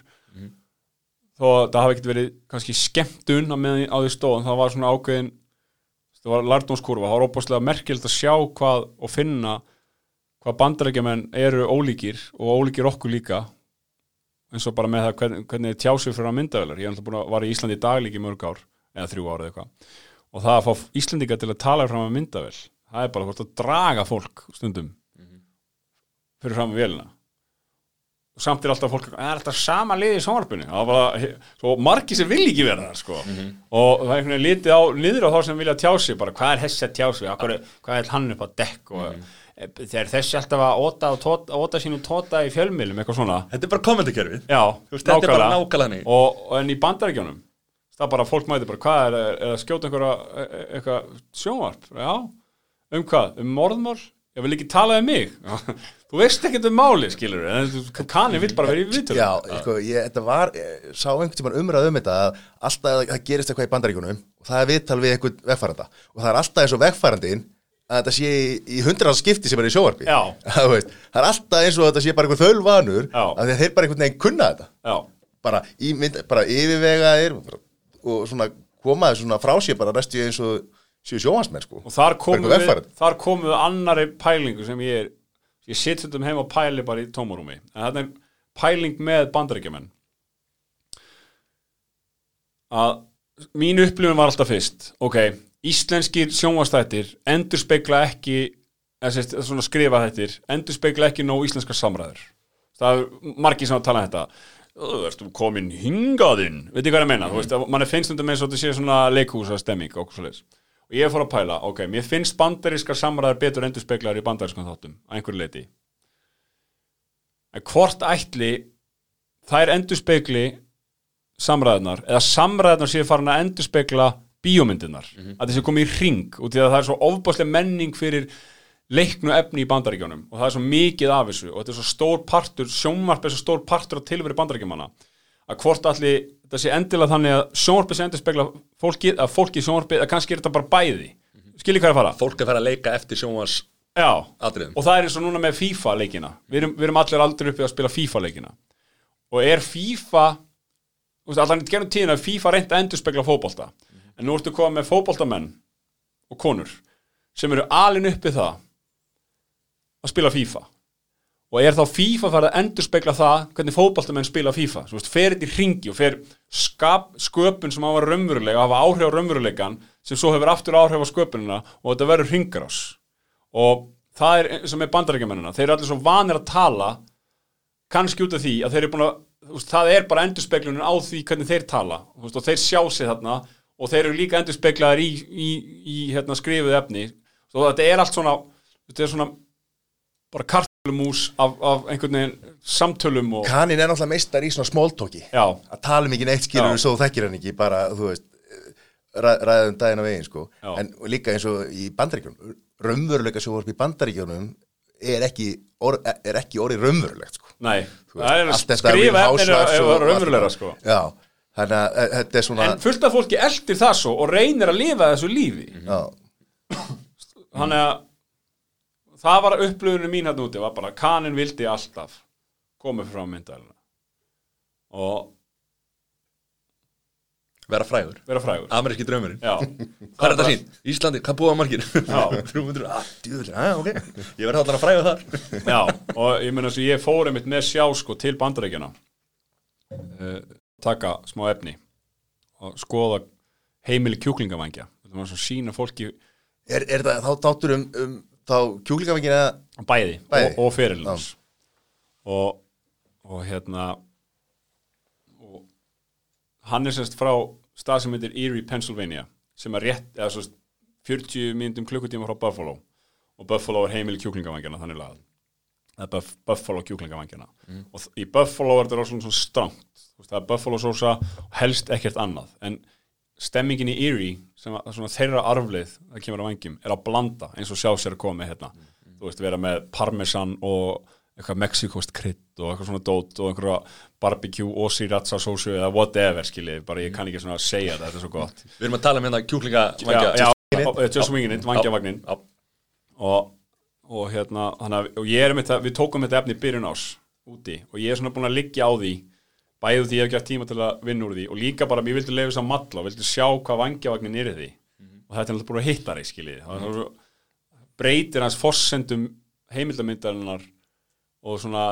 E: Þó að það hafi ekkert verið kannski skemmtun á meðan á því stóð en það var svona ákveðin það var lærdómskurfa, það var óbúslega merkild að sjá hvað og finna hvað bandarækjumenn eru ólíkir og ólíkir okkur líka. Eins og bara með það hvernig, hvernig tjásið fyrir að myndavelar ég að var í Íslandi í daglíki mörg ár eða þrjú ár eða eitthvað og það að fá Íslandinga til að tala fram að myndavel það er bara hvort að draga fólk stundum fyrir fram að vélina. Og samt er alltaf fólk það er alltaf sama liði í sjónvarpinu? Það var bara, svo margir sem vilja ekki vera það sko. og það er einhvern veginn litið á niður á þá sem vilja tjá sig bara hvað er þessi að tjá sig, Akkur, hvað er hann upp á dekk? Og mm. þegar þessi alltaf að óta, tóta, óta sínu tóta í fjölmiðlum eitthvað svona.
A: Þetta er bara kommentarkerfið.
E: Já,
A: veist, þetta er bara nákvæmlega.
E: og, og en í bandarækjunum það bara, fólk mæti bara, hvað er, er, er að skjóta einhverja, e- e- eitthvað sjónvarp? Já, um hvað, um morðmál? Ég vil ekki tala um mig. [laughs] Þú veist ekkert um máli, skilur en kanni vill bara vera í vitur
B: Já, sko, ég, þetta var, ég sá einhvern tímann umræð um þetta að alltaf að það gerist eitthvað í bandaríkunum og það er viðtal við einhvern vegfæranda og það er alltaf eins og vegfærandinn að þetta sé í, í hundrað skipti sem er í sjóvarpi
E: Já. [laughs]
B: það, er alltaf eins og þetta sé bara einhver þölvanur að þeir bara einhvern veginn kunna þetta. Bara, í, mynd, bara yfirvegaðir og svona komaði svona frá sér bara resti eins og séu sjóhansmenn sko.
E: Og þar
B: Bara
E: við þar komum við annari pælingu sem ég er ég sitt stundum heim og pæli bara í tómarúmi. En þetta er pæling með bandarækjumenn að mín upplifun var alltaf fyrst. Ok, íslenskir sjónvastættir endur spekla ekki skrifa þettir endur spekla ekki nóg íslenskar samræður. Það er margir sem að tala um þetta þú ertu komin hingaðinn veit ég hvað ég meina, þú veist, að mann er finnst stundum eins og þetta sé svona leikhúsa stemming og okkur svo og ég fór að pæla, ok, mér finnst bandarískar samræður betur endur speklar í bandarískan þáttum að einhverju leiti en hvort ætli þær endurspegli samræðunar eða samræðunar séu farin að endurspegla bíómyndirnar? Að þessi komið í ring út í að það er svo ofbáslega menning fyrir leiknu efni í bandaríkjónum og það er svo mikið af þessu. Og þetta er svo stór partur, sjónvarp er svo stór partur af tilveri bandaríkjumanna að hvort allir þetta sé endilega þannig að sjónvarpið sé endurspegla fólkið, að fólkið sjónvarpið, að kannski er þetta bara bæði. Skiljið hvað er að fara?
A: fólk er að fara að leika eftir sjónvars
E: Já,
A: atriðum.
E: Og það er eins og núna með FIFA leikina. Við erum, við erum allir aldrei uppið að spila FIFA leikina. Og er FIFA allan í gerum tíðin að FIFA reynt að endurspegla fótbolta. En nú ertu komið með fótboltamenn og konur sem eru alin uppið það að spila FIFA. Og er þá FIFA farið að endurspegla það hvernig fótboltamenn spila FIFA? Þú veist, fer þetta í ringi og fer skap, sköpun sem á að vera raunverulega og hafa áhrif á raunveruleikan sem svo hefur aftur áhrif á sköpunina og þetta verður ringarás og það er og með bandarækjumennina þeir eru allir svo vanir að tala kannski út af því að þeir eru búin að veist, það er bara endurspeglunum á því hvernig þeir tala. Veist, og þeir sjá sig þarna og þeir eru líka endurspeglaðir í, í, í hérna, skrifuð efni. Og þetta er allt svona þetta er svona bara kartulumús af, af einhvern veginn samtölum og
B: Kanin er náttúrulega meistar í svona smóltóki að tala um ekki neitt skilur
E: Já.
B: svo þekkir hann ekki bara, þú veist ræ, ræðum daginn á veginn sko.
E: Já.
B: en líka eins og í bandaríkjunum raunveruleika sjóvarp í bandaríkjunum er ekki, or, er ekki orðið raunverulegt sko.
E: Nei. Það er að
B: allt þetta
E: skrifa
B: Real
E: efni
B: Housewives
E: ef
B: og
E: það er
B: allt
E: raunverulegra
B: þetta.
E: sko.
B: Já, þannig að e, þetta er svona
E: en fullt af fólki eldir það svo og reynir að lifa þessu lífi.
B: Já,
E: þannig að það var upplöfunum mín hérna úti var bara að kanin vildi alltaf komið frá myndalina og
A: vera frægur.
E: Vera frægur.
A: Ameríski draumurinn.
E: Já, [laughs]
A: hvað er þetta sín? Íslandi, hvað búa margir?
E: Já.
A: 300, að, djúvel, að, ok. Ég verði allan að fræga þar. [laughs]
E: Já, og ég meina svo ég fór einmitt með sjá sko til bandarækjana uh, taka smá efni og skoða heimili kjúklingavangja það var svo sína fólki
B: er, er það þá tátur um, um þá kjúklingavengin eða?
E: Bæði,
B: Bæði.
E: og, og fyrirlins og, og hérna og hann er semst frá stað sem heitir Erie, Pennsylvania sem er rétt, eða svo 40 myndum klukkutíma frá Buffalo. Og Buffalo er heimili kjúklingavangjana þannig lagað. Er Buff, Buffalo kjúklingavangjana og þ- í Buffalo er þetta rosa svona strangt. Það er Buffalo sósa og helst ekkert annað. En stemmingin í Erie sem að, svona þeirra arfleið það kemur á vangjum er að blanda eins og sjá sér að koma með hérna þú veist vera með parmesan og eitthvað mexikost krydd og eitthvað svona dót og einhverja barbecue og sriracha sósu eða whatever skiljið, bara ég kann ekki svona segja þetta, þetta er svo gott. [laughs]
A: Við erum að tala um hérna kjúklinga
E: já, já, já, just winging it, vangjavagnin
A: já,
E: og, og hérna að og ég er með þetta, við tókum þetta efni í byrjun ás úti og ég er svona búin að liggja á því bæði því ég hef gert tíma til að vinna úr því og líka bara, ég vildi leiða þess að matla og vildi sjá hvað vangjavagnin er því. Og þetta er náttúrulega búin að hitta því skiljið það er svo breytir hans forsendum heimildamyndarinnar og svona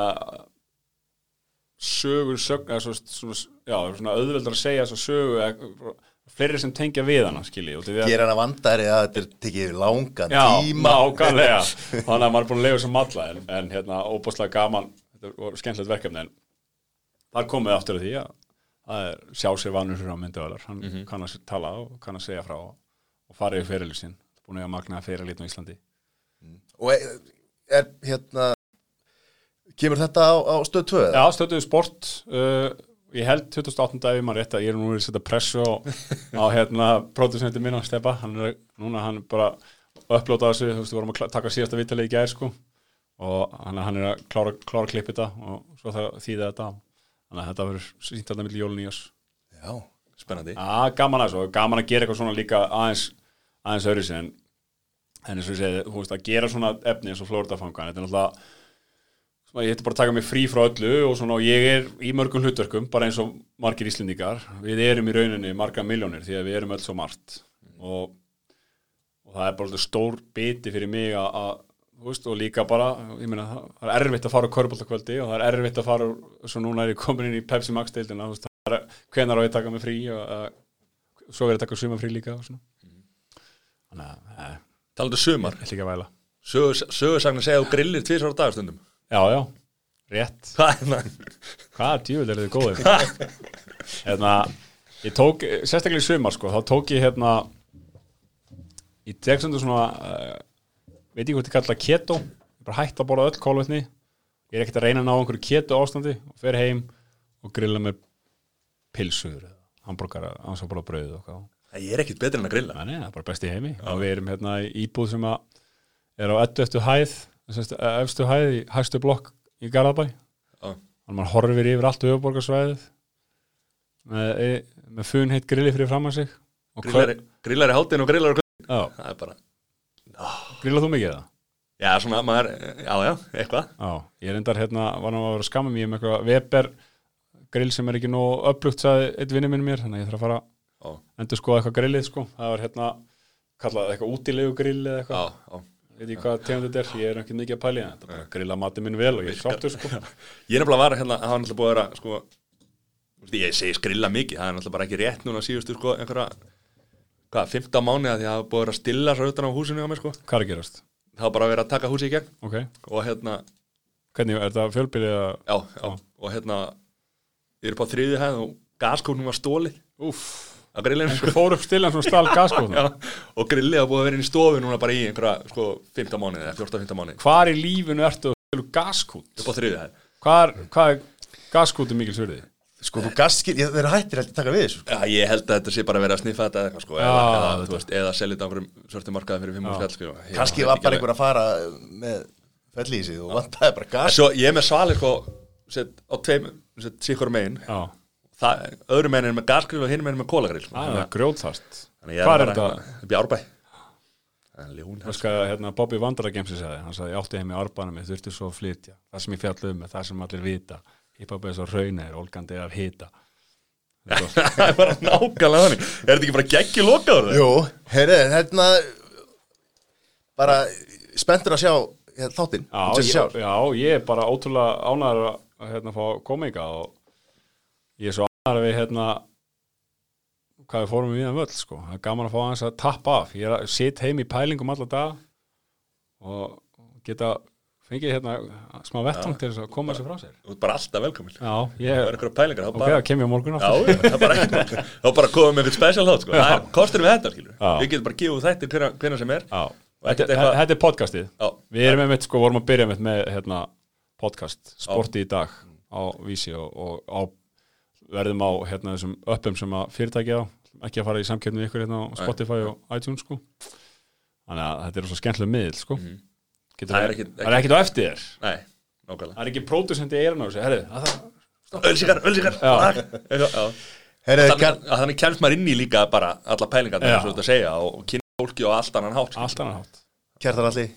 E: sögur sög, eða svo, svona, já, svona auðveldar að segja þessa sögu eða, fleiri sem tengja við hana skiljið og því að
B: vandari að þetta er tekið langan
E: Já,
B: tíma.
E: nákvæmlega. [laughs] Þannig að maður er búin að lega sem alla en, en hérna, óbúslega gaman. Var skemmtilegt verkefni en það komið aftur að því að það er sjá sér vanur á myndavælar hann kann að tala og kann að segja frá og fara yfir fyrirlið sinn. Búin að magna fyrirlið á Íslandi.
B: Og er, er hérna kemur þetta á, á stöð 2
E: Já, stöðuðu sport. Uh, ég held 2008. ef maður rétt að ég er nú að setja pressu á, [laughs] á hérna pródusentin minn á Stepa. Hann er núna hann bara upplóta þessu, þú veist, við vorum að taka síðasta vitalegi í gær sko. Og hann, hann er að klára, klára klipp þetta og svo það þýða þetta þannig að þetta verður sínt alltaf milli jólun í oss
B: já,
A: spennandi.
E: Já, gaman að og gaman að gera eitthvað svona líka aðeins aðeins öðru sig en en eins og ég segi, þú veist, að gera svona efni eins og Florida fangan, þetta er náttúrulega ég hætti bara að taka mig frí frá öllu og svona, ég er í mörgum hlutverkum bara eins og margir Íslendingar. Við erum í rauninni marga miljónir því að við erum öll svo margt. Og, og það er bara stór biti fyrir mig að, veist, og líka bara, ég meina það er erfitt að fara á körbóltakvöldi og það er erfitt að fara svo núna er ég komin inn í Pepsi Max deildina, þú veist, það er hvenar á ég að taka mig frí og uh, svo verið að taka suma frí líka og svona. Þannig að, eh,
A: Talandi um sumar,
E: ég ætla ekki að væla.
A: Sögursagnar segja þú grillir tvisvar á dagastundum.
E: Já, já, rétt.
A: Hvað er það?
E: hvað djúvel er þið góðir? Hérna, ég tók sérstaklega í sumar sko, þá tók ég hérna ég tek sem svona uh, veit ekki hvað þið kalla keto ég bara hætti að borða öll kólvetni ég er ekkert að reyna að ná einhverju kétu ástandi og fer heim og grilla með pilsur eða hambúrgara, ansabóla brauð og hvað
A: Það er ekkit betur en að grilla.
E: Nei, það er bara best í heimi. Og við erum hérna í íbúð sem er á ettu eftir hæð semst, efstu hæð í hæstu blokk í Garðabæ. Að mann horfir yfir allt höfuborgarsvæðið með, e- með funheit grilli fyrir fram að sig. Og
A: Grillar, grillar í hátinn og grillar á kvöld
E: Já,
A: Það er bara,
E: grillað þú mikið það?
A: já svona maður, já já, eitthvað.
E: Já, ég er endar hérna, var nú að vera skamma mér um eitthvað Weber grill sem er ekki nóg upplugt sagði eitt vinni minn mér, þannig að ég þarf að fara
A: Já,
E: endur skoða eitthvað grillið sko, það var hérna kallað eitthvað útilegu grill eða eitthvað.
A: Já
E: veit ég hvað tegund þetta er, ég er ekki mikið að pæli þetta bara grilla matið minn vel og ég er sáttur sko. [laughs]
A: Ég er nefnilega var hérna, það var náttúrulega búið að vera sko, ég segi skrilla mikið það er náttúrulega bara ekki rétt núna síðustu sko, einhverja, hvað, 15 mánuði að því að það búið að vera að stilla svo utan á húsinu á mér sko.
E: hvað er að gerast?
A: það var bara að vera að taka húsi í gegn
E: Ok,
A: og hérna,
E: hvernig, er þetta fjölbýlið að
A: já, já, og hérna ég er upp á þriði hæð og gaskóknum var stólið
E: Úff,
A: á grillinu sko.
E: það fór upp stillan svona stál gaskóðum [laughs]
A: já, og grillið hafa búið að vera inn í stofu núna bara í einhverja sko, 15 mánuði eða 14-15 mánuði
E: Hvar í lífinu ertu að gaskút?
A: upp á þriði hæð
E: Hvað er, hvað er gaskúti mikil sverðið?
B: Sko, þú gastskil, ég, þeir eru hættir að taka við þessu sko.
A: Já, ég held að þetta sé bara að vera að sniffa þetta eða eitthvað sko,
E: Já,
A: eða, eða, þú veist, eða selja þetta á einhverjum svörtum markaði fyrir 5
E: Já.
A: skall sko. Ég
B: Kannski
A: veit
B: var bara einhver að fara með sig og vantaði bara
A: En
B: gas
A: Svo ég er með svalir sko, set, á tveim, set, sikkur megin öðru megin er með gasgrill og hinn megin er með kólagrill sko.
E: það er grjótast
A: Þannig ég
E: Hvar er
A: bara-
E: þetta?
A: Það er ljón
E: Það skal, hérna, Bobby Vandara Gemsi sagði, hann sagði, ég átti heim í árbænum, ég þurfti svo að flytja, það sem ég fjall um, það sem allir vita, hiphop er svo raunir, ólgandi af hita. [laughs]
A: Það er bara nákvæmlega þannig Er þetta ekki bara geggi lokaður það?
B: Jú, heyrðu, hérna bara spenntur að sjá hérna, þáttinn
E: Já, já, ég er bara ótrúlega ánæður að, að hérna, fá komika og ég er svo ánæður við, hérna, hvað við fórum við um völl, sko. Það er gaman að fá hans að tappa af. Ég er að sit heim í pælingum alla dag og geta fengið hérna smá vettung til þess að koma þessu frá sér.
A: Þú ert bara alltaf velkomin Það
E: Já,
A: er
E: ég,
A: einhverja pælingar
E: ok, það kem ég á morgun
A: Já,
E: aftur.
A: það er bara ekki Þá bara komum við með special þátt sko. Það er kostur við þetta skilur
E: Já.
A: Við getum bara gefið þættir hvenær sem er
E: Já, þetta,
A: ekkert
E: þetta er podcastið.
A: Já,
E: Við erum einmitt, sko, vorum að byrja með, með hérna, podcast, sporti í dag á vísi og, og á, verðum á hérna, þessum uppum sem að fyrirtæki á, ekki að fara í samkeppni við ykkur hérna á Spotify og iTunes sko. þannig að þetta er svo skemmtilega miðl sko. Getur.
A: Það er ekkit-
E: það er ekkit á eftir þér.
A: Nei, nákvæmlega.
E: Það er ekki pródusent í eirun á þessu herri, að það,
A: Ölsikar, ölsikar
E: Já.
A: Þannig, kemst maður inn í líka bara alla pælingar
E: Já.
A: þess að þetta segja og, og kynna fólki á allt annan hátt
E: allt annað hátt.
B: Kjartan allir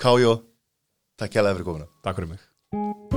B: Kájó, takk kjærlega fyrir komuna.
E: Takk fyrir mig